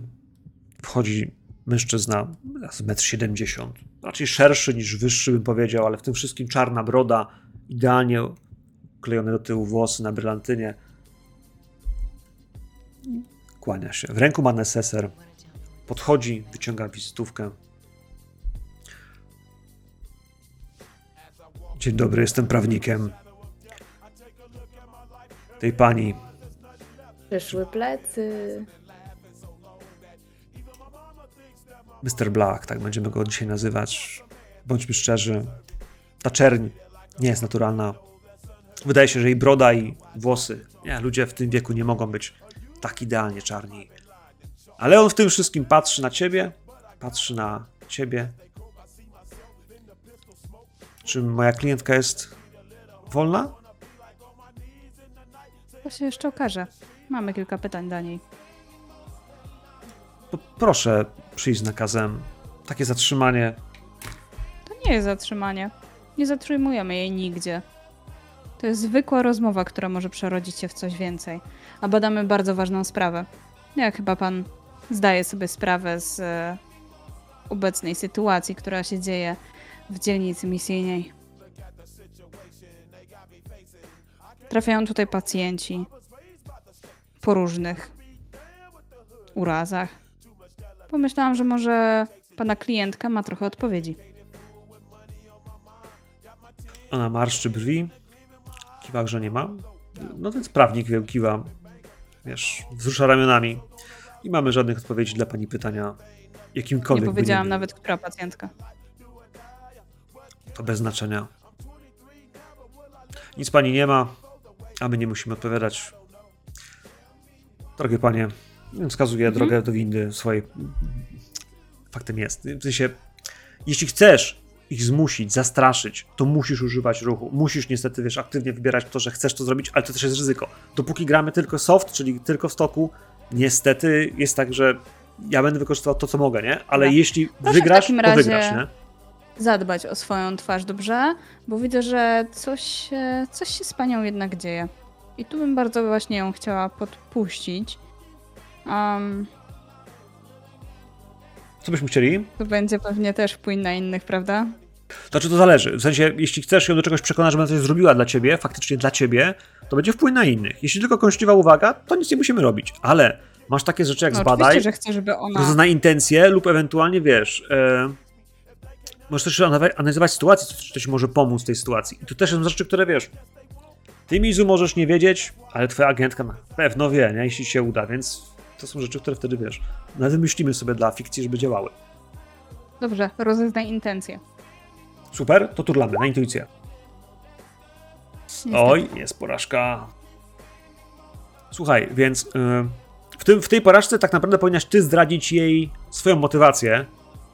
Wchodzi mężczyzna, z 1,70 m. Raczej szerszy niż wyższy, bym powiedział, ale w tym wszystkim czarna broda, idealnie klejone do tyłu włosy na brylantynie. Kłania się. W ręku ma neseser. Podchodzi, wyciąga wizytówkę. Dzień dobry, jestem prawnikiem. Tej pani Przyszły plecy. Mr. Black, tak będziemy go dzisiaj nazywać. Bądźmy szczerzy, ta czerń nie jest naturalna. Wydaje się, że jej broda i włosy, nie, ludzie w tym wieku nie mogą być tak idealnie czarni. Ale on w tym wszystkim patrzy na ciebie, patrzy na ciebie. Czy moja klientka jest wolna? To się jeszcze okaże. Mamy kilka pytań do niej. Proszę przyjść z nakazem. Takie zatrzymanie. To nie jest zatrzymanie. Nie zatrzymujemy jej nigdzie. To jest zwykła rozmowa, która może przerodzić się w coś więcej. A badamy bardzo ważną sprawę. Jak chyba pan zdaje sobie sprawę z e, obecnej sytuacji, która się dzieje w dzielnicy misyjnej. Trafiają tutaj pacjenci po różnych urazach. Pomyślałam, że może pana klientka ma trochę odpowiedzi. Ona marszczy brwi, kiwa, że nie ma. No więc prawnik wiem, kiwa, wiesz, wzrusza ramionami. Nie mamy żadnych odpowiedzi dla pani pytania jakimkolwiek. Nie powiedziałam było. nawet, która pacjentka. To bez znaczenia. Nic pani nie ma, a my nie musimy odpowiadać. Drogie panie, wskazuję Mhm. drogę do windy swojej. Faktem jest. W sensie, jeśli chcesz ich zmusić, zastraszyć, to musisz używać ruchu. Musisz niestety, wiesz, aktywnie wybierać to, że chcesz to zrobić, ale to też jest ryzyko. Dopóki gramy tylko soft, czyli tylko w stoku, niestety jest tak, że ja będę wykorzystywał to, co mogę, nie? Ale Dobra. jeśli Proszę wygrasz, to wygrasz, nie? Zadbać o swoją twarz, dobrze? Bo widzę, że coś, coś się z panią jednak dzieje. I tu bym bardzo właśnie ją chciała podpuścić. Um, Co byśmy chcieli? to będzie pewnie też wpływ na innych, prawda? Znaczy to zależy. W sensie, jeśli chcesz ją do czegoś przekonać, żeby ona coś zrobiła dla ciebie, faktycznie dla ciebie, to będzie wpływ na innych. Jeśli tylko kąśliwa uwaga, to nic nie musimy robić. Ale masz takie rzeczy jak No, zbadaj, że chcę, żeby ona... rozeznaj intencje lub ewentualnie wiesz. E, możesz też analizować- sytuację, co coś może pomóc w tej sytuacji. I to też są rzeczy, które wiesz. Ty, Mizu, możesz nie wiedzieć, ale twoja agentka na pewno wie, nie? jeśli się uda, więc to są rzeczy, które wtedy wiesz. Nawet wymyślimy sobie dla fikcji, żeby działały. Dobrze, rozeznaj intencje. Super, to turlamy na intuicję. Niestety. Oj, jest porażka. Słuchaj, więc y, w, tym, w tej porażce tak naprawdę powinnaś ty zdradzić jej swoją motywację.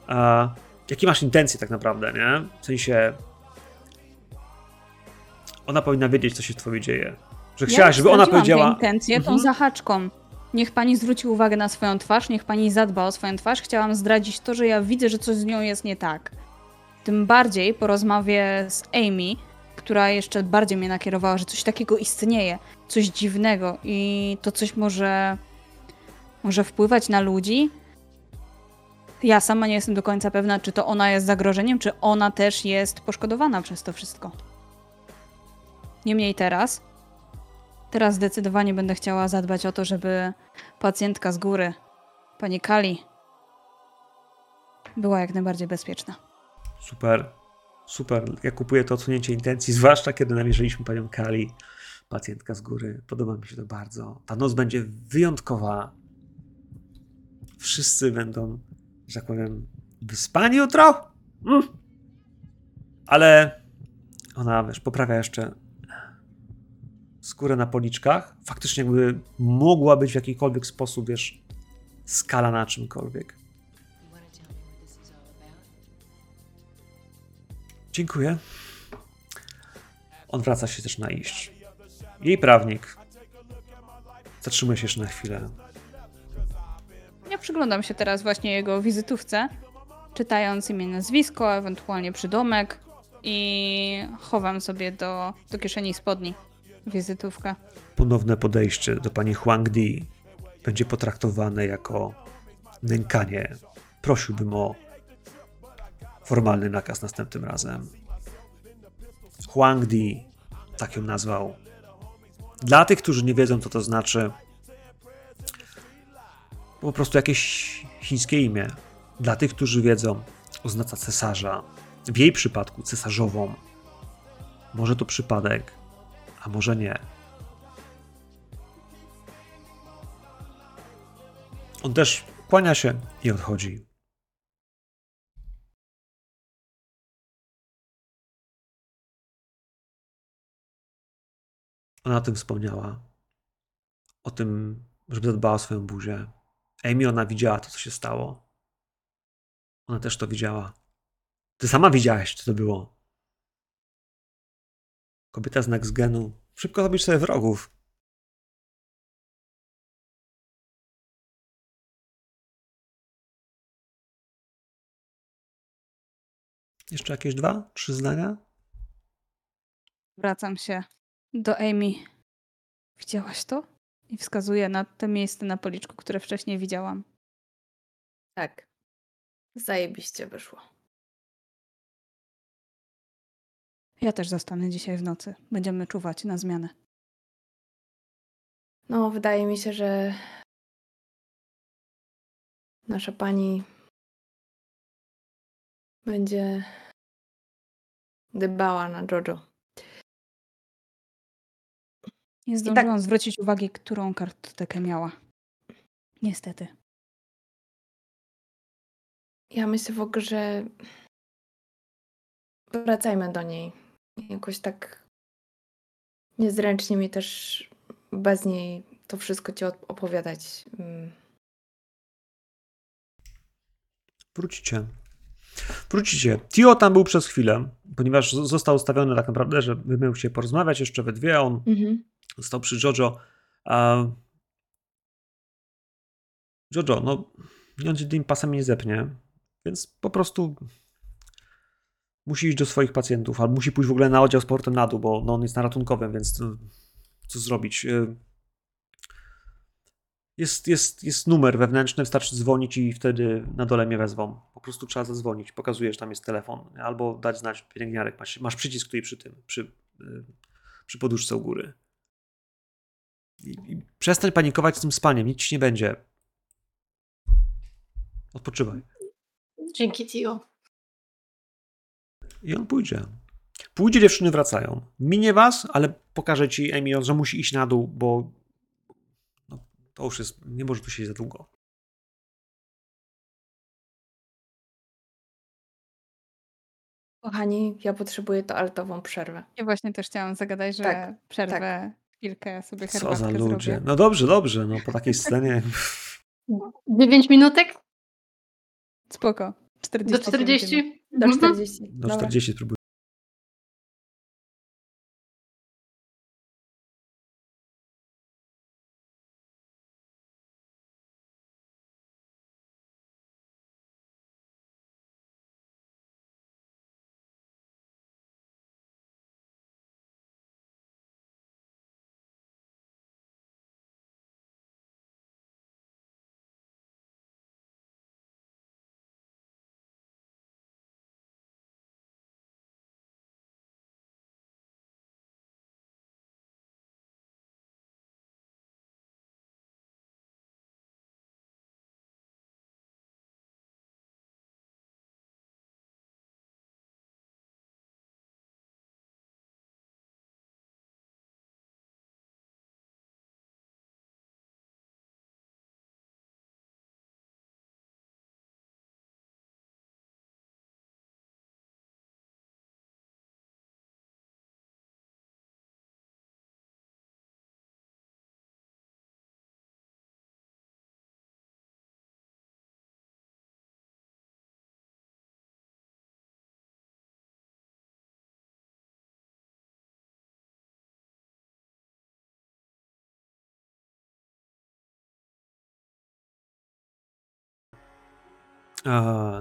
A jakie masz intencje tak naprawdę, nie? W sensie. Ona powinna wiedzieć, co się w tobie dzieje. Że chciałaś, żeby ona powiedziała. Te intencje tą Mhm. zahaczką. Niech pani zwróci uwagę na swoją twarz, niech pani zadba o swoją twarz. Chciałam zdradzić to, że ja widzę, że coś z nią jest nie tak. Tym bardziej po rozmowie z Amy, która jeszcze bardziej mnie nakierowała, że coś takiego istnieje, coś dziwnego i to coś może, może wpływać na ludzi. Ja sama nie jestem do końca pewna, czy to ona jest zagrożeniem, czy ona też jest poszkodowana przez to wszystko. Niemniej teraz teraz zdecydowanie będę chciała zadbać o to, żeby pacjentka z góry, pani Kali, była jak najbardziej bezpieczna. Super, super. Ja kupuję to odsunięcie intencji, zwłaszcza kiedy namierzyliśmy panią Kali, pacjentka z góry. Podoba mi się to bardzo. Ta noc będzie wyjątkowa. Wszyscy będą, że tak powiem, wyspani jutro. Mm. Ale ona, wiesz, poprawia jeszcze skórę na policzkach. Faktycznie jakby mogła być w jakikolwiek sposób, wiesz, skala na czymkolwiek. Dziękuję. On wraca się też na iść. Jej prawnik zatrzymuje się jeszcze na chwilę. Ja przyglądam się teraz właśnie jego wizytówce, czytając imię, nazwisko, ewentualnie przydomek i chowam sobie do, do kieszeni spodni wizytówkę. Ponowne podejście do pani Huang Di będzie potraktowane jako nękanie. Prosiłbym o formalny nakaz następnym razem. Huang Di, tak ją nazwał. Dla tych, którzy nie wiedzą, co to znaczy, po prostu jakieś chińskie imię. Dla tych, którzy wiedzą, oznacza cesarza. W jej przypadku cesarzową. Może to przypadek, a może nie. On też kłania się i odchodzi. Ona o tym wspomniała. O tym, żeby zadbała o swoją buzię. Amy, ona widziała to, co się stało. Ona też to widziała. Ty sama widziałaś, co to było. Kobieta znak z genu. Szybko zrobić sobie wrogów. Jeszcze jakieś dwa, trzy zdania? Wracam się do Amy. Widziałaś to? I wskazuję na te miejsce na policzku, które wcześniej widziałam. Tak. Zajebiście wyszło. Ja też zostanę dzisiaj w nocy. Będziemy czuwać na zmianę. No, wydaje mi się, że nasza pani będzie dbała na Jojo. Nie tak- zdążyłam zwrócić uwagi, którą kartotekę miała. Niestety. Ja myślę w ogóle, że wracajmy do niej. Jakoś tak niezręcznie mi też bez niej to wszystko ci op- opowiadać. Mm. Wrócicie. Wrócicie. Tio tam był przez chwilę, ponieważ został ustawiony tak naprawdę, że miał się porozmawiać jeszcze we dwie, on został przy Jojo. A... Jojo, no on cię tym pasem nie zepnie, więc po prostu musi iść do swoich pacjentów, albo musi pójść w ogóle na oddział z portem na dół, bo no, on jest na ratunkowym, więc no, co zrobić? Y, Jest, jest, jest numer wewnętrzny, wystarczy dzwonić i wtedy na dole mnie wezwą. Po prostu trzeba zadzwonić, pokazujesz, tam jest telefon, albo dać znać pielęgniarek. Masz, masz przycisk tutaj przy tym, przy, y, przy poduszce u góry. I, I przestań panikować z tym spaniem, nic ci nie będzie. Odpoczywaj. Dzięki Tio. I on pójdzie. Pójdzie, dziewczyny wracają. Minie was, ale pokaże ci Amy, że musi iść na dół, bo no, to już jest, nie może tu siedzieć za długo. Kochani, ja potrzebuję toaletową przerwę. Ja właśnie też chciałam zagadać, że Tak, przerwę chwilkę sobie Co herbatkę za ludzie. zrobię. No dobrze, dobrze, no po takiej scenie. Dziewięć minutek? Spoko. 40 Do 40? Do Mhm. 40. Do Dobra. 40 spróbuj.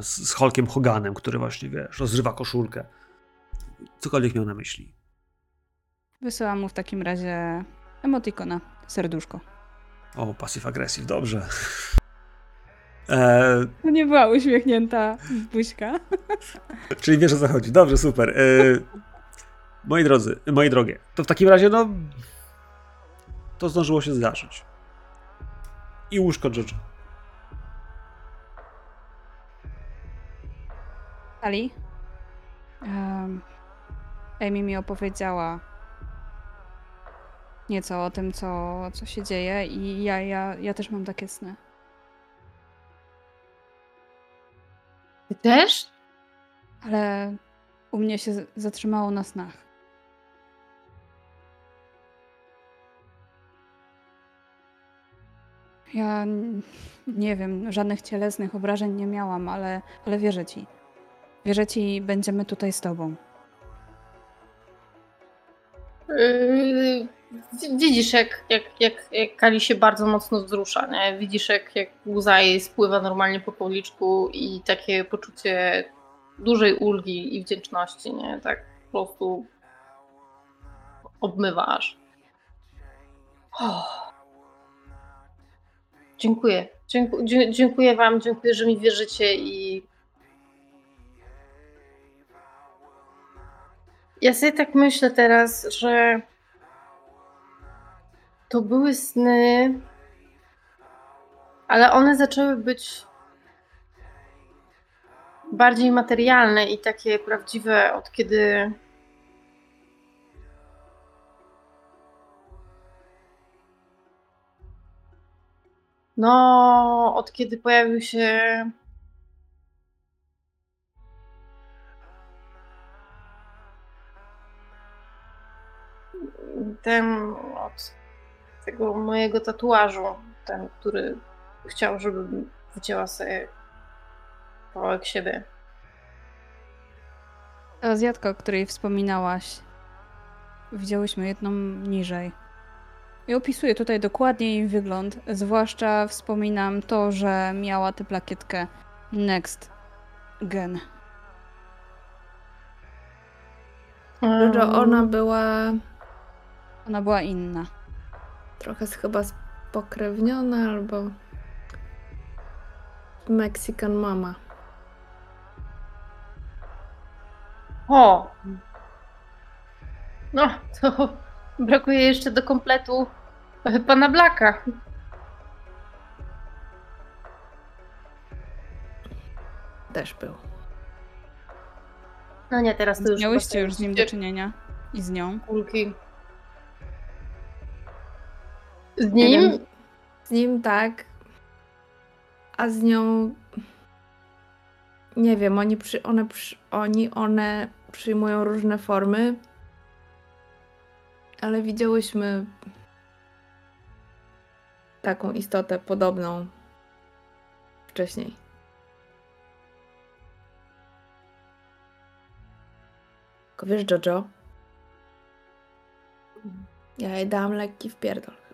Z, z Hulkiem Hoganem, który właśnie, wiesz, rozrywa koszulkę. Cokolwiek miał na myśli. Wysyłam mu w takim razie emotikona, serduszko. O, passive aggressive, dobrze. E, To nie była uśmiechnięta buźka. czyli wiesz o co chodzi. Dobrze, super. E, moi drodzy, moi drogie, to w takim razie, no, to zdążyło się zdarzyć. I łóżko Jojo. Ali? Um, Amy mi opowiedziała nieco o tym, co, co się dzieje i ja, ja, ja też mam takie sny. Ty też? Ale u mnie się zatrzymało na snach. Ja nie wiem, żadnych cielesnych obrażeń nie miałam, ale, ale wierzę ci. Wierzę ci, będziemy tutaj z tobą. Yy, wi- widzisz, jak, jak, jak, jak Kali się bardzo mocno wzrusza, nie? Widzisz, jak, jak łza jej spływa normalnie po policzku i takie poczucie dużej ulgi i wdzięczności, nie? Tak po prostu obmywa aż. Oh. Dziękuję. Dzięku, dzie- dziękuję wam, dziękuję, że mi wierzycie i Ja sobie tak myślę teraz, że to były sny, ale one zaczęły być bardziej materialne i takie prawdziwe od kiedy. No, od kiedy pojawił się ten od tego mojego tatuażu, ten, który chciał, żebym wycięła sobie kawałek siebie. Ta Azjatka, o której wspominałaś, widziałyśmy jedną niżej. I opisuję tutaj dokładnie jej wygląd. Zwłaszcza wspominam to, że miała tę plakietkę Next Gen. Jojo, ona była Ona była inna. trochę chyba spokrewniona albo Mexican mama. O! No, to brakuje jeszcze do kompletu pana Blaka. Też był. No nie, teraz to już Miałyście chyba już z nim do czynienia. I z nią. kulki. Z nim? wiem, Z nim tak, a z nią nie wiem, oni, przy, one, przy, oni, one przyjmują różne formy, ale widziałyśmy taką istotę podobną wcześniej. Tylko wiesz, Jojo? Ja jej dałam lekki wpierdol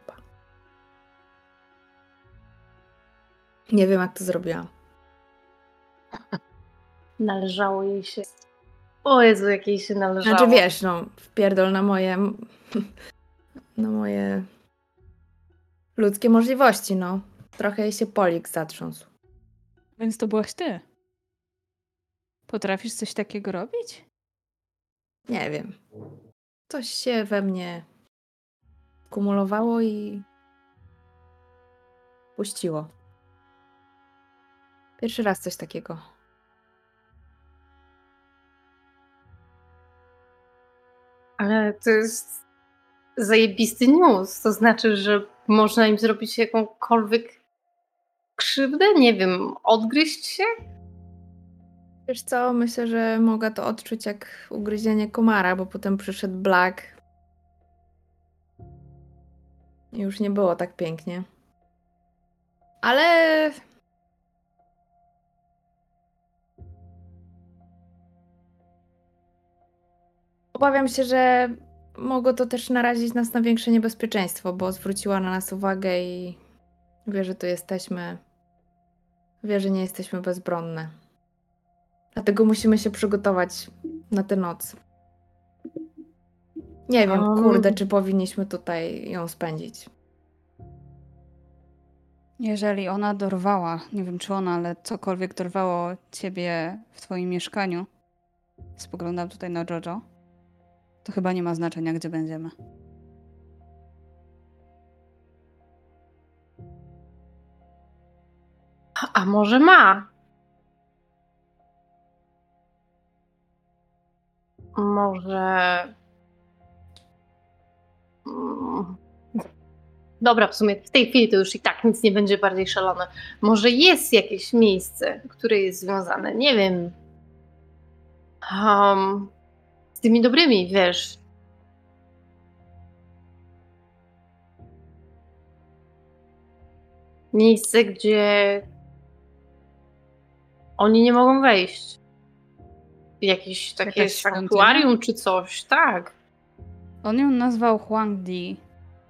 Nie wiem, jak to zrobiłam. Należało jej się. O Jezu, jak jej się należało. Znaczy wiesz, no, wpierdol na moje. na moje ludzkie możliwości, no. Trochę jej się polik zatrząsł. Więc to byłaś ty. Potrafisz coś takiego robić? Nie wiem. Coś się we mnie kumulowało i puściło. Pierwszy raz coś takiego. Ale to jest zajebisty news. To znaczy, że można im zrobić jakąkolwiek krzywdę? Nie wiem, odgryźć się? Wiesz co, myślę, że mogę to odczuć jak ugryzienie komara, bo potem przyszedł Black. I już nie było tak pięknie. Ale. Obawiam się, że mogło to też narazić nas na większe niebezpieczeństwo, bo zwróciła na nas uwagę i wie, że tu jesteśmy. wie, że nie jesteśmy bezbronne. Dlatego musimy się przygotować na tę noc. Nie wiem, Um. kurde, czy powinniśmy tutaj ją spędzić. Jeżeli ona dorwała, nie wiem czy ona, ale cokolwiek dorwało ciebie w twoim mieszkaniu, spoglądam tutaj na Jojo, to chyba nie ma znaczenia, gdzie będziemy. A może ma? Może. Dobra, w sumie w tej chwili to już i tak nic nie będzie bardziej szalone. Może jest jakieś miejsce, które jest związane, nie wiem. Um, z tymi dobrymi, wiesz. Miejsce, gdzie oni nie mogą wejść. Jakieś takie Jakaś świątynia? sanktuarium czy coś, tak. On ją nazwał Huang Di.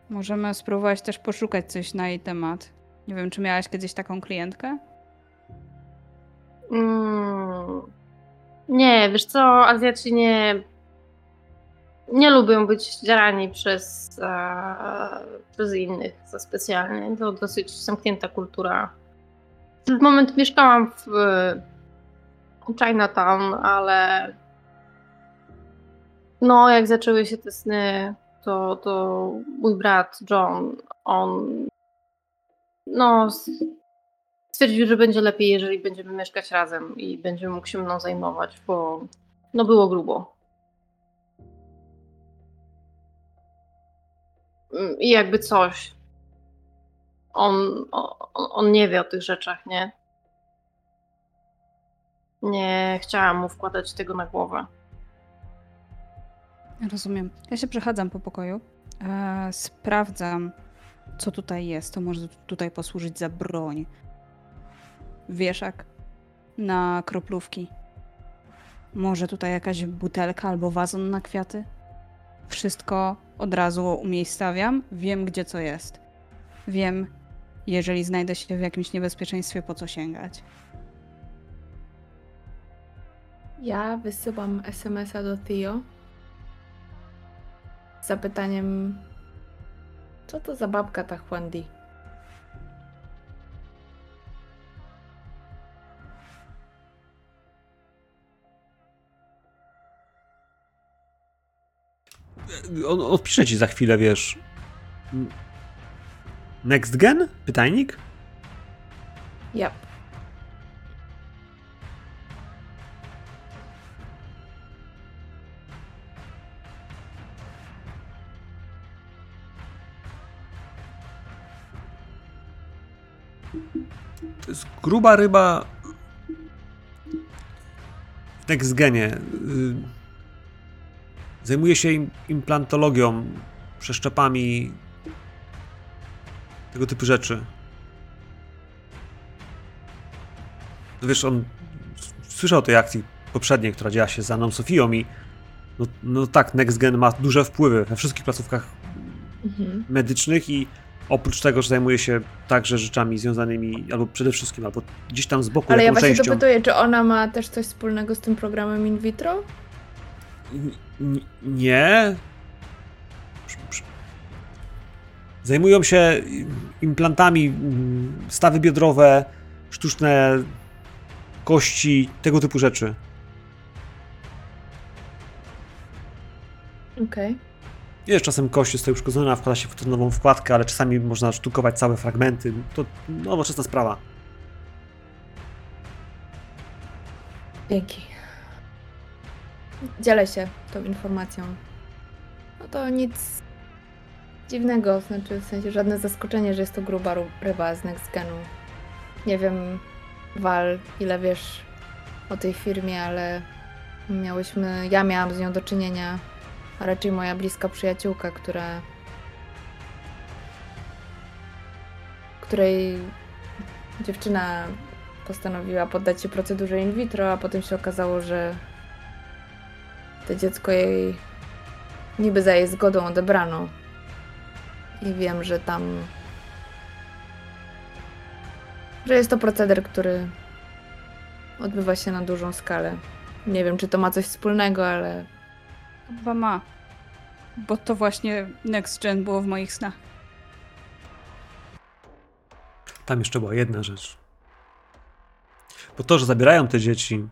Możemy spróbować też poszukać coś na jej temat. Nie wiem, czy miałaś kiedyś taką klientkę? Mm. Nie, wiesz co, Azjaci nie, nie lubią być dzierani przez, e, przez innych za specjalnie. To dosyć zamknięta kultura. W moment mieszkałam w e, Chinatown, ale no jak zaczęły się te sny, to, to mój brat John, on no stwierdził, że będzie lepiej, jeżeli będziemy mieszkać razem i będzie mógł się mną zajmować, bo no było grubo. I jakby coś. On, on, on nie wie o tych rzeczach, nie? Nie chciałam mu wkładać tego na głowę. Rozumiem. Ja się przechadzam po pokoju. E, sprawdzam, co tutaj jest. To może tutaj posłużyć za broń. Wieszak na kroplówki. Może tutaj jakaś butelka albo wazon na kwiaty. Wszystko od razu umiejscawiam. Wiem, gdzie co jest. Wiem, jeżeli znajdę się w jakimś niebezpieczeństwie, po co sięgać. Ja wysyłam SMS-a do Theo z zapytaniem, co to za babka ta Huandi? On odpisze ci za chwilę, wiesz. Next gen? Pytajnik? Yep. To jest gruba ryba w Next Genie. Y, Zajmuje się im, implantologią, przeszczepami, tego typu rzeczy. No wiesz, on słyszał o tej akcji poprzedniej, która działa się za Aną Sofią i no, no tak, Next Gen ma duże wpływy we wszystkich placówkach Mhm. medycznych i oprócz tego, że zajmuje się także rzeczami związanymi, albo przede wszystkim, albo gdzieś tam z boku Ale ja właśnie częścią. dopytuję, czy ona ma też coś wspólnego z tym programem in vitro? Nie. Zajmują się implantami, mm, stawy biodrowe, sztuczne kości, tego typu rzeczy. Okej. Wiesz, czasem kość jest uszkodzona, wkłada się w to nową wkładkę, ale czasami można sztukować całe fragmenty. To nowoczesna sprawa. Dzięki. Dzielę się tą informacją. No to nic dziwnego, znaczy w sensie żadne zaskoczenie, że jest to gruba ru- ryba z Next Genu. Nie wiem, Wal, ile wiesz o tej firmie, ale miałyśmy, ja miałam z nią do czynienia, a raczej moja bliska przyjaciółka, która której dziewczyna postanowiła poddać się procedurze in vitro, a potem się okazało, że to dziecko jej niby za jej zgodą odebrano. I wiem, że tam że jest to proceder, który odbywa się na dużą skalę. Nie wiem, czy to ma coś wspólnego, ale Chyba ma. Bo to właśnie Next Gen było w moich snach. Tam jeszcze była jedna rzecz. Bo to, że zabierają te dzieci,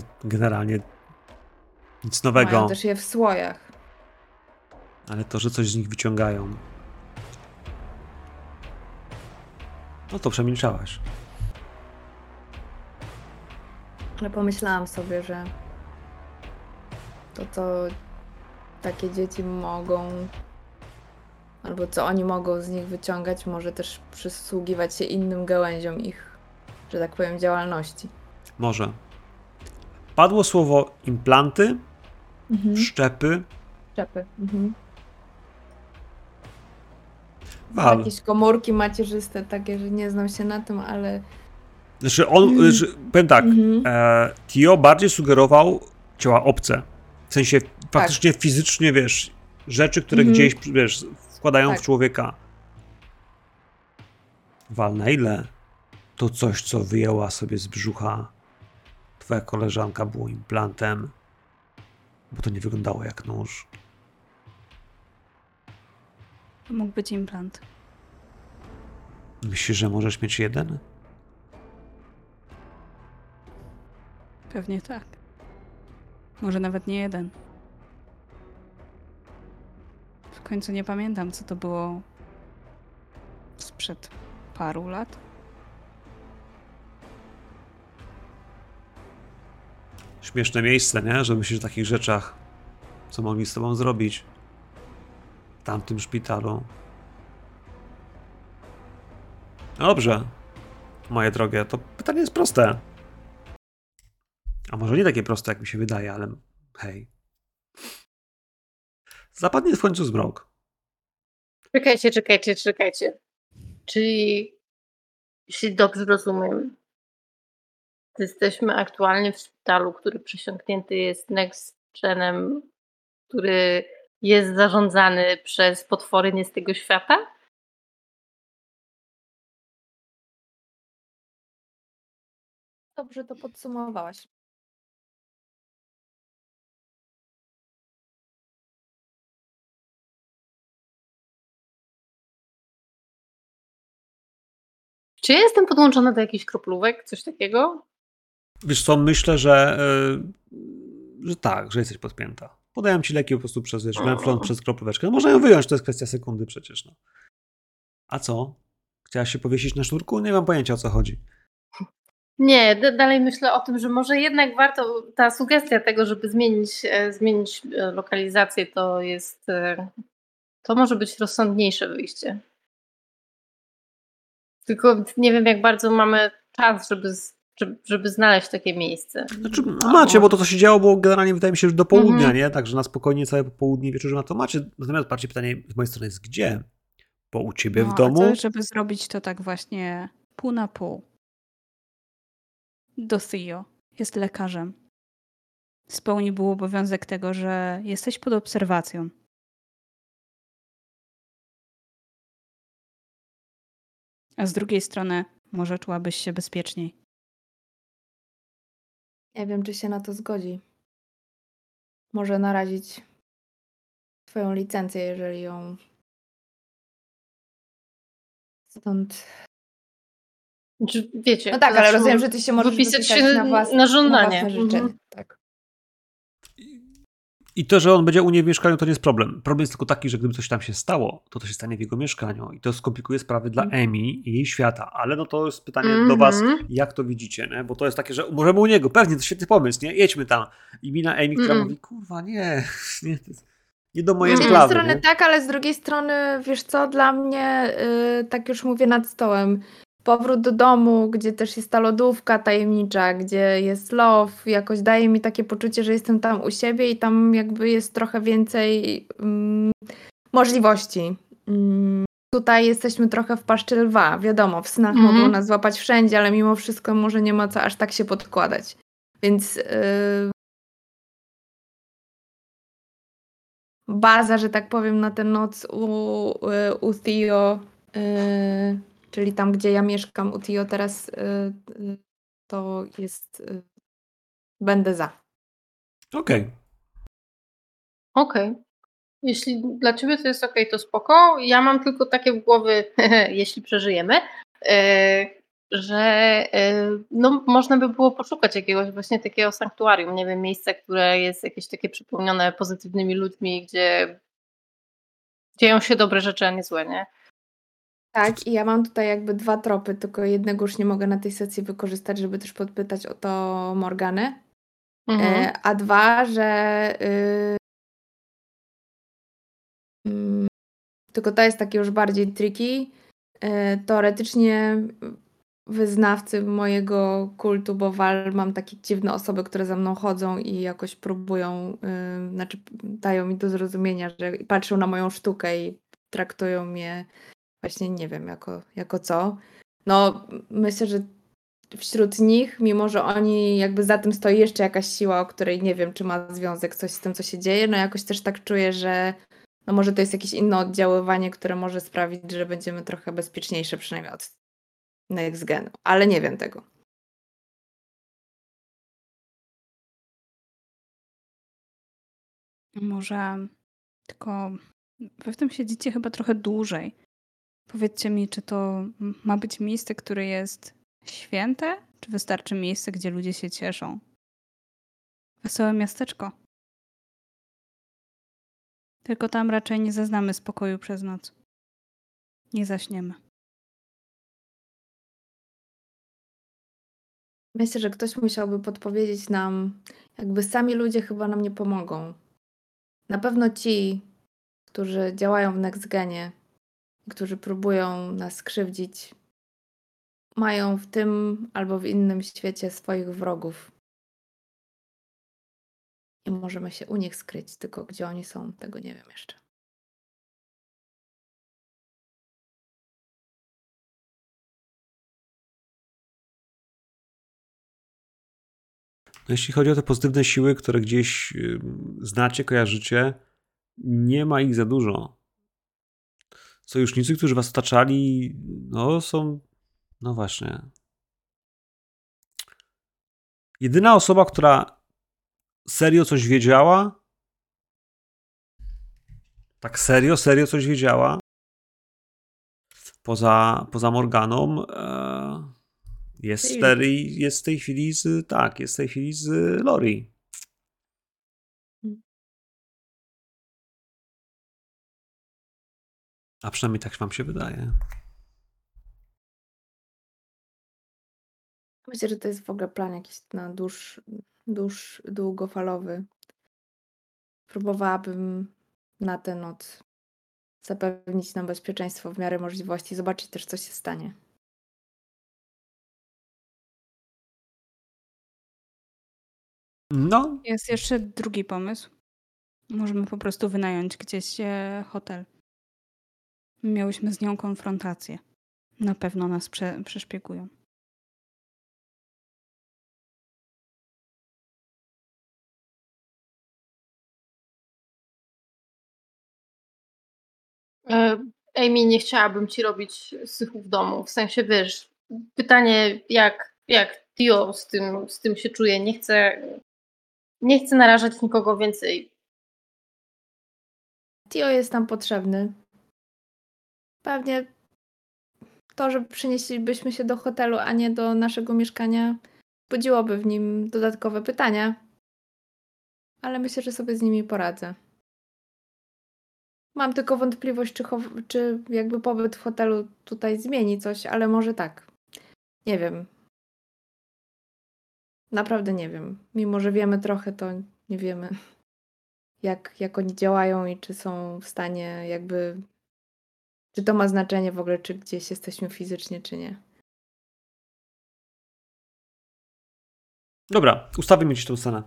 to generalnie nic nowego, mają też je w słojach. ale to, że coś z nich wyciągają. No to przemilczałaś. Ale pomyślałam sobie, że to, co takie dzieci mogą, albo co oni mogą z nich wyciągać, może też przysługiwać się innym gałęziom ich, że tak powiem, działalności. Może. Padło słowo implanty, Mhm. szczepy. Szczepy. Mhm. Wal. Jakieś komórki macierzyste, takie, że nie znam się na tym, ale. Znaczy on, Mhm. znaczy, powiem tak, Mhm. e, Tio bardziej sugerował ciała obce. W sensie faktycznie fizycznie, wiesz, rzeczy, które Tak. Mhm. gdzieś, wiesz, wkładają Tak. w człowieka. Wal, na ile to coś, co wyjęła sobie z brzucha twoja koleżanka było implantem, bo to nie wyglądało jak nóż. To mógł być implant. Myślisz, że możesz mieć jeden? Pewnie tak. Może nawet nie jeden. W końcu nie pamiętam, co to było sprzed paru lat. Śmieszne miejsce, nie? Że myślisz o takich rzeczach, co mogli z tobą zrobić w tamtym szpitalu. No Dobrze, moje drogie, to pytanie jest proste. A może nie takie proste, jak mi się wydaje, ale hej. Zapadnie w końcu zmrok. Czekajcie, czekajcie, czekajcie. Czyli, jeśli dobrze rozumiem, jesteśmy aktualnie w szpitalu, który przesiąknięty jest Next Genem, który jest zarządzany przez potwory nie z tego świata? Dobrze to podsumowałaś. Czy ja jestem podłączona do jakichś kroplówek, coś takiego? Wiesz co, myślę, że, yy, że tak, że jesteś podpięta. Podaję ci leki po prostu przez, wiesz, węflon, przez kroplóweczkę. No można ją wyjąć, to jest kwestia sekundy przecież. No. A co? Chciałaś się powiesić na sznurku? Nie mam pojęcia o co chodzi. Nie, d- dalej myślę o tym, że może jednak warto, ta sugestia tego, żeby zmienić, e, zmienić e, lokalizację, to jest, e, to może być rozsądniejsze wyjście. Tylko nie wiem, jak bardzo mamy czas, żeby, z- żeby, znaleźć takie miejsce. Znaczy, macie, bo to co się działo było generalnie wydaje mi się, że do południa, Mhm. nie? Także na spokojnie całe popołudnie, wieczór, że na to macie. Natomiast bardziej pytanie z mojej strony jest gdzie? Bo u ciebie No, w a domu? Co, żeby zrobić to tak właśnie pół na pół. Do Theo jest lekarzem. Spełnił obowiązek tego, że jesteś pod obserwacją. A z drugiej strony może czułabyś się bezpieczniej. Nie wiem, czy się na to zgodzi. Może narazić Twoją licencję, jeżeli ją stąd. Wiecie, No tak, ale zawsze rozumiem, że Ty się możesz wypisać wypisać się na, włas... na żądanie. Na własne życzenie. Mhm. Tak. I to, że on będzie u niej w mieszkaniu, to nie jest problem. Problem jest tylko taki, że gdyby coś tam się stało, to to się stanie w jego mieszkaniu i to skomplikuje sprawy dla Mhm. Emi i jej świata. Ale no to jest pytanie do was, Mhm. jak to widzicie, nie? Bo to jest takie, że możemy u niego, pewnie, to świetny pomysł, nie? Jedźmy tam. I mina Emi, która Mhm. mówi, kurwa, nie, nie, nie do mojej Z jednej sprawy. strony nie? tak, ale z drugiej strony, wiesz co, dla mnie, y, tak już mówię nad stołem, powrót do domu, gdzie też jest ta lodówka tajemnicza, gdzie jest love, jakoś daje mi takie poczucie, że jestem tam u siebie i tam jakby jest trochę więcej mm, możliwości. Mm, tutaj jesteśmy trochę w paszczy lwa, wiadomo, w snach Mhm. mogą nas złapać wszędzie, ale mimo wszystko może nie ma co aż tak się podkładać. Więc y, baza, że tak powiem, na tę noc u, u Theo Yy, czyli tam, gdzie ja mieszkam u Tio teraz, yy, yy, to jest. Yy, będę za. Okej. Okej. Jeśli dla ciebie to jest okej, to spoko. Ja mam tylko takie w głowie, jeśli przeżyjemy, e, że e, no, można by było poszukać jakiegoś właśnie takiego sanktuarium, nie wiem, miejsca, które jest jakieś takie przypełnione pozytywnymi ludźmi, gdzie dzieją się dobre rzeczy, a nie złe, nie? Tak, i ja mam tutaj jakby dwa tropy, tylko jednego już nie mogę na tej sesji wykorzystać, żeby też podpytać o to Morganę. Mhm. E, a dwa, że. y, mm, tylko to jest takie już bardziej tricky. E, teoretycznie wyznawcy mojego kultu Bowal mam takie dziwne osoby, które za mną chodzą i jakoś próbują, y, znaczy dają mi do zrozumienia, że patrzą na moją sztukę i traktują mnie właśnie nie wiem jako, jako co. No myślę, że wśród nich, mimo że oni jakby za tym stoi jeszcze jakaś siła, o której nie wiem, czy ma związek coś z tym, co się dzieje, no jakoś też tak czuję, że no może to jest jakieś inne oddziaływanie, które może sprawić, że będziemy trochę bezpieczniejsze, przynajmniej od next genu, ale nie wiem tego. Może tylko wy w tym siedzicie chyba trochę dłużej. Powiedzcie mi, czy to ma być miejsce, które jest święte, czy wystarczy miejsce, gdzie ludzie się cieszą? Wesołe miasteczko. Tylko tam raczej nie zaznamy spokoju przez noc. Nie zaśniemy. Myślę, że ktoś musiałby podpowiedzieć nam, jakby sami ludzie chyba nam nie pomogą. Na pewno ci, którzy działają w NextGenie, którzy próbują nas krzywdzić, mają w tym albo w innym świecie swoich wrogów. I możemy się u nich skryć, tylko gdzie oni są, tego nie wiem jeszcze. No jeśli chodzi o te pozytywne siły, które gdzieś znacie, kojarzycie, nie ma ich za dużo. Sojusznicy, którzy was otaczali, no są. No właśnie. Jedyna osoba, która serio coś wiedziała, tak serio, serio coś wiedziała, poza, poza Morganą, e, jest, jest w tej chwili z, tak, jest w tej chwili z Lori. A przynajmniej tak wam się wydaje. Myślę, że to jest w ogóle plan jakiś na dłuż, dłuż, długofalowy. Próbowałabym na tę noc zapewnić nam bezpieczeństwo w miarę możliwości, zobaczyć też, co się stanie. No, Jest jeszcze drugi pomysł. Możemy po prostu wynająć gdzieś e, hotel. Miałyśmy z nią konfrontację. Na pewno nas prze, przeszpiegują. E, Amy, nie chciałabym ci robić syfu w domu. W sensie, wiesz, pytanie, jak, jak Tio z tym, z tym się czuje. Nie chcę, nie chcę narażać nikogo więcej. Tio jest nam potrzebny. Pewnie to, że przenieślibyśmy się do hotelu, a nie do naszego mieszkania, budziłoby w nim dodatkowe pytania. Ale myślę, że sobie z nimi poradzę. Mam tylko wątpliwość, czy, czy jakby pobyt w hotelu tutaj zmieni coś, ale może tak. Nie wiem. Naprawdę nie wiem. Mimo, że wiemy trochę, to nie wiemy, jak, jak oni działają i czy są w stanie jakby. Czy to ma znaczenie w ogóle, czy gdzieś jesteśmy fizycznie, czy nie. dobra, ustawimy dziś tą scenę.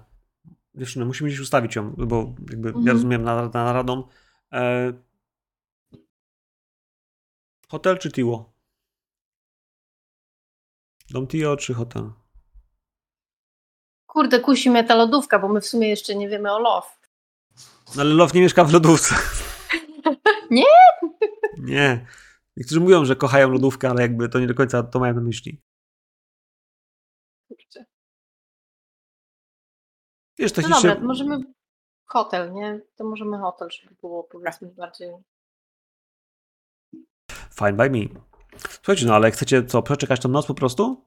Dziewczyny, musimy dziś ustawić ją, bo jakby ja Mhm. rozumiem na, na naradą. E... Hotel czy Tiło? Dom Tio czy hotel? Kurde, kusi mnie ta lodówka, bo my w sumie jeszcze nie wiemy o Love. No ale Love nie mieszka w lodówce. Nie? Nie. Niektórzy mówią, że kochają lodówkę, ale jakby to nie do końca to mają na myśli. Kurczę. Wiesz, to No dobra, to możemy hotel, nie? To możemy hotel, żeby było powiedzmy bardziej... Fine by me. Słuchajcie, no ale chcecie co, przeczekać tą noc po prostu?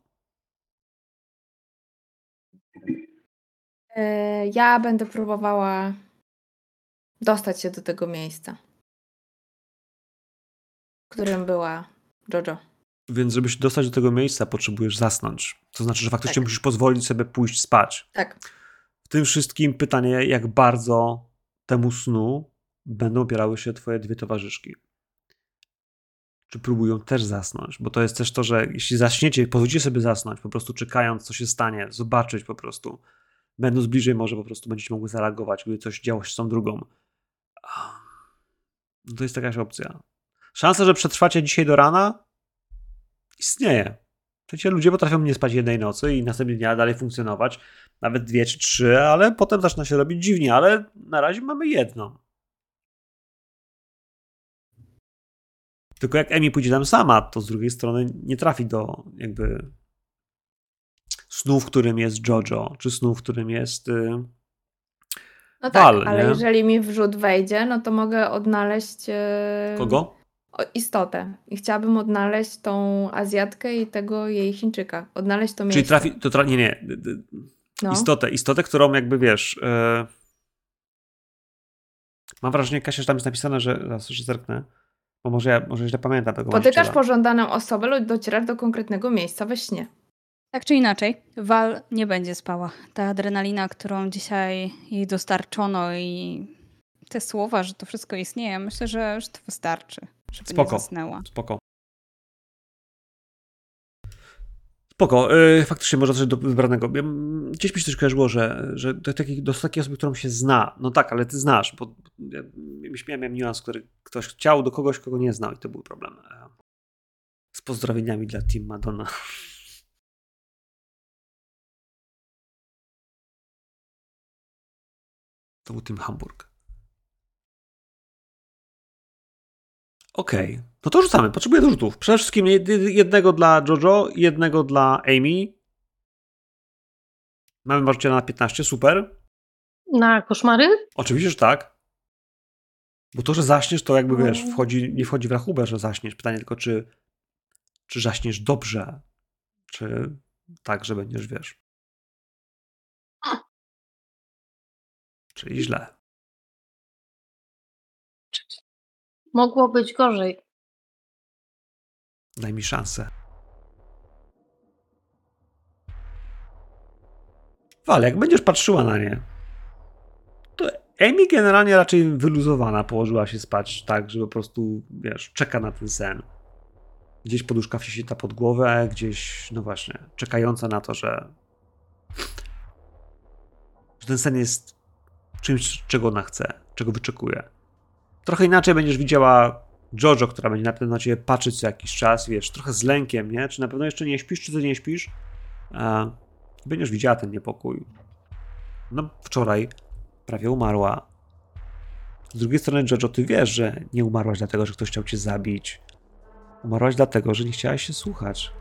E, Ja będę próbowała dostać się do tego miejsca, którym była Jojo. Więc żeby się dostać do tego miejsca, potrzebujesz zasnąć. To znaczy, że faktycznie Tak. musisz pozwolić sobie pójść spać. Tak. W tym wszystkim pytanie, jak bardzo temu snu będą opierały się twoje dwie towarzyszki. Czy próbują też zasnąć? Bo to jest też to, że jeśli zaśniecie, pozwolicie sobie zasnąć, po prostu czekając, co się stanie, zobaczyć po prostu, będąc bliżej, może po prostu będziecie mogły zareagować, gdyby coś działo się z tą drugą. No to jest jakaś opcja. Szansa, że przetrwacie dzisiaj do rana istnieje. Przecież ludzie potrafią nie spać jednej nocy i następnego dnia dalej funkcjonować, nawet dwie czy trzy, ale potem zaczyna się robić dziwnie, ale na razie mamy jedną. Tylko jak Emi pójdzie tam sama, to z drugiej strony nie trafi do jakby snu, w którym jest Jojo, czy snu, w którym jest... y, No tak, ale nie? jeżeli mi wrzut wejdzie, no to mogę odnaleźć e, Kogo? Istotę. I chciałabym odnaleźć tą Azjatkę i tego jej Chińczyka. Odnaleźć to miejsce. Czyli trafi... To tra... Nie, nie. no. Istotę, istotę, którą jakby wiesz... y, Mam wrażenie, Kasia, że tam jest napisane, że... Zaraz, że zerknę. Bo może ja może źle pamiętam tego Spotykasz właściciela. pożądaną osobę lub docierasz do konkretnego miejsca we śnie. Tak czy inaczej, Wal nie będzie spała. Ta adrenalina, którą dzisiaj jej dostarczono i te słowa, że to wszystko istnieje, myślę, że, że to wystarczy, żeby Spoko. nie zasnęła. Spoko. Spoko. Yy, faktycznie można coś do wybranego. Ja, Gdzieś mi się też kojarzyło, że, że do, takiej, do takiej osoby, którą się zna. No tak, ale ty znasz, bo ja miałem, miałem niuans, który ktoś chciał do kogoś, kogo nie znał i to był problem. E, Z pozdrowieniami dla Team Madonna. To był Team Hamburg. Okej, no to rzucamy. Potrzebuję do rzutów. Przede wszystkim jed- jednego dla Jojo, jednego dla Amy. Mamy marzyciela na 15, super. Na koszmary? Oczywiście, że tak. Bo to, że zaśniesz, to jakby No. wiesz, wchodzi, nie wchodzi w rachubę, że zaśniesz. Pytanie tylko, czy, czy zaśniesz dobrze, czy tak, że będziesz, wiesz. Czyli źle. Mogło być gorzej. Daj mi szansę. Wale, jak będziesz patrzyła na nie, to Amy generalnie raczej wyluzowana położyła się spać tak, że po prostu, wiesz, czeka na ten sen. Gdzieś poduszka wsita pod głowę, gdzieś, no właśnie, czekająca na to, że, że ten sen jest czymś, czego ona chce, czego wyczekuje. Trochę inaczej będziesz widziała Jojo, która będzie na pewno na ciebie patrzeć co jakiś czas, wiesz, trochę z lękiem, nie? Czy na pewno jeszcze nie śpisz, czy ty nie śpisz? E, będziesz widziała ten niepokój. No, wczoraj prawie umarła. Z drugiej strony, Jojo, ty wiesz, że nie umarłaś dlatego, że ktoś chciał cię zabić. Umarłaś dlatego, że nie chciałaś się słuchać.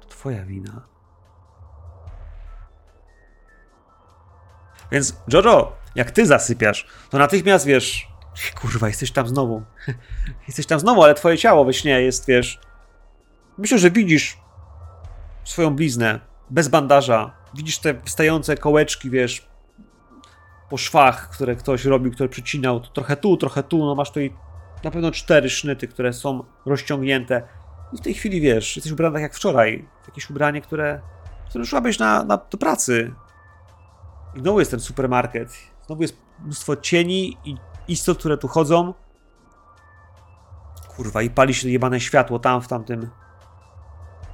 To twoja wina. Więc, Jojo, jak ty zasypiasz, to natychmiast wiesz, kurwa, jesteś tam znowu. Jesteś tam znowu, ale twoje ciało we śnie jest, wiesz. Myślę, że widzisz swoją bliznę bez bandaża. Widzisz te wystające kołeczki, wiesz, po szwach, które ktoś robił, które przycinał. To trochę tu, trochę tu. No masz tutaj na pewno cztery sznyty, które są rozciągnięte. I w tej chwili wiesz, jesteś ubrana tak jak wczoraj. Jakieś ubranie, które, które szłabyś na, na, do pracy. I znowu jest ten supermarket. Znowu jest mnóstwo cieni i istot, które tu chodzą. Kurwa, i pali się jebane światło tam, w tamtym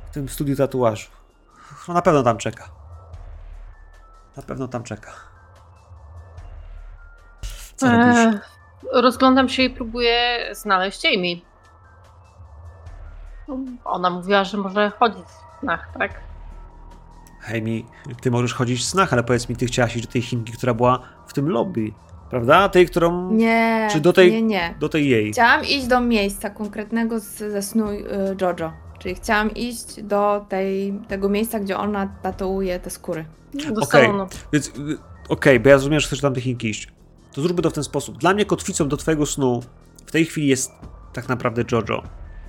w tym studiu tatuażu. No na pewno tam czeka. Na pewno tam czeka. Co robisz? Eee, rozglądam się i próbuję znaleźć Amy. Ona mówiła, że może chodzić w snach, tak? Hej mi, ty możesz chodzić w snach, ale powiedz mi, ty chciałaś iść do tej Chinki, która była w tym lobby. Prawda? Tej, którą... Nie, Czy do tej- nie, nie. Do tej jej. Chciałam iść do miejsca konkretnego z, ze snu y, Jojo. Czyli chciałam iść do tej, tego miejsca, gdzie ona tatuuje te skóry. Do Okej. salonu. Więc, y, okej, bo ja rozumiem, że chcesz tam tych iść. To zróbmy to w ten sposób. Dla mnie kotwicą do twojego snu w tej chwili jest tak naprawdę Jojo.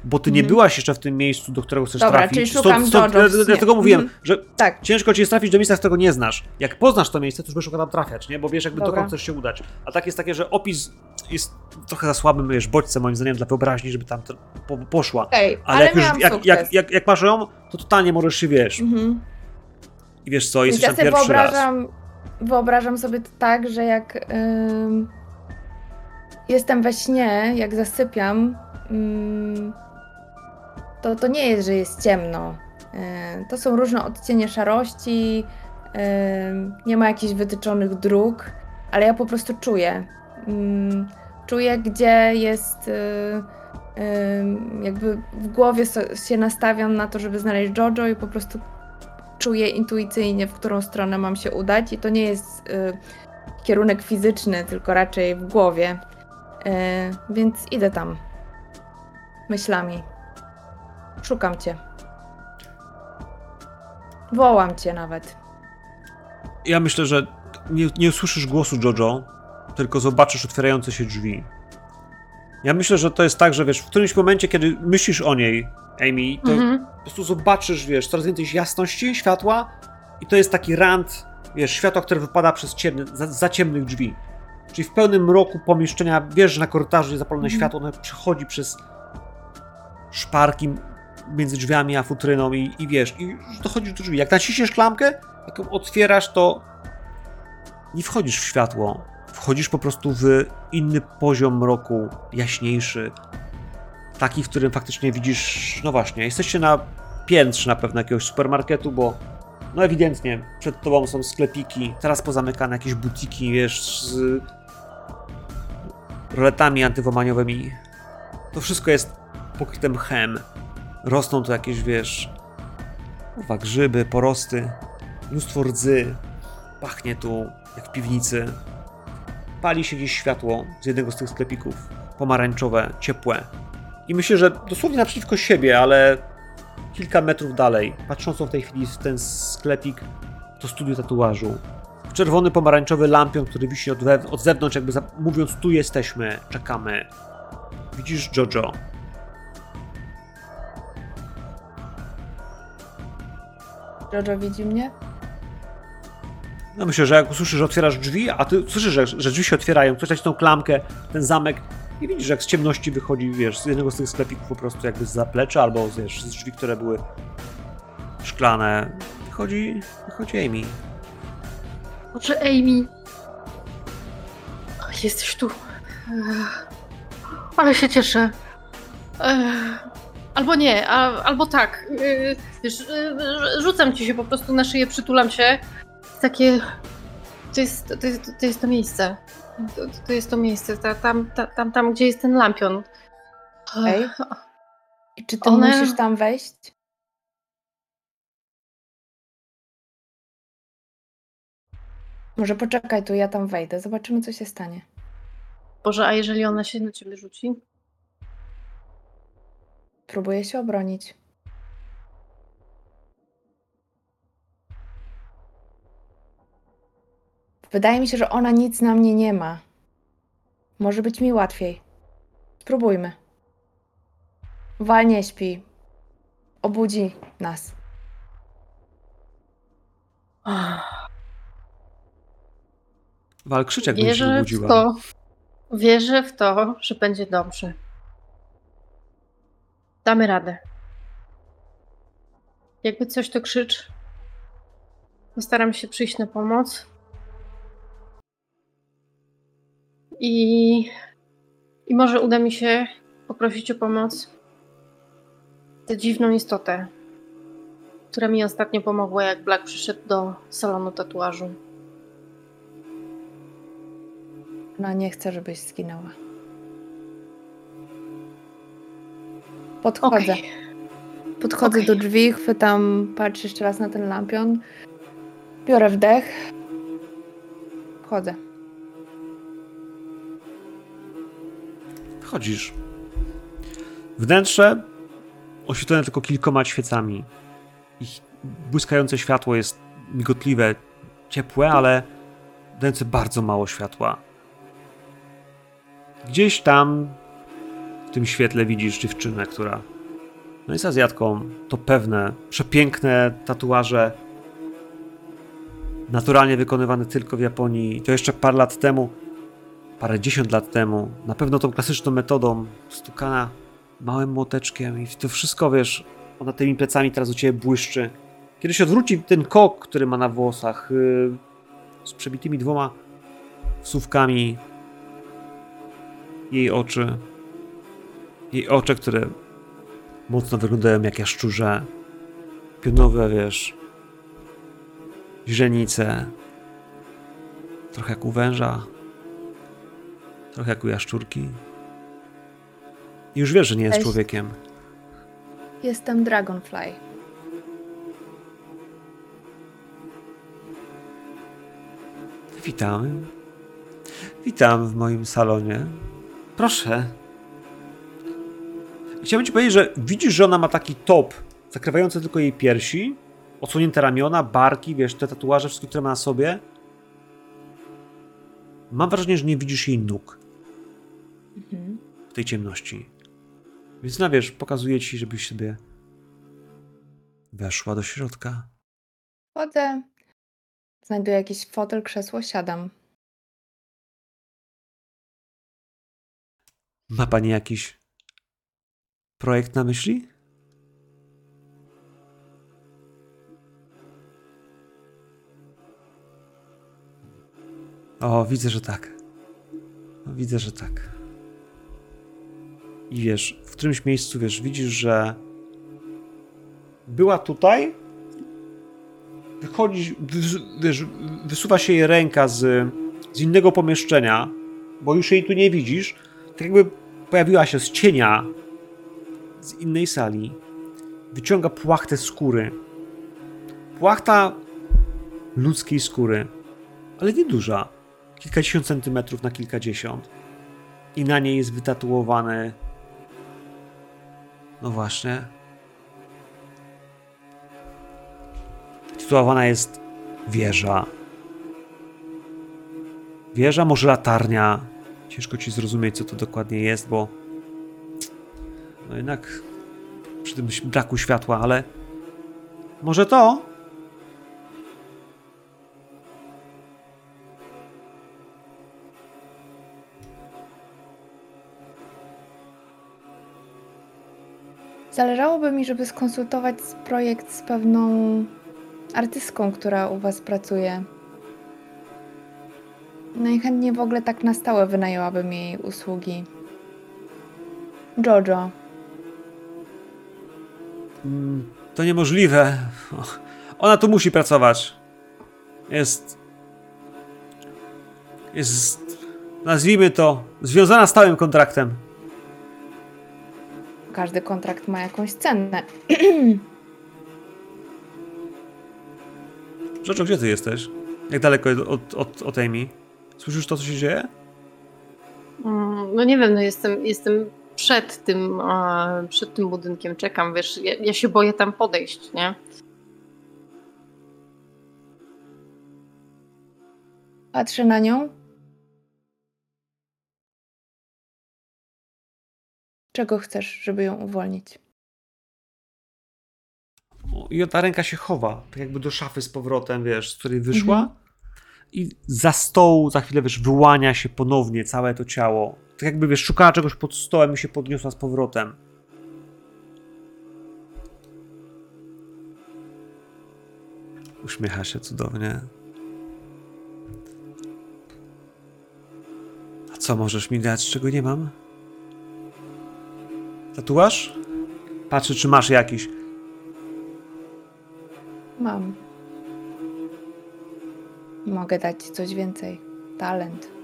Bo ty nie Mhm. byłaś jeszcze w tym miejscu, do którego chcesz Dobra, trafić. czyli szukam Jojo w ja, śnie. dlatego mówiłem, Mhm. że Tak, ciężko ci jest trafić do miejsca, którego nie znasz. Jak poznasz to miejsce, to już będziesz tam trafiać, nie? Bo wiesz, jakby Dobra. dokąd chcesz się udać. A tak jest takie, że opis jest trochę za słabym, wiesz, bodźcem moim zdaniem dla wyobraźni, żeby tam po, poszła. okej, Ale, ale, jak, już, jak, jak, jak, jak masz ją, to totalnie możesz się, wiesz, Mhm. i wiesz co, jesteś ja tam pierwszy raz. wyobrażam, wyobrażam sobie to tak, że jak ym, jestem we śnie, jak zasypiam, to, to nie jest, że jest ciemno. Yy, to są różne odcienie szarości, ym, nie ma jakichś wytyczonych dróg, ale ja po prostu czuję. Ym, czuję, gdzie jest. Ym, jakby w głowie się nastawiam na to, żeby znaleźć Jojo i po prostu czuję intuicyjnie, w którą stronę mam się udać i to nie jest kierunek fizyczny, tylko raczej w głowie. Więc idę tam. Myślami. Szukam cię. Wołam cię nawet. Ja myślę, że nie, nie usłyszysz głosu Jojo, tylko zobaczysz otwierające się drzwi. Ja myślę, że to jest tak, że wiesz, w którymś momencie, kiedy myślisz o niej, Amy, to Mhm. po prostu zobaczysz, wiesz, coraz więcej jasności, światła i to jest taki rand, wiesz, światła, które wypada przez ciemny, za, za ciemnych drzwi. Czyli w pełnym mroku pomieszczenia, wiesz, że na korytarzu jest zapalone Mhm. światło, ono przechodzi przez szparki między drzwiami a futryną i, i wiesz, i dochodzisz do drzwi. Jak naciśniesz klamkę, jak ją otwierasz, to nie wchodzisz w światło. Wchodzisz po prostu w inny poziom mroku, jaśniejszy. Taki, w którym faktycznie widzisz, no właśnie, jesteście na piętrze na pewno jakiegoś supermarketu, bo no ewidentnie przed tobą są sklepiki, teraz pozamykane jakieś butiki, wiesz, z roletami antywomaniowymi. To wszystko jest pokryte mchem. Rosną tu jakieś, wiesz, kurwa, grzyby, porosty, mnóstwo rdzy. Pachnie tu jak w piwnicy. Pali się gdzieś światło z jednego z tych sklepików. Pomarańczowe, ciepłe. I myślę, że dosłownie naprzeciwko siebie, ale kilka metrów dalej, patrząc w tej chwili w ten sklepik, to studio tatuażu. Czerwony, pomarańczowy lampion, który wisi od, od zewnątrz, jakby mówiąc, tu jesteśmy, czekamy. Widzisz Jojo. Jojo widzi mnie? No myślę, że jak usłyszysz, że otwierasz drzwi, a ty słyszysz, że, że drzwi się otwierają, ktoś tą klamkę, ten zamek i widzisz, jak z ciemności wychodzi, wiesz, z jednego z tych sklepików po prostu jakby z zaplecza, albo wiesz, z drzwi, które były szklane. Wychodzi, wychodzi Amy. Może Amy. Ach, Jesteś tu. Ale się cieszę. Ech, Albo nie, a, albo tak. Yy, Wiesz, yy, rzucam ci się po prostu na szyję, przytulam się. Takie. To jest to, jest, to, jest to miejsce. To, to jest to miejsce. Ta, tam, ta, tam, tam, gdzie jest ten lampion. Ej. I czy ty One- musisz tam wejść? Może poczekaj tu, ja tam wejdę. Zobaczymy, co się stanie. Boże, a jeżeli ona się na ciebie rzuci? Próbuję się obronić. Wydaje mi się, że ona nic na mnie nie ma. Może być mi łatwiej. Spróbujmy. Wal nie śpi. Obudzi nas. Wal krzycz, jakby się Wierzę w obudziła. to. Wierzę w to, że będzie dobrze. Damy radę. Jakby coś to krzycz. Postaram się przyjść na pomoc. I, I może uda mi się poprosić o pomoc tę dziwną istotę, która mi ostatnio pomogła, jak Black przyszedł do salonu tatuażu. Ona nie chce, żebyś zginęła. Podchodzę. Okej. Podchodzę Okej. do drzwi, chwytam, patrzę jeszcze raz na ten lampion. Biorę wdech. Wchodzę. Wchodzisz. Wnętrze oświetlone tylko kilkoma świecami. Ich błyskające światło jest migotliwe, ciepłe, ale dające bardzo mało światła. Gdzieś tam tym świetle widzisz dziewczynę, która no jest Azjatką. To pewne. Przepiękne tatuaże. Naturalnie wykonywane tylko w Japonii. To jeszcze parę lat temu, parę dziesiąt lat temu. Na pewno tą klasyczną metodą stukana małym młoteczkiem i to wszystko, wiesz, ona tymi plecami teraz u ciebie błyszczy. Kiedy się odwróci ten kok, który ma na włosach, yy, z przebitymi dwoma wsówkami, jej oczy, jej oczy, które mocno wyglądają jak jaszczurze, pionowe, wiesz, źrenice, trochę jak u węża, trochę jak u jaszczurki. I już wiesz, że nie jest Cześć. człowiekiem. Jestem Dragonfly. Witamy. Witam w moim salonie. Proszę. Chciałbym ci powiedzieć, że widzisz, że ona ma taki top zakrywający tylko jej piersi, odsłonięte ramiona, barki, wiesz, te tatuaże, wszystkie, które ma na sobie. Mam wrażenie, że nie widzisz jej nóg Mhm. w tej ciemności. Więc no wiesz, pokazuję ci, żebyś sobie weszła do środka. Wchodzę, znajduję jakiś fotel, krzesło, siadam. Ma pani jakiś projekt na myśli? O, widzę, że tak. Widzę, że tak. I wiesz, w którymś miejscu, wiesz, widzisz, że była tutaj, wychodzi, wiesz, wysuwa się jej ręka z, z innego pomieszczenia, bo już jej tu nie widzisz, tak jakby pojawiła się z cienia z innej sali. Wyciąga płachtę skóry. Płachta ludzkiej skóry, ale nieduża. Kilkadziesiąt centymetrów na kilkadziesiąt. I na niej jest wytatuowany. No właśnie. Tytułowana jest wieża. Wieża, może latarnia. Ciężko ci zrozumieć, co to dokładnie jest, bo. No jednak. Przy tym braku światła, ale. Może to? Zależałoby mi, żeby skonsultować projekt z pewną artystką, która u Was pracuje. Najchętniej w ogóle tak na stałe wynajęłabym jej usługi. Jojo. To niemożliwe. Ona tu musi pracować. Jest. Jest. Nazwijmy to. Związana stałym kontraktem. Każdy kontrakt ma jakąś cenę. Rzeczą, gdzie ty jesteś? Jak daleko od, od, od Amy? Słyszysz to, co się dzieje? Mm, No nie wiem, no jestem, jestem przed tym, przed tym budynkiem, czekam, wiesz, ja, ja się boję tam podejść, nie? Patrzę na nią. Czego chcesz, żeby ją uwolnić? I ta ręka się chowa, tak jakby do szafy z powrotem, wiesz, z której wyszła. Mhm. I za stołu za chwilę, wiesz, wyłania się ponownie całe to ciało. Tak jakby, wiesz, szukała czegoś pod stołem i się podniosła z powrotem. Uśmiecha się cudownie. A co możesz mi dać, czego nie mam? Tatuaż? Patrzę, czy masz jakiś. Mam. Mogę dać ci coś więcej. Talent.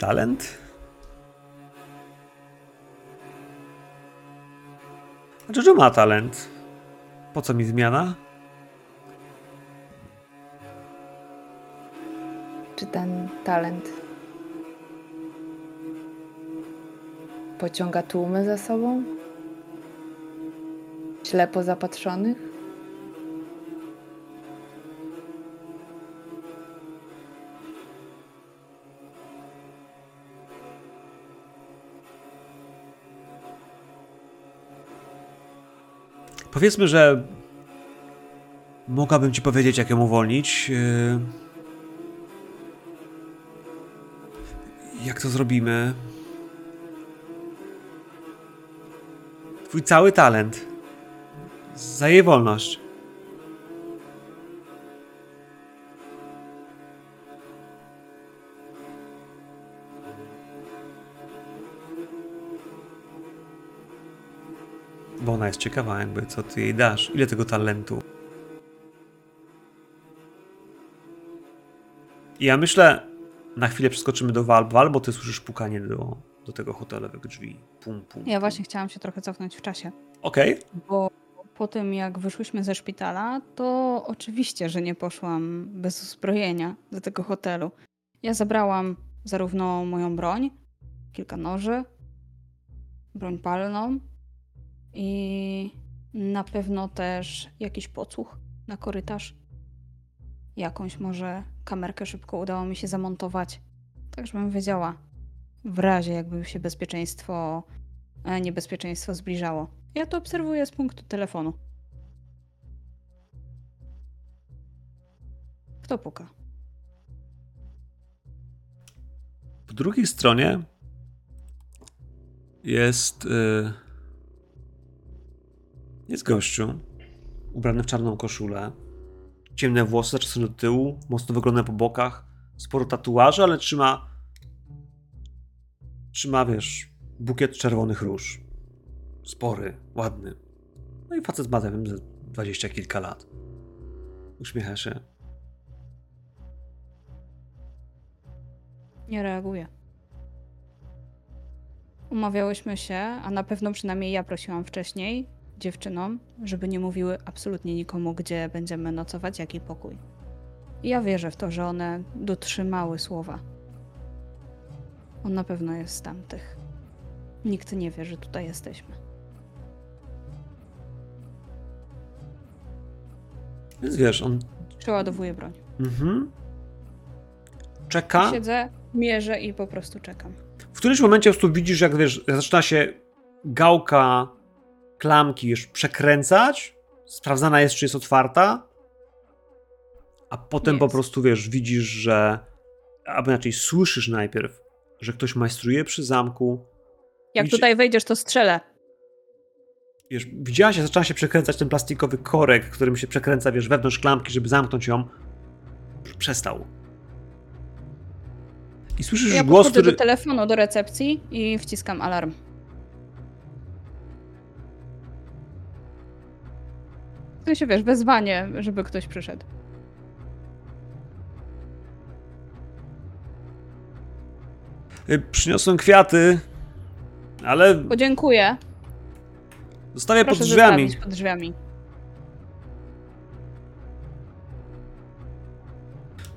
Talent? A Jojo ma talent. Po co mi zmiana? Czy ten talent pociąga tłumy za sobą? Ślepo zapatrzonych? Powiedzmy, że mogłabym ci powiedzieć, jak ją uwolnić. Yy, Jak to zrobimy? Twój cały talent. Za jej wolność. Bo ona jest ciekawa, jakby co ty jej dasz. Ile tego talentu? I ja myślę, na chwilę przeskoczymy do Valve, Val, bo ty słyszysz pukanie do, do tego hotelowych drzwi. Pum, pum. Ja właśnie chciałam się trochę cofnąć w czasie, Okej. bo po tym jak wyszłyśmy ze szpitala, to oczywiście, że nie poszłam bez uzbrojenia do tego hotelu. Ja zabrałam zarówno moją broń, kilka noży, broń palną i na pewno też jakiś pocuch na korytarz. Jakąś może kamerkę szybko udało mi się zamontować, tak żebym wiedziała w razie jakby się bezpieczeństwo, e, niebezpieczeństwo zbliżało. Ja to obserwuję z punktu telefonu. Kto puka? Po drugiej stronie jest. Yy, jest gościu ubrany w czarną koszulę. Ciemne włosy zaczesane do tyłu, mocno wygląda po bokach. Sporo tatuaży, ale trzyma. Trzyma, wiesz, bukiet czerwonych róż. Spory, ładny. No i facet ma, wiem, ze dwadzieścia kilka lat. Uśmiecha się. Nie reaguje. Umawiałyśmy się, a na pewno przynajmniej ja prosiłam wcześniej dziewczynom, żeby nie mówiły absolutnie nikomu, gdzie będziemy nocować, jaki pokój. I ja wierzę w to, że one dotrzymały słowa. On na pewno jest z tamtych. Nikt nie wie, że tutaj jesteśmy. Więc wiesz, on. Przeładowuję broń. Mhm. Czeka. Siedzę, mierzę i po prostu czekam. W którymś momencie po prostu widzisz, jak wiesz, zaczyna się gałka klamki już przekręcać. Sprawdzana jest, czy jest otwarta. A potem po Jest. prostu wiesz, widzisz, że. Albo inaczej słyszysz najpierw, że ktoś majstruje przy zamku. Jak tutaj wejdziesz, to strzelę. Wiesz, widziałaś, jak zaczyna się przekręcać ten plastikowy korek, którym się przekręca, wiesz, wewnątrz klamki, żeby zamknąć ją. Przestał. I słyszysz Ja głos, który. do telefonu, do recepcji i wciskam alarm. W sensie, wiesz, wezwanie, żeby ktoś przyszedł. Y, Przyniosłem kwiaty, ale Podziękuję. zostawię pod Proszę drzwiami. zostawić pod drzwiami.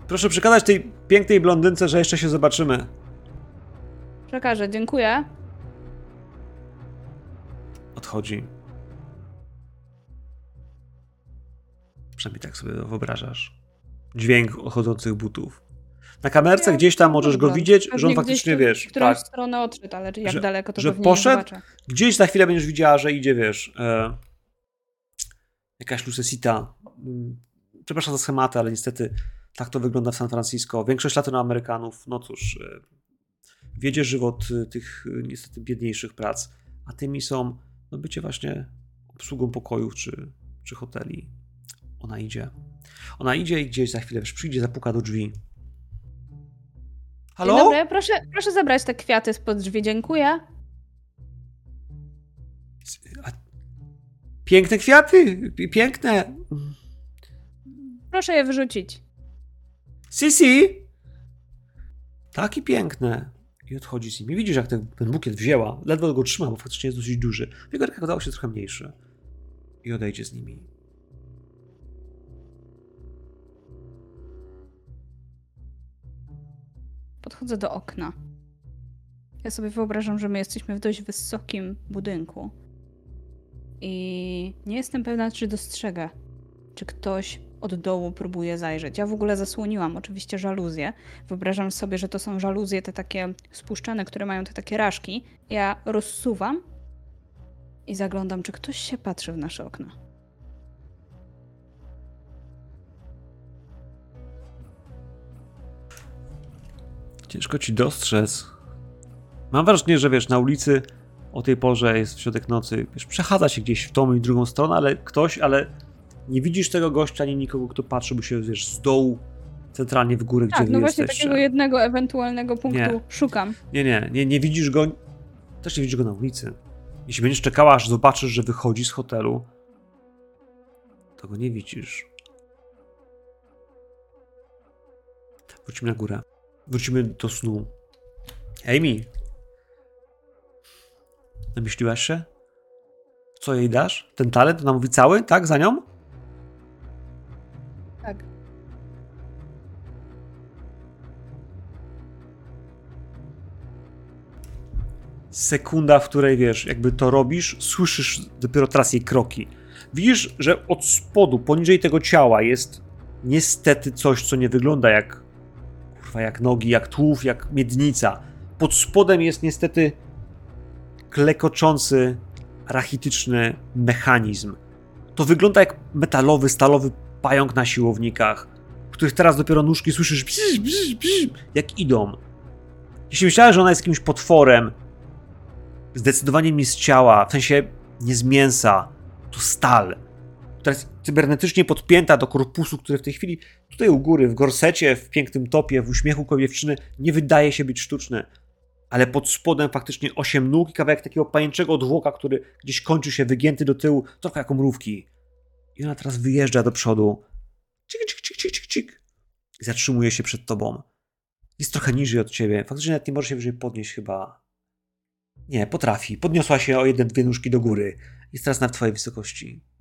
Proszę przekazać tej pięknej blondynce, że jeszcze się zobaczymy. Przekażę, dziękuję. Odchodzi. Przynajmniej tak sobie wyobrażasz. Dźwięk odchodzących butów. Na kamerce Ja- gdzieś tam możesz go Dobra. widzieć, że on gdzieś faktycznie tu- wiesz. W którąś Tak, stronę odszedł, ale jak Że- daleko to że poszedł? gdzieś za chwilę będziesz widziała, że idzie, wiesz. E, jakaś lucesita. Mm, Przepraszam za schematy, ale niestety tak to wygląda w San Francisco. Większość Latynoamerykanów, no cóż, e, wiedzie żywot e, tych e, niestety biedniejszych prac, a tymi są no, bycie właśnie obsługą pokojów czy, czy hoteli. Ona idzie. Ona idzie i gdzieś za chwilę wiesz, przyjdzie, zapuka do drzwi. Halo? Dzień dobry, proszę, proszę zabrać te kwiaty spod drzwi, dziękuję. A, piękne kwiaty, pi- piękne. Proszę je wyrzucić. Sisi! Taki piękne. I odchodzi z nimi. Widzisz, jak ten, ten bukiet wzięła. Ledwo go trzyma, bo faktycznie jest dosyć duży. W jego rękach dało się trochę mniejszy. I odejdzie z nimi. Podchodzę do okna. Ja sobie wyobrażam, że my jesteśmy w dość wysokim budynku. I nie jestem pewna, czy dostrzegę, czy ktoś od dołu próbuje zajrzeć. Ja w ogóle zasłoniłam oczywiście żaluzje. Wyobrażam sobie, że to są żaluzje te takie spuszczane, które mają te takie raszki. Ja rozsuwam i zaglądam, czy ktoś się patrzy w nasze okna. Ciężko ci dostrzec. Mam wrażenie, że wiesz, na ulicy o tej porze jest w środek nocy, wiesz, przechadza się gdzieś w tą i drugą stronę, ale ktoś, ale nie widzisz tego gościa, ani nikogo, kto patrzy, bo się, wiesz, z dołu centralnie w górę, gdzie Tak, wy no właśnie takiego jednego ewentualnego punktu Nie. szukam. Nie, nie, nie, nie widzisz go, też nie widzisz go na ulicy. Jeśli będziesz czekała, aż zobaczysz, że wychodzi z hotelu, to go nie widzisz. Wrócimy na górę. Wrócimy do snu. Amy! Namyśliłaś się? Co jej dasz? Ten talent? Ona mówi cały, tak? Za nią? Tak. sekunda, w której wiesz, jakby to robisz, słyszysz dopiero teraz jej kroki. Widzisz, że od spodu, poniżej tego ciała jest niestety coś, co nie wygląda jak jak nogi, jak tułów, jak miednica. Pod spodem jest niestety klekoczący, rachityczny mechanizm. To wygląda jak metalowy, stalowy pająk na siłownikach, których teraz dopiero nóżki słyszysz bzz, bzz, bzz, jak idą. Jeśli myślałeś, że ona jest jakimś potworem, zdecydowanie nie z ciała, w sensie nie z mięsa, to stal, która jest cybernetycznie podpięta do korpusu, który w tej chwili tutaj u góry, w gorsecie, w pięknym topie, w uśmiechu kobiewczyny, nie wydaje się być sztuczny. Ale pod spodem faktycznie osiem nóg i kawałek takiego pajęczego odwłoka, który gdzieś kończy się wygięty do tyłu, trochę jak mrówki. I ona teraz wyjeżdża do przodu. Cik, cik, cik, cik, cik, cik. I zatrzymuje się przed tobą. Jest trochę niżej od ciebie. Faktycznie nawet nie może się wyżej podnieść chyba. Nie, potrafi. Podniosła się o jeden, dwie nóżki do góry. Jest teraz na twojej wysokości.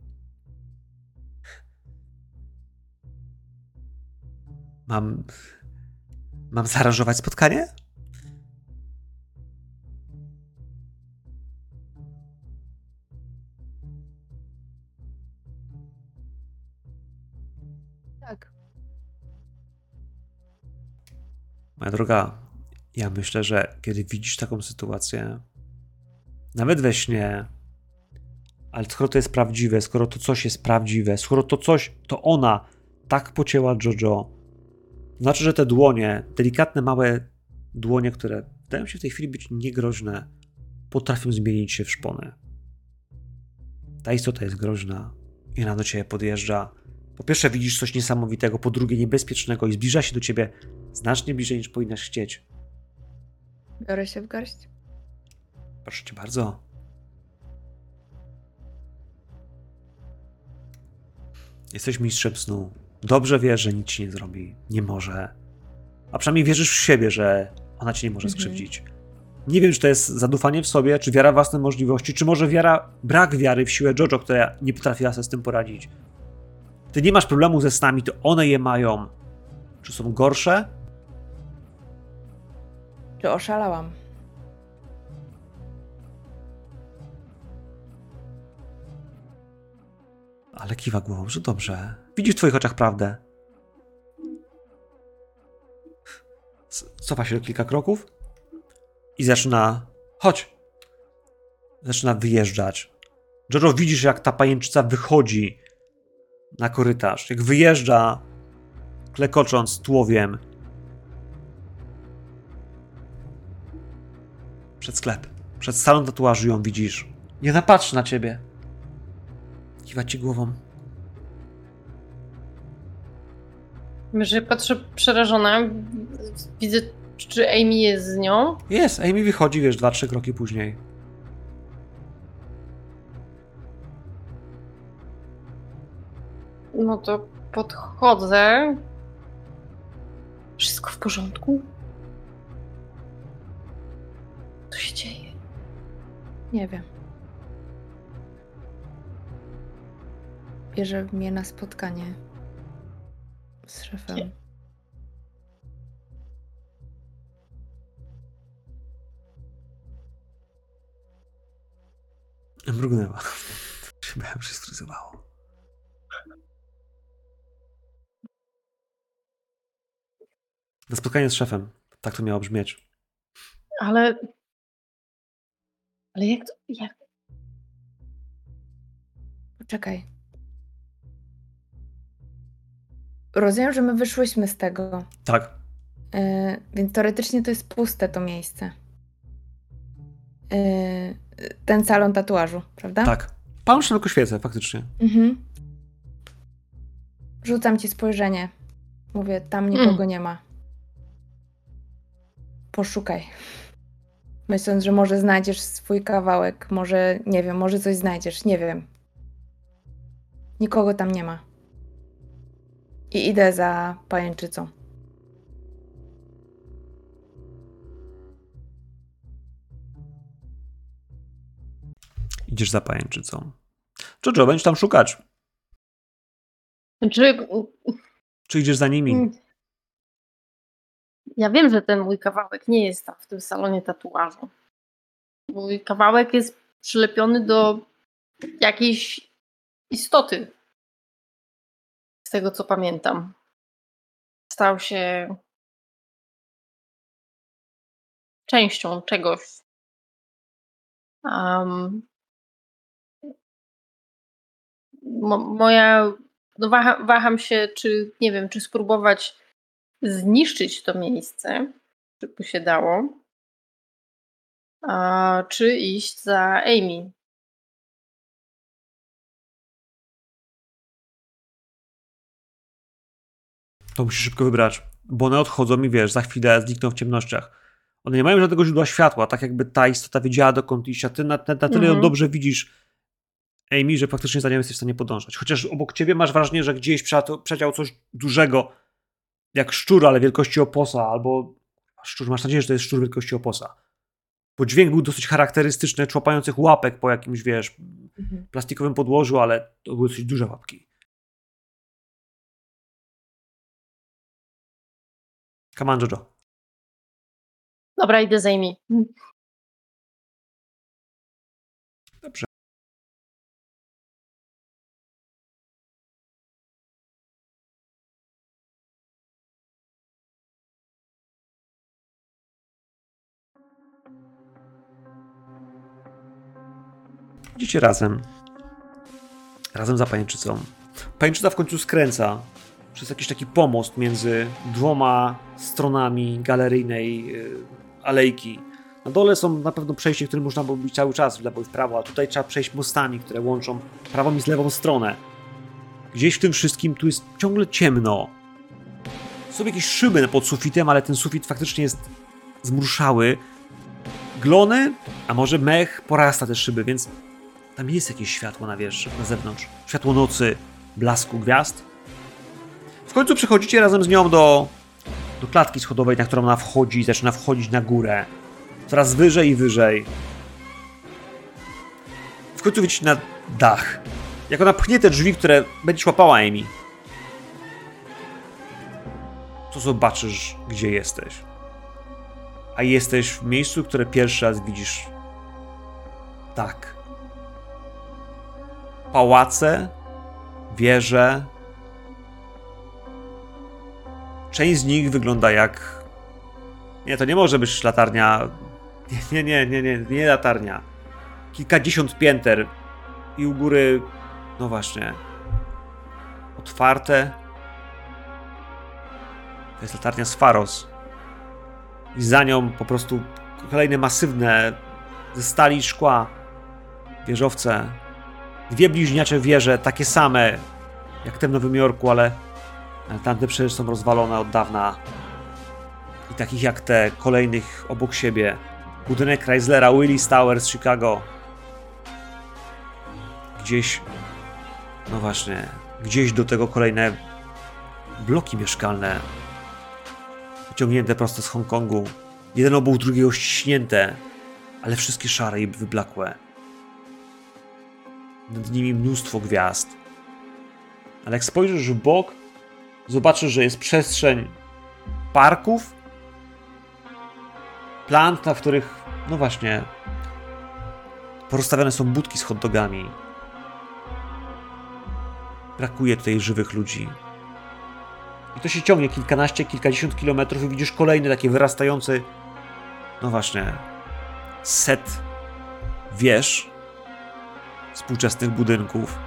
Mam. Mam zaaranżować spotkanie? Tak. Moja droga, ja myślę, że kiedy widzisz taką sytuację, nawet we śnie, ale skoro to jest prawdziwe, skoro to coś jest prawdziwe, skoro to coś, to ona tak pocięła Jojo, znaczy, że te dłonie, delikatne, małe dłonie, które wydają się w tej chwili być niegroźne, potrafią zmienić się w szpony. Ta istota jest groźna i ona do ciebie podjeżdża. Po pierwsze widzisz coś niesamowitego, po drugie niebezpiecznego i zbliża się do ciebie znacznie bliżej niż powinnaś chcieć. Biorę się w garść. Proszę cię bardzo. Jesteś mistrzem snu. Dobrze wiesz, że nic ci nie zrobi. Nie może. A przynajmniej wierzysz w siebie, że ona cię nie może Mhm. skrzywdzić. Nie wiem, czy to jest zadufanie w sobie, czy wiara w własne możliwości, czy może wiara, brak wiary w siłę Jojo, która nie potrafiła sobie z tym poradzić. Ty nie masz problemu ze snami, to one je mają. Czy są gorsze? Czy oszalałam? Ale kiwa głową, że dobrze. Widzi w twoich oczach prawdę. Cofa się kilka kroków i zaczyna. Chodź! Zaczyna wyjeżdżać. Jojo, widzisz, jak ta pajęczyca wychodzi na korytarz. Jak wyjeżdża, klekocząc tułowiem. Przed sklep. Przed salon tatuażu ją widzisz. Nie napatrzy na ciebie. Kiwa ci głową. Że patrzę przerażona, widzę, czy Amy jest z nią. Jest, Amy wychodzi, wiesz, dwa, trzy kroki później. No to podchodzę. Wszystko w porządku? Co się dzieje? Nie wiem. Bierze mnie na spotkanie z szefem. Mrugnęła. Szybę się stryzowało. Na spotkanie z szefem. Tak to miało brzmieć. Ale. Ale jak to. Jak... Poczekaj. Rozumiem, że my wyszłyśmy z tego, Tak. yy, więc teoretycznie to jest puste to miejsce. Yy, ten salon tatuażu, prawda? Tak. Pan szeroko świecę, faktycznie. Mhm. Rzucam ci spojrzenie. Mówię, tam nikogo nie ma. Poszukaj. Myśląc, że może znajdziesz swój kawałek, może, nie wiem, może coś znajdziesz, nie wiem. Nikogo tam nie ma. I idę za pajęczycą. Idziesz za pajęczycą. Jojo, będziesz tam szukać. Znaczy, Czy idziesz za nimi? Mm. ja wiem, że ten mój kawałek nie jest tam w tym salonie tatuażu. Mój kawałek jest przylepiony do jakiejś istoty. Tego co pamiętam. Stał się częścią czegoś. Um, mo, moja. No waha, waham się, czy nie wiem, czy spróbować zniszczyć to miejsce, czy by się dało, a, czy iść za Amy. To musisz szybko wybrać, bo one odchodzą i wiesz, za chwilę znikną w ciemnościach. One nie mają żadnego źródła światła, tak jakby ta istota wiedziała dokąd iść, a ty na, na, na tyle ją Mhm. dobrze widzisz, Amy, że faktycznie za nią jesteś w stanie podążać. Chociaż obok ciebie masz wrażenie, że gdzieś przeleciał coś dużego, jak szczur, ale wielkości oposa, albo szczur, masz nadzieję, że to jest szczur wielkości oposa. Bo dźwięk był dosyć charakterystyczny, człapających łapek po jakimś, wiesz, Mhm. plastikowym podłożu, ale to były dosyć duże łapki. Come on, Jojo. Dobra, idę za Amy. Dobrze. Idziecie razem. Razem za pajęczycą. Pajęczyca w końcu skręca przez jakiś taki pomost między dwoma stronami galeryjnej y, alejki. Na dole są na pewno przejście, którym można było być cały czas w lewo i w prawo, a tutaj trzeba przejść mostami, które łączą prawą i z lewą stronę. Gdzieś w tym wszystkim tu jest ciągle ciemno. Są jakieś szyby pod sufitem, ale ten sufit faktycznie jest zmruszały. Glony, a może mech porasta te szyby, więc tam jest jakieś światło na wierzch, na zewnątrz. Światło nocy, blasku gwiazd. W końcu przechodzicie razem z nią do, do klatki schodowej, na którą ona wchodzi i zaczyna wchodzić na górę. Coraz wyżej i wyżej. W końcu widzicie na dach. Jak ona pchnie te drzwi, które będzie łapała Amy, to zobaczysz, gdzie jesteś. A jesteś w miejscu, które pierwszy raz widzisz. Tak. Pałace, wieże. Część z nich wygląda jak. Nie, to nie może być latarnia. Nie, nie, nie, nie, nie, latarnia. Kilkadziesiąt pięter i u góry. No właśnie. Otwarte. To jest latarnia z Faros. I za nią po prostu kolejne masywne ze stali i szkła wieżowce. Dwie bliźniacze wieże, takie same jak te w Nowym Jorku, ale, ale tamte przecież są rozwalone od dawna. I takich jak te, kolejnych obok siebie. Budynek Chryslera, Willis Tower z Chicago. Gdzieś, no właśnie, gdzieś do tego kolejne bloki mieszkalne. Wyciągnięte prosto z Hongkongu. Jeden obok drugiego ściśnięte, ale wszystkie szare i wyblakłe. Nad nimi mnóstwo gwiazd. Ale jak spojrzysz w bok, zobaczysz, że jest przestrzeń parków, plant, na których, no właśnie, Porozstawiane są budki z hot dogami. Brakuje tutaj żywych ludzi. I to się ciągnie kilkanaście, kilkadziesiąt kilometrów i widzisz kolejny taki wyrastający, no właśnie, set wież współczesnych budynków.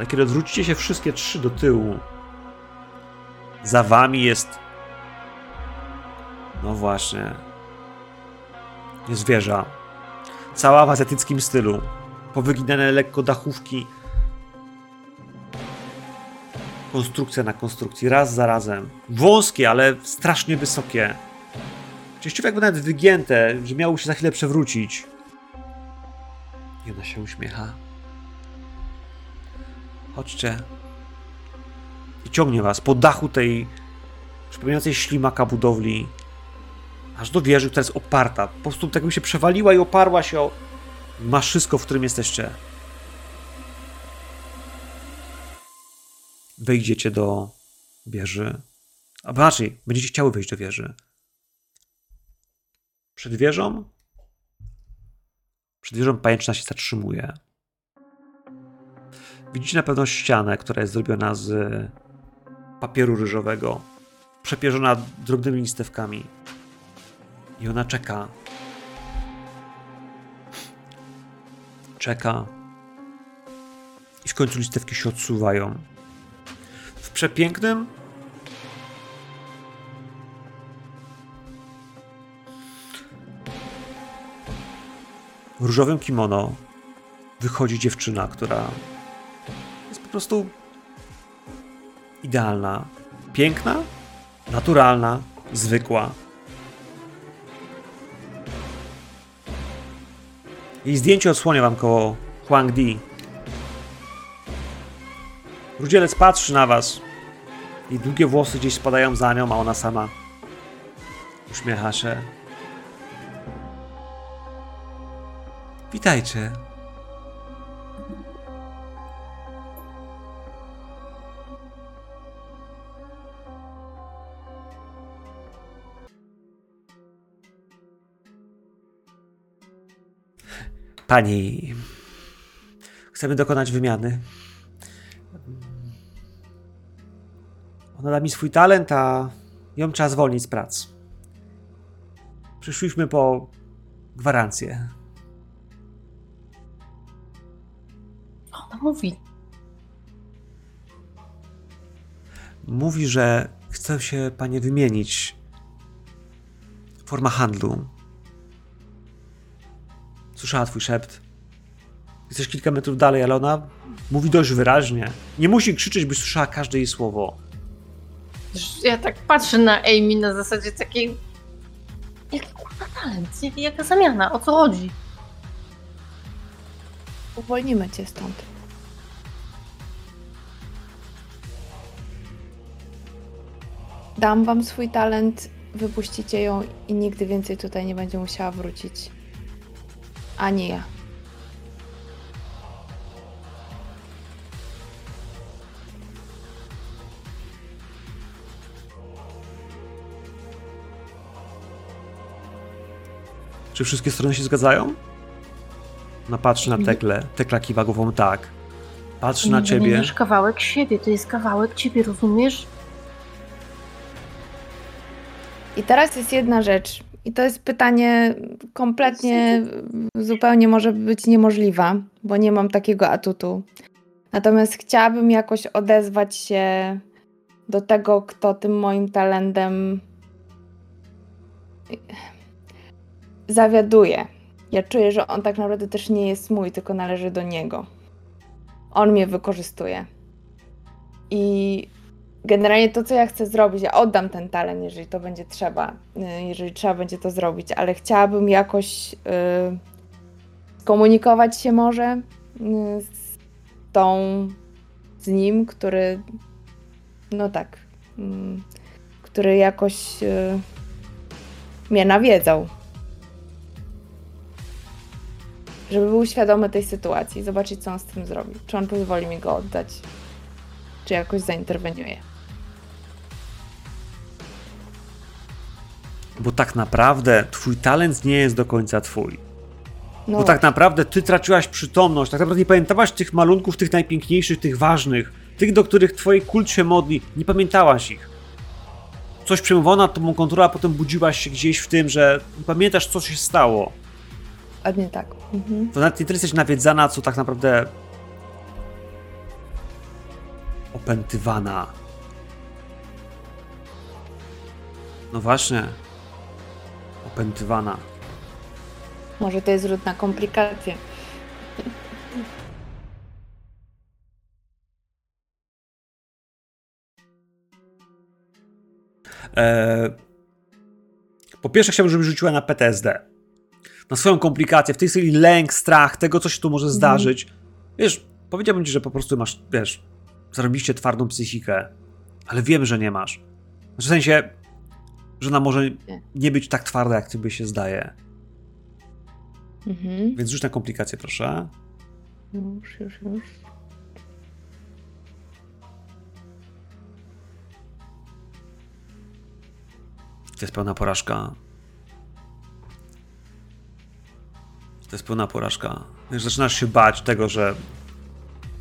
Ale kiedy odwrócicie się wszystkie trzy do tyłu, za wami jest. No właśnie. Jest wieża. Cała w azjatyckim stylu. Powyginane lekko dachówki. Konstrukcja na konstrukcji, raz za razem. Wąskie, ale strasznie wysokie. Częściowo jakby nawet wygięte, że miało się za chwilę przewrócić. I ona się uśmiecha. Chodźcie. I ciągnie was po dachu tej przypominającej ślimaka budowli, aż do wieży, która jest oparta. Po prostu tak jakby się przewaliła i oparła się o maszysko, w którym jesteście. Wejdziecie do wieży. A raczej, będziecie chciały wejść do wieży. Przed wieżą? Przed wieżą pajęczna się zatrzymuje. Widzicie na pewno ścianę, która jest zrobiona z papieru ryżowego, przepierzona drobnymi listewkami. I ona czeka. Czeka. I w końcu listewki się odsuwają. W przepięknym, różowym kimono wychodzi dziewczyna, która prostu idealna. Piękna, naturalna, zwykła. Jej zdjęcie odsłonię wam koło Huang Di. Rudzielec patrzy na was. Jej długie włosy gdzieś spadają za nią, a ona sama uśmiecha się. Witajcie. Pani, chcemy dokonać wymiany. Ona da mi swój talent, a ją trzeba zwolnić z prac. Przyszliśmy po gwarancję. Ona mówi. Mówi, że chce się panie wymienić. Forma handlu. Słyszała twój szept. Jesteś kilka metrów dalej, ale ona mówi dość wyraźnie. Nie musi krzyczeć, byś słyszała każde jej słowo. Ja tak patrzę na Amy na zasadzie takiej. Jaki kurwa talent? Jak- Jaka zamiana? O co chodzi? Uwolnimy cię stąd. Dam wam swój talent, wypuścicie ją i nigdy więcej tutaj nie będzie musiała wrócić. Ani ja. Czy wszystkie strony się zgadzają? Ona patrzy na Nie. Teklę. Tekla kiwa głową tak. Patrzy na Nie ciebie. wymieniasz kawałek siebie, to jest kawałek ciebie, rozumiesz? I teraz jest jedna rzecz. I to jest pytanie kompletnie, zupełnie może być niemożliwa, bo nie mam takiego atutu. Natomiast chciałabym jakoś odezwać się do tego, kto tym moim talentem zawiaduje. Ja czuję, że on tak naprawdę też nie jest mój, tylko należy do niego. On mnie wykorzystuje. I generalnie to, co ja chcę zrobić, ja oddam ten talent, jeżeli to będzie trzeba, y, jeżeli trzeba będzie to zrobić, ale chciałabym jakoś y, skomunikować się może y, z tą, z nim, który, no tak, mm, który jakoś y, mnie nawiedzał. Żeby był świadomy tej sytuacji, zobaczyć, co on z tym zrobi. Czy on pozwoli mi go oddać, czy jakoś zainterweniuje. Bo tak naprawdę twój talent nie jest do końca twój. No Bo tak naprawdę ty traciłaś przytomność, tak naprawdę nie pamiętałaś tych malunków, tych najpiękniejszych, tych ważnych, tych, do których twojej kult się modli, nie pamiętałaś ich. Coś przemówiona tobą kontrola, a potem budziłaś się gdzieś w tym, że pamiętasz, co się stało. Ładnie tak. Mhm. To nawet nie tyle jesteś nawiedzana, co tak naprawdę opętywana. No właśnie. Opętywana. Może to jest rzut na komplikacje. Eee, po pierwsze chciałbym, żebyś rzuciła na PTSD. Na swoją komplikację, w tej chwili lęk, strach, tego, co się tu może zdarzyć. Wiesz, powiedziałbym ci, że po prostu masz, wiesz, zarobiście twardą psychikę, ale wiem, że nie masz. W sensie, że ona może Nie. być tak twarda, jak tobie się zdaje. Mhm. Więc rzuć na komplikację, proszę. Już, już, już. To jest pełna porażka. To jest pełna porażka. Wiesz, zaczynasz się bać tego, że,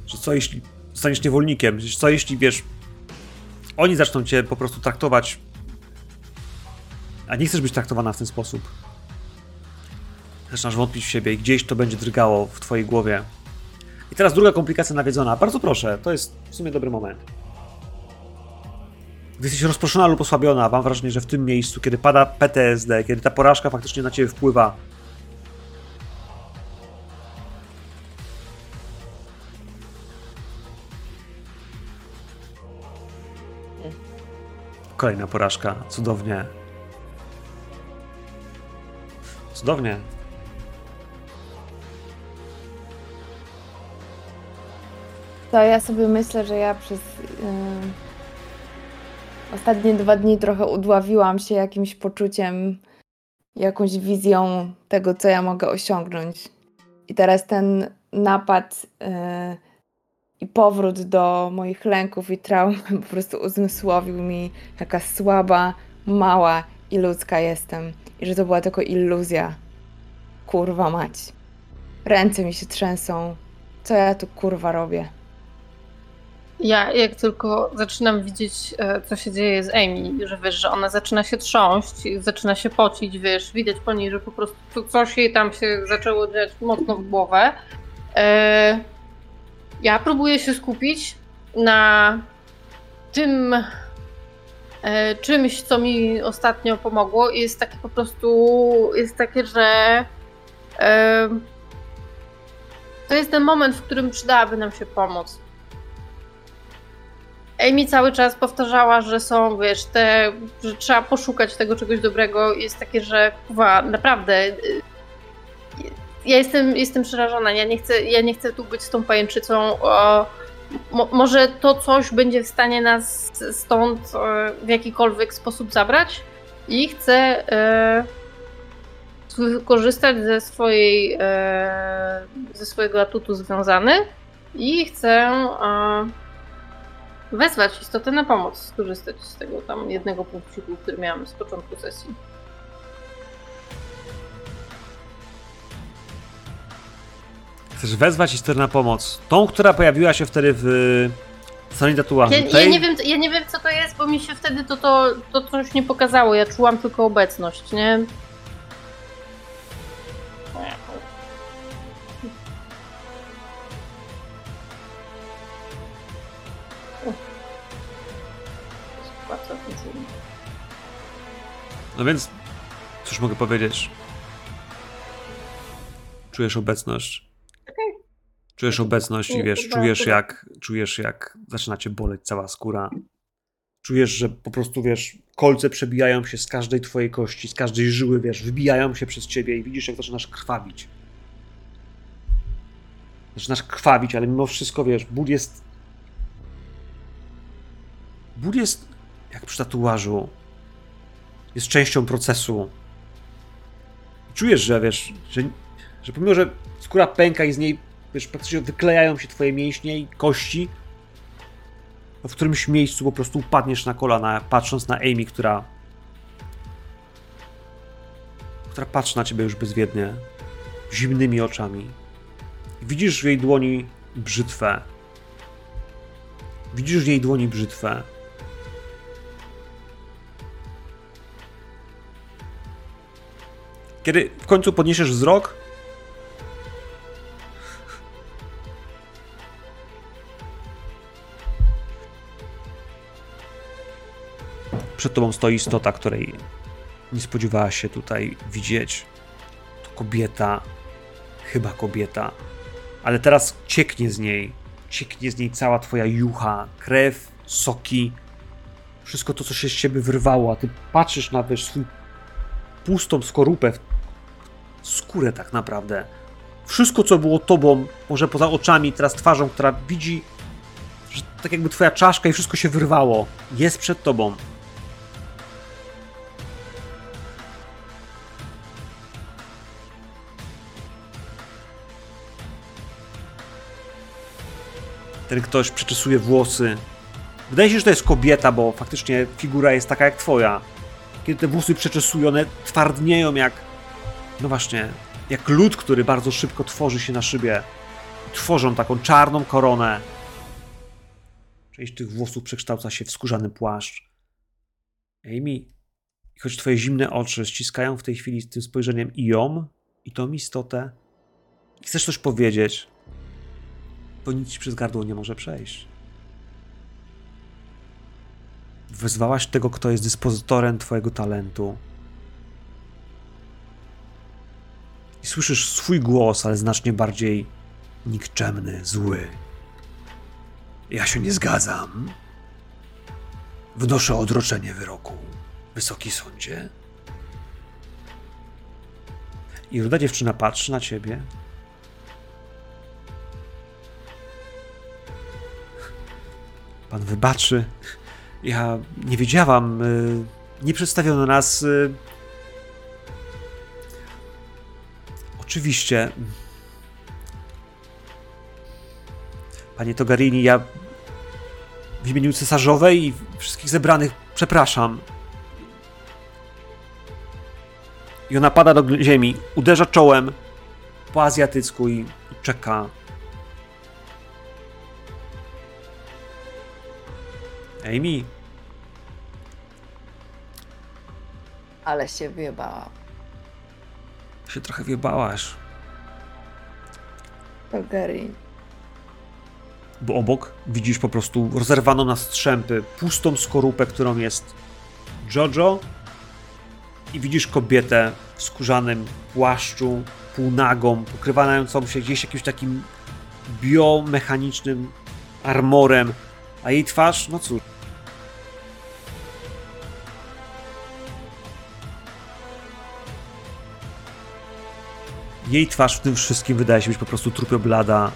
że co jeśli zostaniesz niewolnikiem? Co jeśli, wiesz, oni zaczną cię po prostu traktować, a nie chcesz być traktowana w ten sposób. Zaczynasz wątpić w siebie i gdzieś to będzie drgało w twojej głowie. I teraz druga komplikacja nawiedzona. Bardzo proszę, to jest w sumie dobry moment. Gdy jesteś rozproszona lub osłabiona, mam wrażenie, że w tym miejscu, kiedy pada PTSD, kiedy ta porażka faktycznie na ciebie wpływa, Kolejna porażka. Cudownie. Cudownie. To ja sobie myślę, że ja przez yy, ostatnie dwa dni trochę udławiłam się jakimś poczuciem, jakąś wizją tego, co ja mogę osiągnąć. I teraz ten napad yy, i powrót do moich lęków i traum po prostu uzmysłowił mi, jaka słaba, mała i ludzka jestem. I że to była tylko iluzja. Kurwa mać. Ręce mi się trzęsą. Co ja tu kurwa robię? Ja jak tylko zaczynam widzieć, e, co się dzieje z Amy, że wiesz, że ona zaczyna się trząść, zaczyna się pocić, wiesz, widać po niej, że po prostu coś jej tam się zaczęło dziać mocno w głowę. E, Ja próbuję się skupić na tym czymś, co mi ostatnio pomogło jest takie po prostu, jest takie, że e, to jest ten moment, w którym przydałaby nam się pomoc. Amy cały czas powtarzała, że są, wiesz, te, że trzeba poszukać tego czegoś dobrego. Jest takie, że kurwa, naprawdę. y, Ja jestem, jestem przerażona. Ja nie, chcę, ja nie chcę tu być z tą pajęczycą. O, mo, może to coś będzie w stanie nas stąd e, w jakikolwiek sposób zabrać i chcę e, korzystać ze swojej e, ze swojego atutu związany i chcę e, wezwać istotę na pomoc, skorzystać z tego tam jednego punkciku, który miałam z początku sesji. Chcesz wezwać istotę na pomoc. Tą, która pojawiła się wtedy w salonie tatuażu. Ja, ja, nie wiem, ja nie wiem, co to jest, bo mi się wtedy to, to, to coś nie pokazało. Ja czułam tylko obecność, nie? No więc, cóż mogę powiedzieć? Czujesz obecność. Czujesz obecność i wiesz, czujesz jak, czujesz jak zaczyna cię boleć cała skóra. Czujesz, że po prostu, wiesz, kolce przebijają się z każdej twojej kości, z każdej żyły, wiesz, wybijają się przez ciebie i widzisz, jak zaczynasz krwawić. Zaczynasz krwawić, ale mimo wszystko, wiesz, ból jest... Ból jest jak przy tatuażu. Jest częścią procesu. Czujesz, że wiesz, że, że pomimo, że skóra pęka i z niej, wiesz, praktycznie wyklejają się twoje mięśnie i kości, w którymś miejscu po prostu upadniesz na kolana, patrząc na Amy, która która patrzy na ciebie już bezwiednie, zimnymi oczami. Widzisz w jej dłoni brzytwę. Widzisz w jej dłoni brzytwę. Kiedy w końcu podniesiesz wzrok, przed tobą stoi istota, której nie spodziewałaś się tutaj widzieć. To kobieta, chyba kobieta, ale teraz cieknie z niej, cieknie z niej cała twoja jucha, krew, soki, wszystko to, co się z ciebie wyrwało, a ty patrzysz na wiesz, swój pustą skorupę, skórę tak naprawdę. Wszystko, co było tobą, może poza oczami, teraz twarzą, która widzi, że tak jakby twoja czaszka i wszystko się wyrwało, jest przed tobą. Ten ktoś przeczesuje włosy. Wydaje się, że to jest kobieta, bo faktycznie figura jest taka jak twoja. Kiedy te włosy przeczesują, one twardnieją jak. No właśnie, jak lód, który bardzo szybko tworzy się na szybie. Tworzą taką czarną koronę. Część tych włosów przekształca się w skórzany płaszcz. Amy, choć twoje zimne oczy ściskają w tej chwili z tym spojrzeniem i ją, i tą istotę, i chcesz coś powiedzieć, to nic ci przez gardło nie może przejść. Wezwałaś tego, kto jest dyspozytorem twojego talentu. I słyszysz swój głos, ale znacznie bardziej nikczemny, zły. Ja się nie zgadzam. Wnoszę odroczenie wyroku. Wysoki sądzie. I ruda dziewczyna patrzy na ciebie. Pan wybaczy. Ja nie wiedziałam. y, Nie przedstawiono nas. y. Oczywiście. Panie Togarini, ja w imieniu cesarzowej i wszystkich zebranych przepraszam. I ona pada do ziemi, uderza czołem po azjatycku i czeka. Amy, Ale się wyjebała. się trochę wjebałaś, To Gary. bo obok widzisz po prostu rozerwaną na strzępy, pustą skorupę, którą jest Jojo i widzisz kobietę w skórzanym płaszczu, półnagą, pokrywającą się gdzieś jakimś takim biomechanicznym armorem, a jej twarz, no cóż, Jej twarz w tym wszystkim wydaje się być po prostu trupioblada.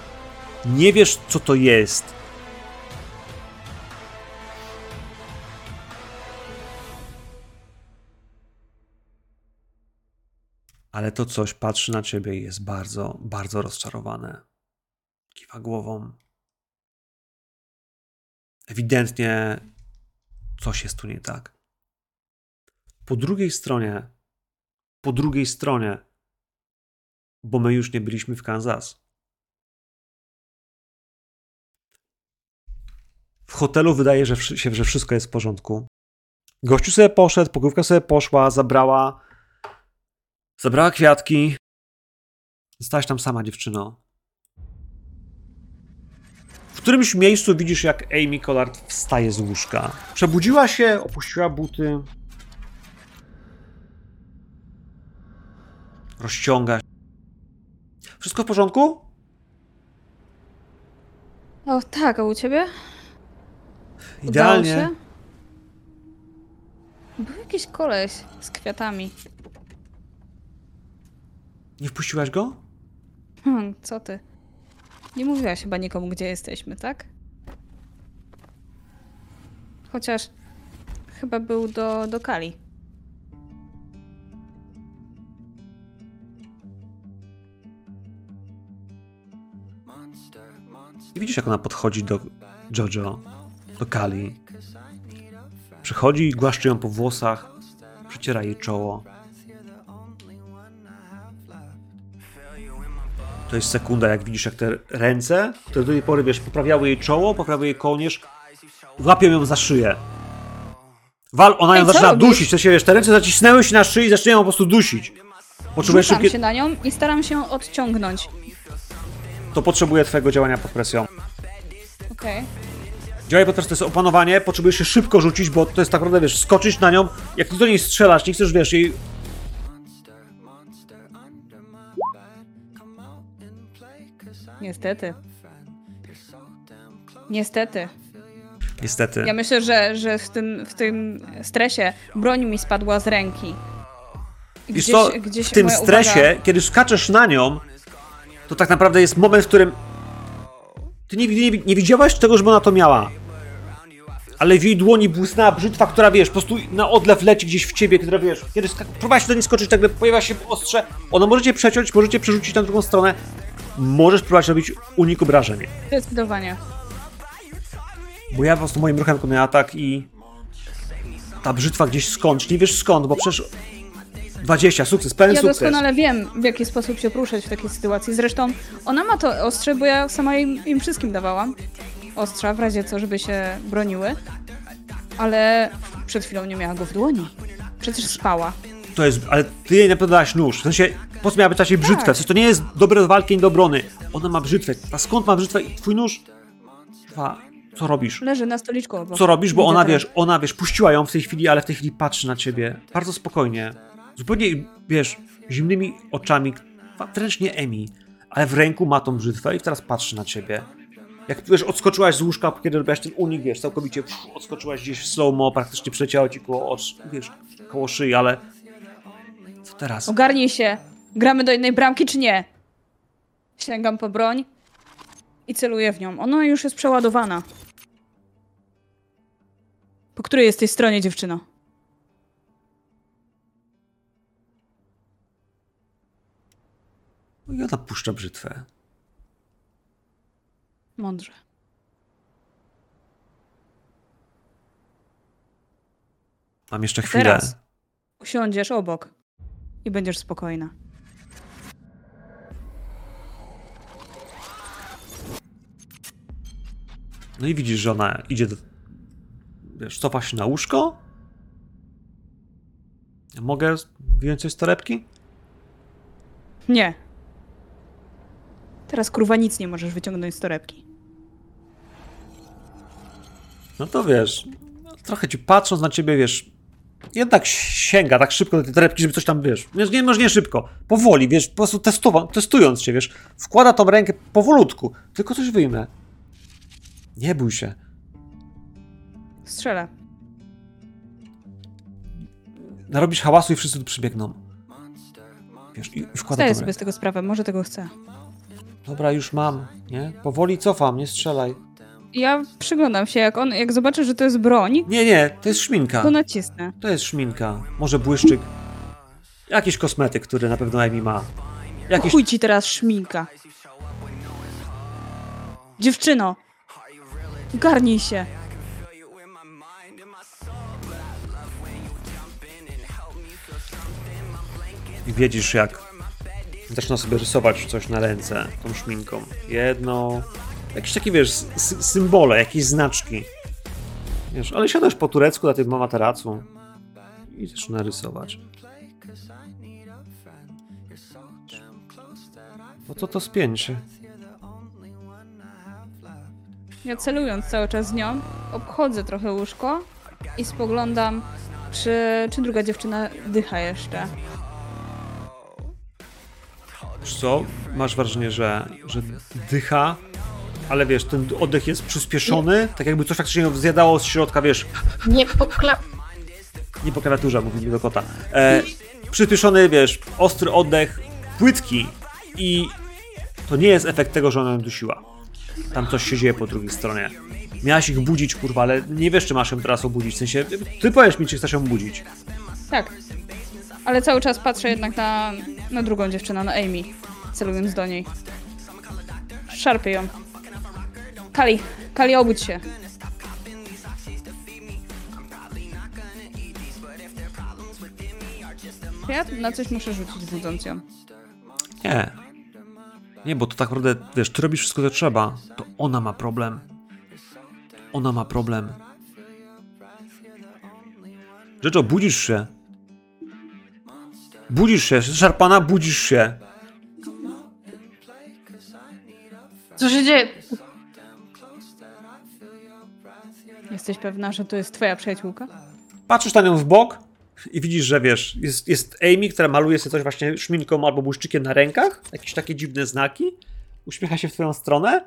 Nie wiesz, co to jest. Ale to coś patrzy na ciebie i jest bardzo, bardzo rozczarowane. Kiwa głową. Ewidentnie coś jest tu nie tak. Po drugiej stronie, po drugiej stronie bo my już nie byliśmy w Kansas. W hotelu wydaje się, że wszystko jest w porządku. Gościu sobie poszedł, pokówka sobie poszła, zabrała zabrała kwiatki. Zostałaś tam sama, dziewczyno. W którymś miejscu widzisz, jak Amy Collard wstaje z łóżka. Przebudziła się, opuściła buty. Rozciąga się. Wszystko w porządku? O tak, a u ciebie? Idealnie. Się? Był jakiś koleś z kwiatami. Nie wpuściłaś go? Hmm, co ty? Nie mówiłaś chyba nikomu, gdzie jesteśmy, tak? Chociaż chyba był do, do Kali. I widzisz, jak ona podchodzi do Jojo, do Kali. Przychodzi głaszczy ją po włosach, przeciera jej czoło. To jest sekunda, jak widzisz, jak te ręce, które do tej pory, wiesz, poprawiały jej czoło, poprawiały jej kołnierz, łapią ją za szyję. Wal, ona ją Ej, zaczyna dusić, w sensie, wiesz, te ręce zacisnęły się na szyi i zaczynają po prostu dusić. Potrzebujesz szybkie... się na nią i staram się ją odciągnąć. To potrzebuje twojego działania pod presją. Okej. Działaj pod presją to jest opanowanie, potrzebujesz się szybko rzucić, bo to jest tak naprawdę, wiesz, skoczyć na nią, jak ty do niej strzelasz, nie chcesz, wiesz, jej... Niestety. Niestety. Niestety. Ja myślę, że, że w, tym, w tym stresie broń mi spadła z ręki. I Wiesz co, w tym stresie, uwaga- kiedy skaczesz na nią, to tak naprawdę jest moment, w którym ty nie, nie, nie widziałaś tego, żeby ona to miała. Ale w jej dłoni błysnęła brzytwa, która wiesz, po prostu na odlew leci gdzieś w ciebie, która wiesz, kiedy próbowałaś do niej skoczyć, nagle pojawia się ostrze, ono możecie przeciąć, możecie przerzucić na drugą stronę, możesz próbować robić unik obrażeń. Zdecydowanie. Bo ja po prostu moim ruchem wykonuję atak i ta brzytwa gdzieś skądś, nie wiesz skąd, bo przecież 20, sukces, pełen Ja sukces. doskonale wiem, w jaki sposób się poruszać w takiej sytuacji. Zresztą ona ma to ostrze, bo ja sama im, im wszystkim dawałam ostrza, w razie co, żeby się broniły. Ale przed chwilą nie miała go w dłoni. Przecież spała. To jest, ale ty jej naprawdę dałaś nóż. W sensie, po co miałaby dać jej brzytwę? W sensie, to nie jest dobre do walki, ani do obrony. Ona ma brzytwę. A skąd ma brzytwę i twój nóż? Dwa. Co robisz? Leży na stoliczku obok. Co robisz? Bo Widzę ona, teraz. wiesz, ona, wiesz, puściła ją w tej chwili, ale w tej chwili patrzy na ciebie. Bardzo spokojnie. Zupełnie, wiesz, zimnymi oczami. Wręcz nie Emi. Ale w ręku ma tą brzytwę i teraz patrzy na ciebie. Jak, wiesz, odskoczyłaś z łóżka, kiedy robiłaś ten unik, wiesz, całkowicie odskoczyłaś gdzieś w slow-mo, praktycznie przecięło ci koło, ocz- wiesz, koło szyi, ale... Co teraz? Ogarnij się. Gramy do jednej bramki, czy nie? Sięgam po broń i celuję w nią. Ona już jest przeładowana. Po której jesteś stronie, dziewczyno? I ona puszcza brzytwę. Mądrze. Mam jeszcze chwilę. Teraz usiądziesz obok i będziesz spokojna. No i widzisz, że ona idzie do... Wiesz, cofa się na łóżko. Mogę wyjąć coś z torebki? Nie. Teraz kurwa nic nie możesz wyciągnąć z torebki. No to wiesz, trochę ci patrząc na ciebie, wiesz, jednak sięga tak szybko do tej torebki, żeby coś tam, wiesz, nie, nie, może nie szybko, powoli, wiesz, po prostu testuwa, testując cię, wiesz, wkłada tą rękę powolutku, tylko coś wyjmę. Nie bój się. Strzelę. Narobisz hałasu i wszyscy tu przybiegną. Wiesz, i, i wkłada Zdaję tą sobie rękę. z tego sprawę, może tego chcę. Dobra, już mam, nie? Powoli cofam, nie strzelaj. Ja przyglądam się, jak on, jak zobaczę, że to jest broń, Nie, nie, to jest szminka. to nacisnę. To jest szminka. Może błyszczyk. Jakiś kosmetyk, który na pewno Amy ma. Jakiś... Chuj ci teraz szminka. Dziewczyno! Garnij się. I wiedzisz jak zaczyna sobie rysować coś na ręce tą szminką. Jedno... Jakieś takie, wiesz, sy- symbole, jakieś znaczki. Wiesz, ale siadasz po turecku na tym materacu i zaczyna rysować. No to to spięcie. Ja celując cały czas z nią, obchodzę trochę łóżko i spoglądam, czy, czy druga dziewczyna dycha jeszcze. Wiesz co? Masz wrażenie, że, że dycha, ale wiesz, ten oddech jest przyspieszony, tak jakby coś faktycznie ją zjadało z środka, wiesz, Nie pokla... nie po klawiaturze, mówimy do kota. E, przyspieszony, wiesz, ostry oddech, płytki i to nie jest efekt tego, że ona ją dusiła. Tam coś się dzieje po drugiej stronie. Miałaś ich budzić, kurwa, ale nie wiesz, czy masz ją teraz obudzić. W sensie, ty powiesz mi, czy chcesz ją budzić. Tak. Ale cały czas patrzę jednak na, na drugą dziewczynę, na Amy, celując do niej. Szarpię ją. Kali, Kali, obudź się. Ja na coś muszę rzucić, budząc ją. Nie. Nie, bo to tak naprawdę, wiesz, ty robisz wszystko, co trzeba. To ona ma problem. Ona ma problem. Rzeczo, budzisz się. Budzisz się, szarpana, budzisz się. Co się dzieje? Jesteś pewna, że to jest twoja przyjaciółka? Patrzysz na nią w bok i widzisz, że wiesz, jest, jest Amy, która maluje sobie coś właśnie szminką albo błyszczykiem na rękach, jakieś takie dziwne znaki, uśmiecha się w twoją stronę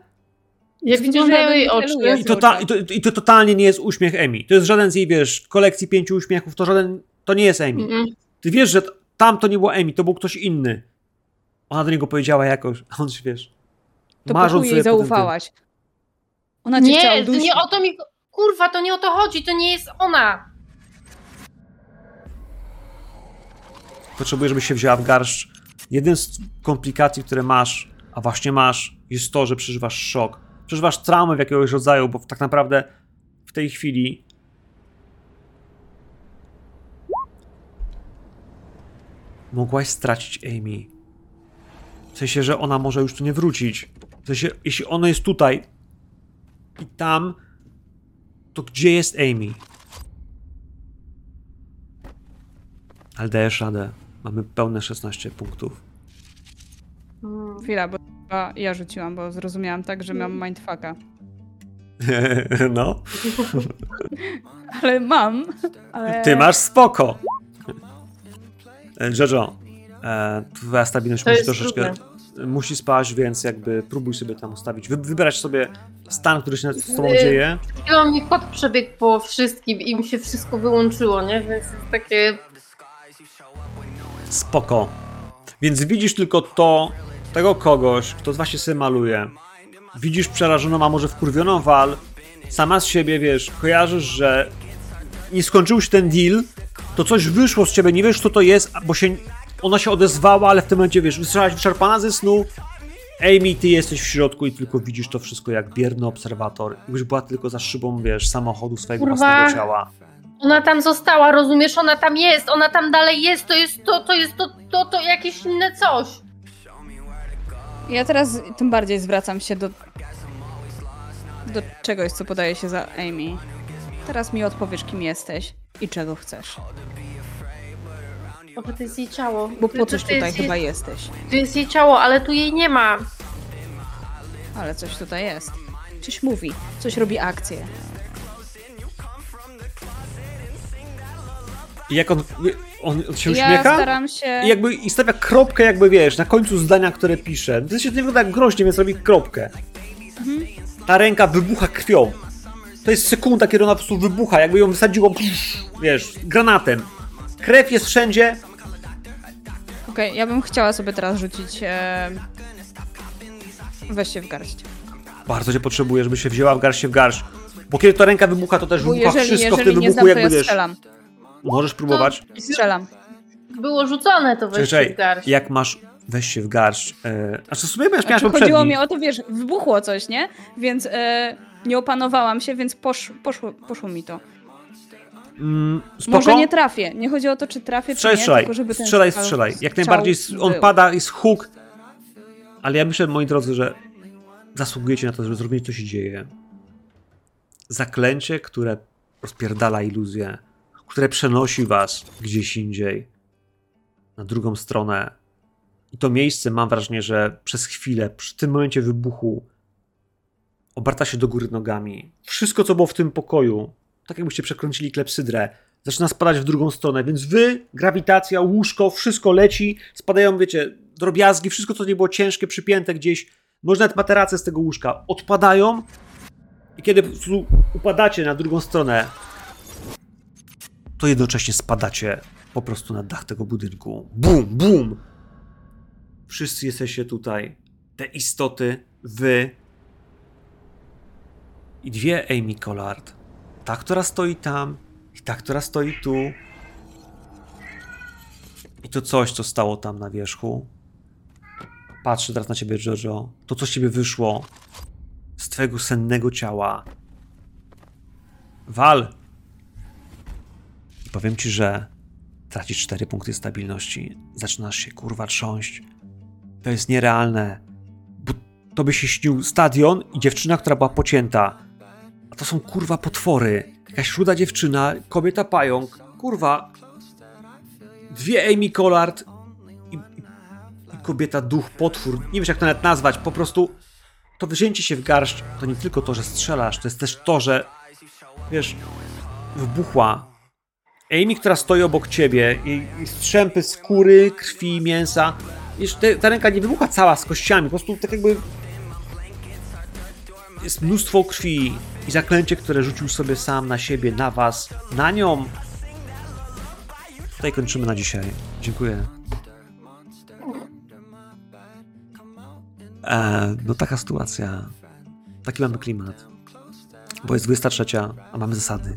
Jak Widzisz, że jej oczy? i to, ta, i, to, i to totalnie nie jest uśmiech Amy. To jest żaden z jej, wiesz, kolekcji pięciu uśmiechów, to żaden, to nie jest Amy. Mm-mm. Ty wiesz, że tam to nie było Amy, to był ktoś inny. Ona do niego powiedziała jakoś, a on się, wiesz, To marząc jej zaufałaś. Ona cię chciała Nie, to nie o to mi... Kurwa, to nie o to chodzi, to nie jest ona. Potrzebuję, żebyś się wzięła w garść. Jeden z komplikacji, które masz, a właśnie masz, jest to, że przeżywasz szok. Przeżywasz traumę w jakiegoś rodzaju, bo tak naprawdę w tej chwili mogłaś stracić Amy. W sensie, że ona może już tu nie wrócić. W sensie, jeśli ono jest tutaj i tam, to gdzie jest Amy? Ale dajesz. Mamy pełne 16 punktów. Chwila, bo chyba ja rzuciłam, bo zrozumiałam tak, że mam mindfucka. No, Ale mam, ale... ty masz spoko. E, Jojo, e, twoja stabilność To musi troszeczkę musi spaść, więc jakby próbuj sobie tam ustawić. Wy, wybierać sobie stan, który się z tobą Yy. dzieje. Chwilą mi kot przebiegł po wszystkim i mi się wszystko wyłączyło, nie? Więc jest takie... Spoko. Więc widzisz tylko to, tego kogoś, kto właśnie sobie maluje. Widzisz przerażoną, a może wkurwioną wal. Sama z siebie, wiesz, kojarzysz, że nie skończył się ten deal, to coś wyszło z ciebie, nie wiesz co to jest, bo się, ona się odezwała, ale w tym momencie, wiesz, wystrzelałaś wyczerpana ze snu. Amy, ty jesteś w środku i tylko widzisz to wszystko jak bierny obserwator. Jakbyś była tylko za szybą, wiesz, samochodu swojego Kurwa. własnego ciała. Ona tam została, rozumiesz? Ona tam jest, ona tam dalej jest, to jest to, to jest to, to, to jakieś inne coś. Ja teraz tym bardziej zwracam się do... do czegoś, co podaje się za Amy. Teraz mi odpowiesz, kim jesteś i czego chcesz. O, to jest jej ciało. Bo po coś tutaj jest jej- chyba jesteś. To jest jej ciało, ale tu jej nie ma. Ale coś tutaj jest. Coś mówi, coś robi akcję. I jak on, on, on się ja uśmiecha? staram się... I jakby i stawia kropkę, jakby wiesz, na końcu zdania, które pisze. To się nie wygląda groźnie, więc robi kropkę. Ta ręka wybucha krwią. To jest sekunda, kiedy ona po prostu wybucha, jakby ją wysadziło, wiesz, granatem. Krew jest wszędzie. Okej, ja bym chciała sobie teraz rzucić... E... Weź się w garść. Bardzo cię potrzebuję, żeby się wzięła w garść się w garść. Bo kiedy ta ręka wybucha, to też Bo wybucha jeżeli, wszystko w jeżeli tym nie wybuchu, znam, to jakby ja wiesz. strzelam. Możesz próbować. Strzelam. Było rzucone to weź Czekaj, w garść. jak masz, weź się w garść. E, a co sobie będziesz Znaczy, poprzedni. chodziło mi o to, wiesz, wybuchło coś, nie? Więc e, nie opanowałam się, więc posz, poszło, poszło mi to. Mm, spoko? Może nie trafię. Nie chodzi o to, czy trafię, Strzelaj, czy nie, strzelaj, tylko żeby ten strzelaj, strzelaj. Jak najbardziej on był. pada, jest huk. Ale ja myślę, moi drodzy, że zasługujecie na to, żeby zrobić, co się dzieje. Zaklęcie, które rozpierdala iluzję, które przenosi was gdzieś indziej, na drugą stronę. I to miejsce, mam wrażenie, że przez chwilę, przy tym momencie wybuchu, obarta się do góry nogami. Wszystko, co było w tym pokoju, tak jakbyście przekręcili klepsydrę, zaczyna spadać w drugą stronę, więc wy, grawitacja, łóżko, wszystko leci, spadają, wiecie, drobiazgi, wszystko, co nie było ciężkie, przypięte gdzieś, może nawet materace z tego łóżka, odpadają i kiedy prostu upadacie na drugą stronę, to jednocześnie spadacie po prostu na dach tego budynku. Bum, bum! Wszyscy jesteście tutaj. Te istoty, wy i dwie Amy Collard. Ta, która stoi tam i ta, która stoi tu. I to coś, co stało tam na wierzchu. Patrzę teraz na ciebie, Jojo. To, co z ciebie wyszło z twojego sennego ciała. Wal! I powiem ci, że tracisz 4 punkty stabilności. Zaczynasz się kurwa trząść. To jest nierealne. to by się śnił stadion i dziewczyna, która była pocięta. A to są kurwa potwory. Jakaś ruda dziewczyna, kobieta pająk, kurwa. Dwie Amy Collard i, i, kobieta duch, potwór. Nie wiesz jak to nawet nazwać, po prostu to wzięcie się w garść to nie tylko to, że strzelasz, to jest też to, że wiesz, wybuchła. Amy, która stoi obok ciebie i, i strzępy skóry, krwi, mięsa. Wiesz, te, ta ręka nie wybucha cała z kościami, po prostu tak jakby jest mnóstwo krwi i zaklęcie, które rzucił sobie sam na siebie, na was, na nią. Tutaj kończymy na dzisiaj. Dziękuję. E, no taka sytuacja. Taki mamy klimat. Bo jest 23, a mamy zasady.